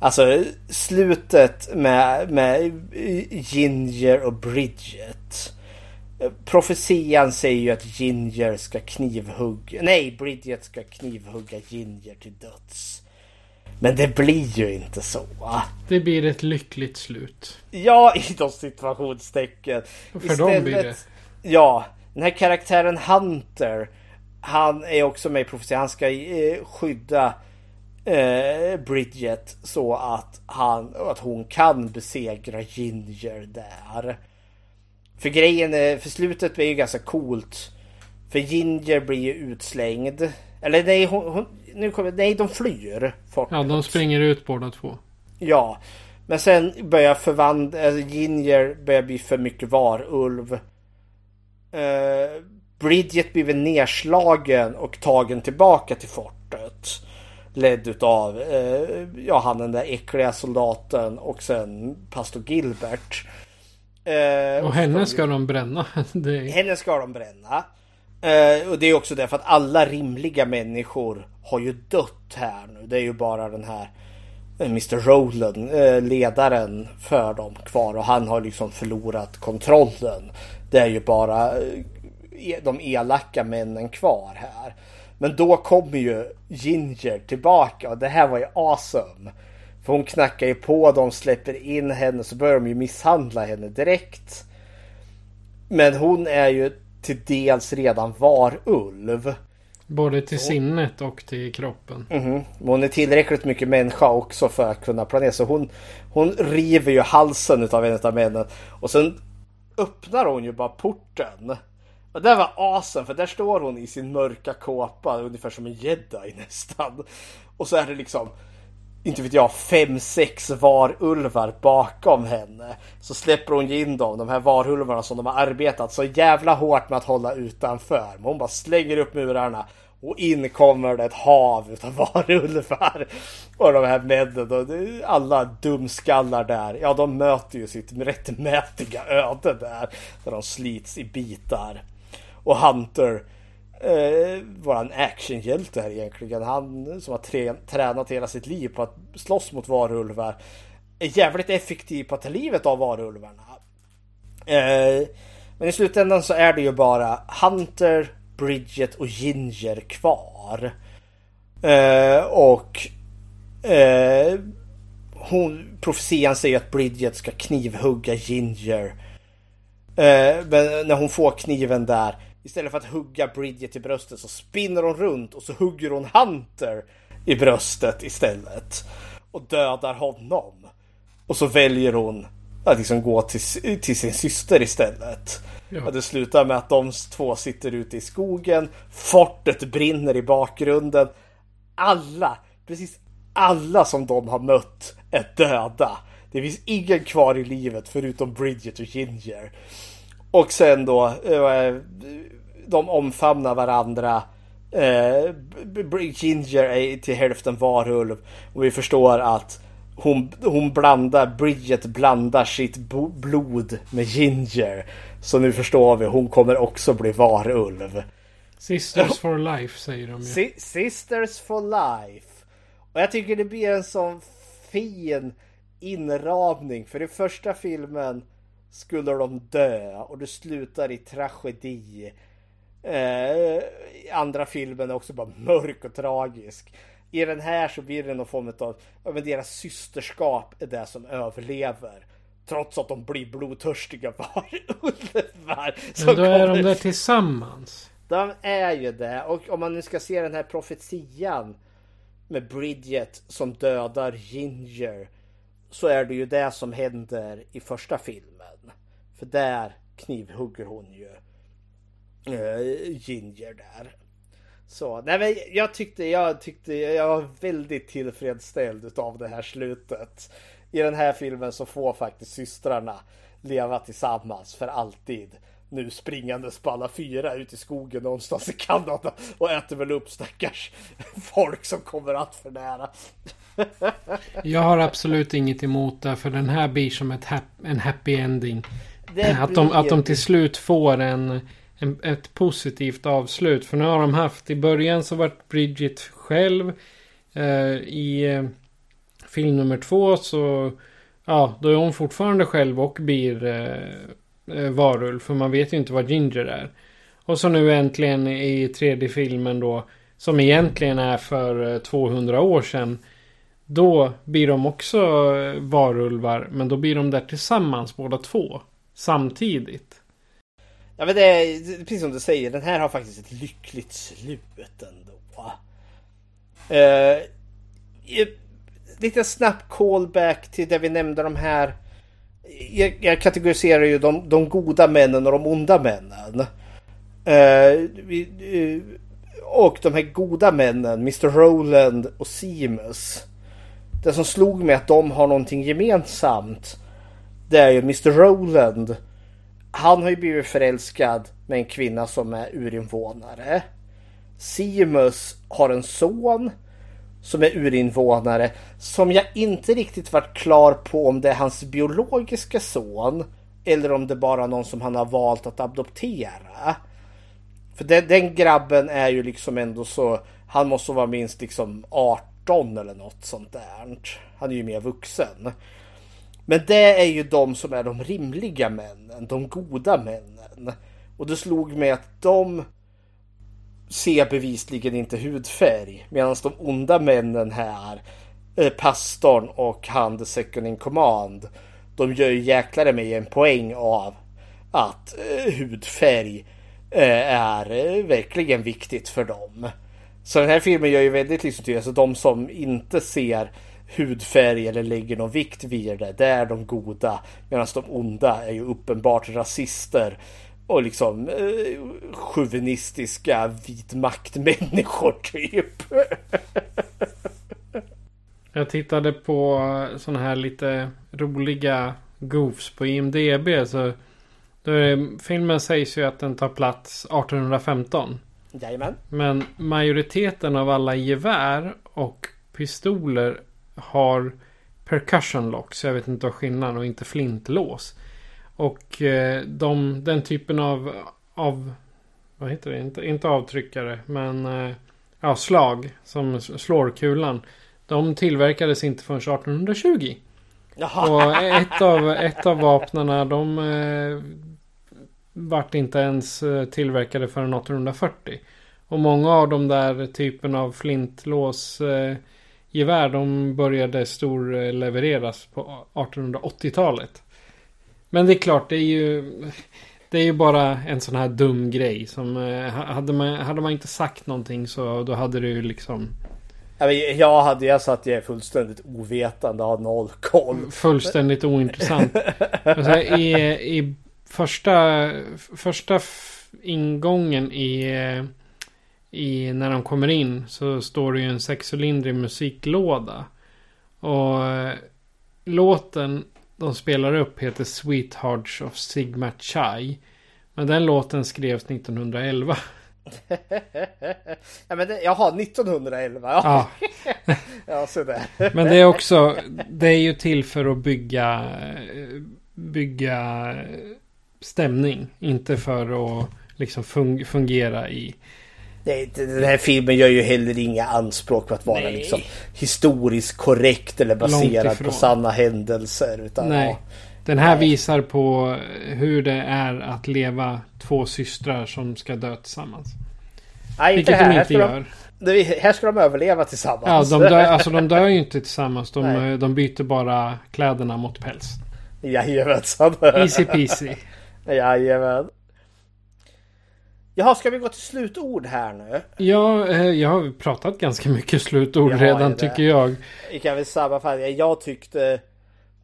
Alltså slutet med, med Ginger och Bridget. Profetian säger ju att Ginger ska knivhugga... Nej, Bridget ska knivhugga Ginger till döds. Men det blir ju inte så. Det blir ett lyckligt slut. Ja, [laughs] i de situationstecken. För Istället, dem blir det. Ja, den här karaktären Hunter. Han är också med i profetian. Han ska eh, skydda eh, Bridget så att, han, att hon kan besegra Ginger där. För grejen är, för slutet blir ju ganska coolt. För Ginger blir ju utslängd. Eller nej, hon, hon, nu kommer, nej de flyr. Ja, de springer ut båda två. Ja. Men sen börjar förvandla, alltså Ginger börjar bli för mycket varulv. Uh, Bridget blir väl nedslagen och tagen tillbaka till fortet. Ledd utav uh, ja, han den där äckliga soldaten och sen pastor Gilbert. Uh, och henne ska de bränna. [laughs] är... Henne ska de bränna. Uh, och det är också därför att alla rimliga människor har ju dött här nu. Det är ju bara den här Mr Rowland, ledaren för dem kvar och han har liksom förlorat kontrollen. Det är ju bara eh, de elaka männen kvar här. Men då kommer ju Ginger tillbaka och det här var ju awesome. För hon knackar ju på dem, släpper in henne så börjar de ju misshandla henne direkt. Men hon är ju till dels redan varulv. Både till sinnet och till kroppen. Mm -hmm. Hon är tillräckligt mycket människa också för att kunna planera. Så hon, hon river ju halsen av en av männen. Och sen öppnar hon ju bara porten. Och det var asen för där står hon i sin mörka kåpa ungefär som en jedi nästan. Och så är det liksom inte vet jag, fem, sex varulvar bakom henne. Så släpper hon in dem, de här varulvarna som de har arbetat så jävla hårt med att hålla utanför. Men hon bara slänger upp murarna och in kommer det ett hav utav [laughs] varulvar. Och de här männen, och alla dumskallar där, ja de möter ju sitt rättmätiga öde där. Där de slits i bitar. Och Hunter, eh, våran actionhjälte här egentligen. Han som har tränat hela sitt liv på att slåss mot varulvar. Är jävligt effektiv på att ta livet av varulvarna. Eh, men i slutändan så är det ju bara Hunter Bridget och Ginger kvar. Eh, och eh, hon, profetian säger att Bridget ska knivhugga Ginger Eh, men när hon får kniven där, istället för att hugga Bridget i bröstet så spinner hon runt och så hugger hon Hunter i bröstet istället. Och dödar honom. Och så väljer hon att liksom gå till, till sin syster istället. Ja. Och det slutar med att de två sitter ute i skogen. Fortet brinner i bakgrunden. Alla, precis alla som de har mött är döda. Det finns ingen kvar i livet förutom Bridget och Ginger. Och sen då, eh, de omfamnar varandra. Eh, Ginger är till hälften varulv. Och vi förstår att hon, hon blandar, Bridget blandar sitt blod med Ginger. Så nu förstår vi, hon kommer också bli varulv. Sisters for life säger de ju. Sisters for life. Och jag tycker det blir en sån fin inramning. För i första filmen skulle de dö och det slutar i tragedi. Eh, andra filmen är också bara mörk och tragisk. I den här så blir det någon form av, men deras systerskap är det som överlever. Trots att de blir blodtörstiga [laughs] varulvar. Men då är de där tillsammans. De är ju det. Och om man nu ska se den här profetian med Bridget som dödar Ginger. Så är det ju det som händer i första filmen. För där knivhugger hon ju äh, Ginger där. Så, nej men jag tyckte, jag tyckte, jag var väldigt tillfredsställd av det här slutet. I den här filmen så får faktiskt systrarna leva tillsammans för alltid. Nu springandes på alla fyra ut i skogen någonstans i Kanada och äter väl upp stackars folk som kommer allt för nära. jag har absolut inget emot det för den här blir som ett hap en happy ending. Att de, att de till slut får en en, ett positivt avslut. För nu har de haft i början så vart Bridget själv. Eh, I eh, film nummer två så ja, då är hon fortfarande själv och blir eh, eh varulv. För man vet ju inte vad Ginger är. Och så nu äntligen i tredje filmen då. Som egentligen är för eh, 200 år sedan. Då blir de också eh, varulvar. Men då blir de där tillsammans båda två. Samtidigt. Ja men det är precis som du säger, den här har faktiskt ett lyckligt slut ändå. Uh, lite snabb callback till det vi nämnde de här. Jag, jag kategoriserar ju de, de, goda männen och de onda männen. Uh, vi, uh, och de här goda männen, Mr Roland och Seamus. Det som slog mig att de har någonting gemensamt. Det är ju Mr Roland han har ju blivit förälskad med en kvinna som är urinvånare. Simus har en son som är urinvånare som jag inte riktigt varit klar på om det är hans biologiska son eller om det bara är någon som han har valt att adoptera. För den, den grabben är ju liksom ändå så, han måste vara minst liksom 18 eller något sånt där. Han är ju mer vuxen. Men det är ju de som är de rimliga männen, de goda männen. Och det slog mig att de ser bevisligen inte hudfärg. Medan de onda männen här, eh, pastorn och han the second in command. De gör ju jäklare mig en poäng av att eh, hudfärg eh, är verkligen viktigt för dem. Så den här filmen gör ju väldigt liksom till, alltså de som inte ser hudfärg eller lägger någon vikt vid det. Det är de goda. Medan de onda är ju uppenbart rasister. Och liksom eh, chauvinistiska vitmaktmänniskor typ. [laughs] Jag tittade på sådana här lite roliga goofs på IMDB. Så det, filmen sägs ju att den tar plats 1815. Jajamän. Men majoriteten av alla gevär och pistoler har percussion locks. Jag vet inte vad skillnaden och inte flintlås. Och eh, de, den typen av, av vad heter det? Inte, inte avtryckare men eh, ja, slag som slår kulan. De tillverkades inte förrän 1820. Och ett av, ett av vapnena de eh, vart inte ens eh, tillverkade förrän 1840. Och många av de där typen av flintlås eh, gevär de började storlevereras på 1880-talet. Men det är klart, det är ju... Det är ju bara en sån här dum grej som... eh, Hade man, hade man inte sagt någonting så då hade det ju liksom... Jag hade jag sagt att jag är fullständigt ovetande, har noll koll. Fullständigt ointressant. Men så här, i, I första, första ingången i, eh, i... När de kommer in så står det ju en sexcylindrig musiklåda. Och eh, låten de spelar upp heter Sweethearts of Sigma Chai. Men den låten skrevs 1911. [laughs] ja, men det, jaha, 1911. Ja. Ja, [laughs] ja så där. [laughs] Men det är också, det är ju till för att bygga, bygga stämning. Inte för att liksom fung- fungera i... Nej, den här filmen gör ju heller inga anspråk på att vara Nej. liksom historiskt korrekt eller baserad på sanna händelser. Utan, Nej. Ja, Den här visar på hur det är att leva två systrar som ska dö tillsammans. Nej, inte Vilket här. de inte ska de- gör. Det- Här ska de överleva Ja, tillsammans. de dör, alltså de dör ju inte tillsammans. De, Nej. de byter bara kläderna mot päls. Jajamensan. Easy peasy. [laughs] Jajamän. Jaha, ska vi gå till slutord här nu? Ja, eh, jag har pratat ganska mycket slutord Jag redan tycker jag. Vi kan väl sammanfatta. Jag tyckte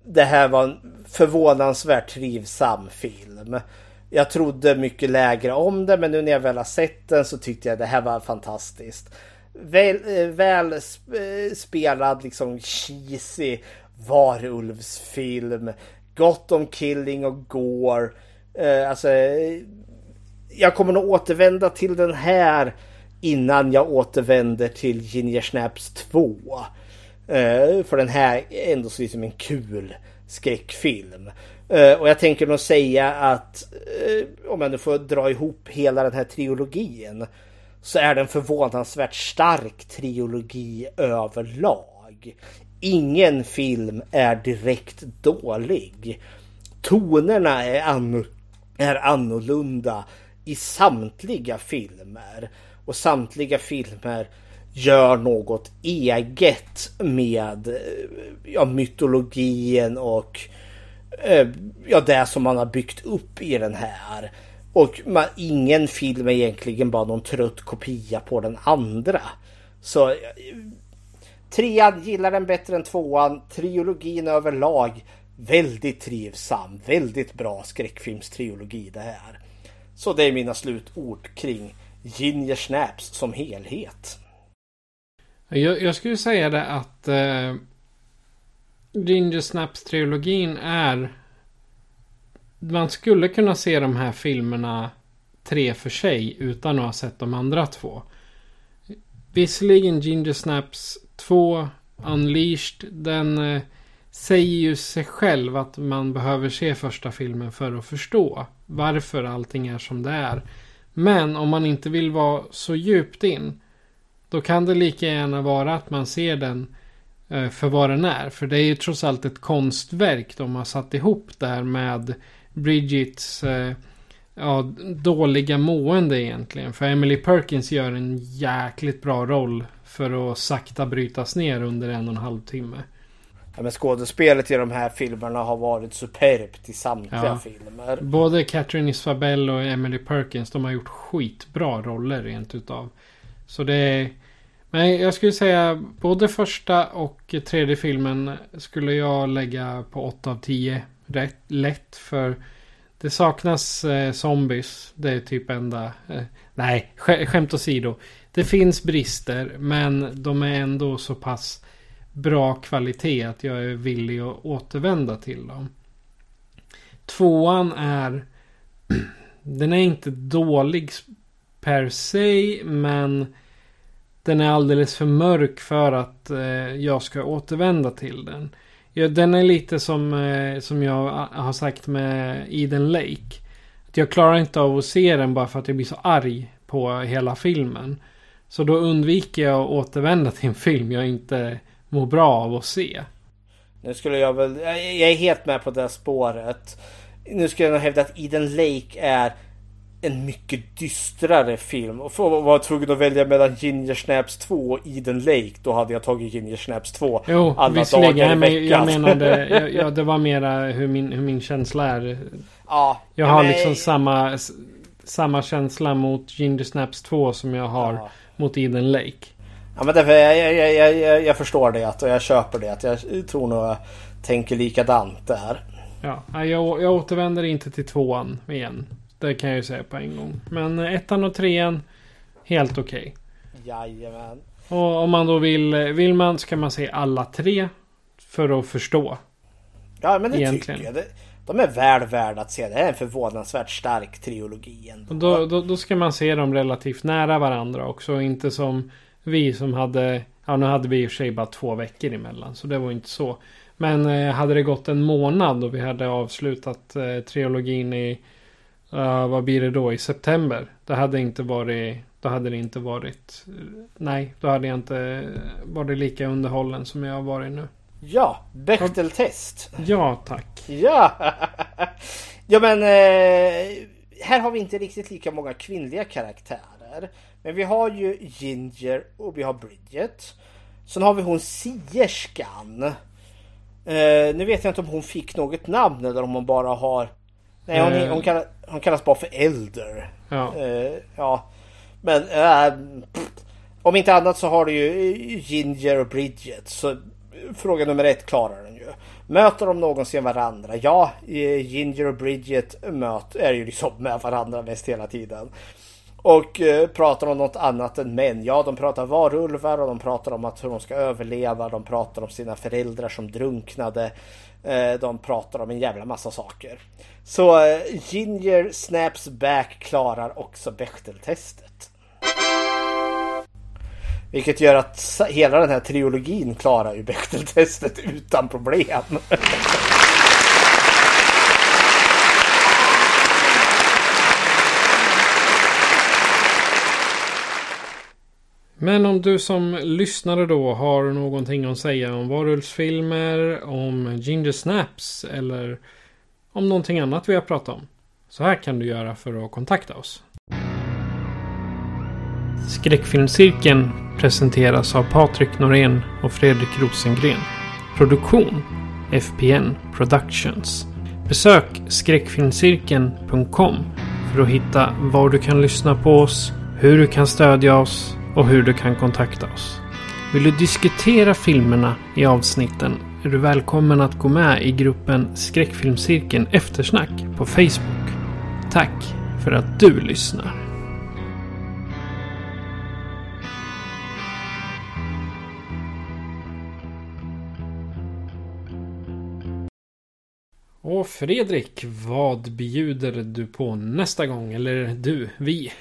det här var en förvånansvärt trivsam film. Jag trodde mycket lägre om det men nu när jag väl har sett den så tyckte jag det här var fantastiskt. Väl, eh, väl eh, spelad liksom cheesy varulvsfilm. Gott om killing och gore. Alltså jag kommer nog återvända till den här innan jag återvänder till Ginger Snaps 2. Eh, för den här är ändå så liksom en kul skräckfilm. Eh, och jag tänker nog säga att eh, om jag nu får dra ihop hela den här trilogin så är den förvånansvärt stark trilogi överlag. Ingen film är direkt dålig. Tonerna är, an är annorlunda i samtliga filmer. Och samtliga filmer gör något eget med eh, ja, mytologin och eh, ja, det som man har byggt upp i den här. Och man, ingen film är egentligen bara någon trött kopia på den andra. Så eh, trean gillar den bättre än tvåan. Triologin överlag väldigt trivsam. Väldigt bra skräckfilmstriologi det här. Så det är mina slutord kring Ginger Snaps som helhet. Jag, jag skulle säga det att eh, Ginger Snaps-trilogin är... Man skulle kunna se de här filmerna tre för sig utan att ha sett de andra två. Visserligen Ginger Snaps 2 Unleashed, den eh, säger ju sig själv att man behöver se första filmen för att förstå varför allting är som det är. Men om man inte vill vara så djupt in då kan det lika gärna vara att man ser den eh, för vad den är. För det är ju trots allt ett konstverk de har satt ihop där med Bridgets eh, ja, dåliga mående egentligen. För Emily Perkins gör en jäkligt bra roll för att sakta brytas ner under en och en halv timme. Ja, men skådespelet i de här filmerna har varit superbt i samtliga Ja. filmer. Både Catherine Isabelle och Emily Perkins de har gjort skitbra roller rent utav. Så det är... Men jag skulle säga både första och tredje filmen skulle jag lägga på 8 av 10 rätt, lätt för det saknas eh, zombies. Det är typ enda... Eh, nej, sk- skämt åsido. Det finns brister men de är ändå så pass bra kvalitet att jag är villig att återvända till dem. Tvåan är... [clears throat] Den är inte dålig per se men den är alldeles för mörk för att eh, jag ska återvända till den. Ja, den är lite som, eh, som jag har sagt med Eden Lake. Att jag klarar inte av att se den bara för att jag blir så arg på hela filmen. Så då undviker jag att återvända till en film jag inte mår bra av att se. Nu skulle jag väl... Jag är helt med på det spåret. Nu skulle jag nog hävda att Eden Lake är en mycket dystrare film. Och för att vara tvungen att välja mellan Ginger Snaps 2 och Eden Lake. Då hade jag tagit Ginger Snaps 2 Jo, alla dagar i veckan. [laughs] jag menade, jag, jag, det var mera hur min, hur min känsla är. Ja, Jag ja, har men- liksom samma, samma känsla mot Ginger Snaps 2 som jag har Ja. mot Eden Lake. Ja men därför, jag, jag, jag, jag, jag, förstår det och jag köper det. Jag tror nog jag tänker likadant där. Ja, jag, jag återvänder inte till tvåan igen. Det kan jag ju säga på en gång. Men ettan och trean, helt okej. Jajamän. Och om man då vill, vill man ska man se alla tre. För att förstå. Ja men det Egentligen. tycker jag. De är väl värda att se. Det är en förvånansvärt stark trilogi ändå. Och då, då, då ska man se dem relativt nära varandra också. Inte som vi som hade... Ja nu hade vi i och för sig bara två veckor emellan. Så det var inte så. Men eh, hade det gått en månad och vi hade avslutat eh, trilogin i... eh, vad blir det då? I september. Det hade inte varit... Då hade det inte varit... nej, då hade jag inte varit lika underhållen som jag har varit nu. Ja, Bechteltest. Ja, tack. Ja! [laughs] ja men eh, här har vi inte riktigt lika många kvinnliga karaktärer. Men vi har ju Ginger och vi har Bridget. Sen har vi hon sierskan. Eh, nu vet jag inte om hon fick något namn eller om hon bara har... Nej, hon, Eh. hon, kallas, hon kallas bara för Elder. Ja. Eh, ja. Men eh, om inte annat så har du ju Ginger och Bridget. Så fråga nummer ett klarar den ju. Möter de någonsin varandra? Ja, eh, Ginger och Bridget möt, är ju liksom med varandra mest hela tiden. Och eh, pratar om något annat än män. Ja, de pratar varulvar och de pratar om att hur de ska överleva. De pratar om sina föräldrar som drunknade. Eh, de pratar om en jävla massa saker. Så eh, Ginger Snaps Back klarar också Bechteltestet. Vilket gör att hela den här trilogin klarar ju Bechteltestet utan problem. [laughs] Men om du som lyssnare då har någonting att säga om varulvsfilmer, om Ginger Snaps eller om någonting annat vi har pratat om. Så här kan du göra för att kontakta oss. Skräckfilmscirkeln presenteras av Patrik Norén och Fredrik Rosengren. Produktion FPN Productions. Besök skräckfilmscirkeln.com för att hitta var du kan lyssna på oss, hur du kan stödja oss och hur du kan kontakta oss. Vill du diskutera filmerna i avsnitten är du välkommen att gå med i gruppen Skräckfilmscirkeln Eftersnack på Facebook. Tack för att du lyssnar. Och Fredrik, vad bjuder du på nästa gång? Eller du, vi?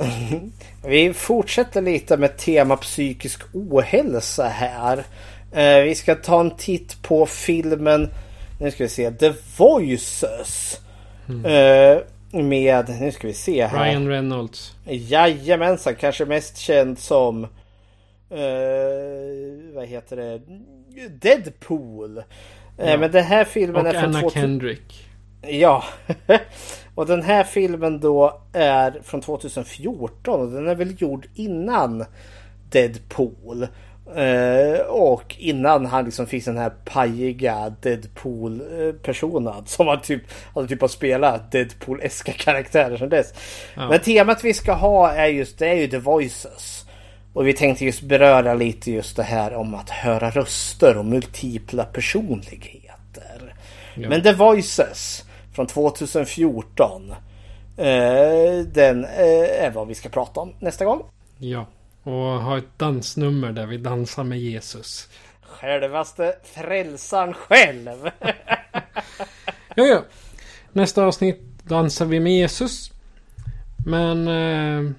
[laughs] Vi fortsätter lite med tema psykisk ohälsa här. Eh, vi ska ta en titt på filmen, nu ska vi se, The Voices. Eh, med, nu ska vi se här. Ryan Reynolds. Jajamensan, kanske mest känd som eh, vad heter det? Deadpool. Ja. Men den här filmen Och är från Anna 2000 Kendrick. Ja. [laughs] och den här filmen då är från 2014 och den är väl gjord innan Deadpool. Eh, och innan han liksom fick den här pajiga Deadpool-personen [laughs] som han typ, hade typ har spelat Deadpool-eska karaktärer sedan dess. Ja. Men temat vi ska ha är just det är ju The Voices. Och vi tänkte just beröra lite just det här om att höra röster och multipla personligheter. Ja. Men The Voices från 2014. Eh, den eh, är vad vi ska prata om nästa gång. Ja. Och ha ett dansnummer där vi dansar med Jesus. Självaste frälsaren själv. [laughs] Ja, ja. Nästa avsnitt dansar vi med Jesus. Men eh,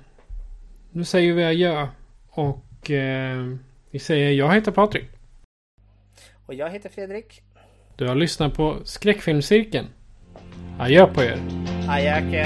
nu säger vi adjö. Och eh, vi säger jag heter Patrik. och jag heter Fredrik. Du har lyssnat på Skräckfilmscirkeln. Adjö på er. Ajaken.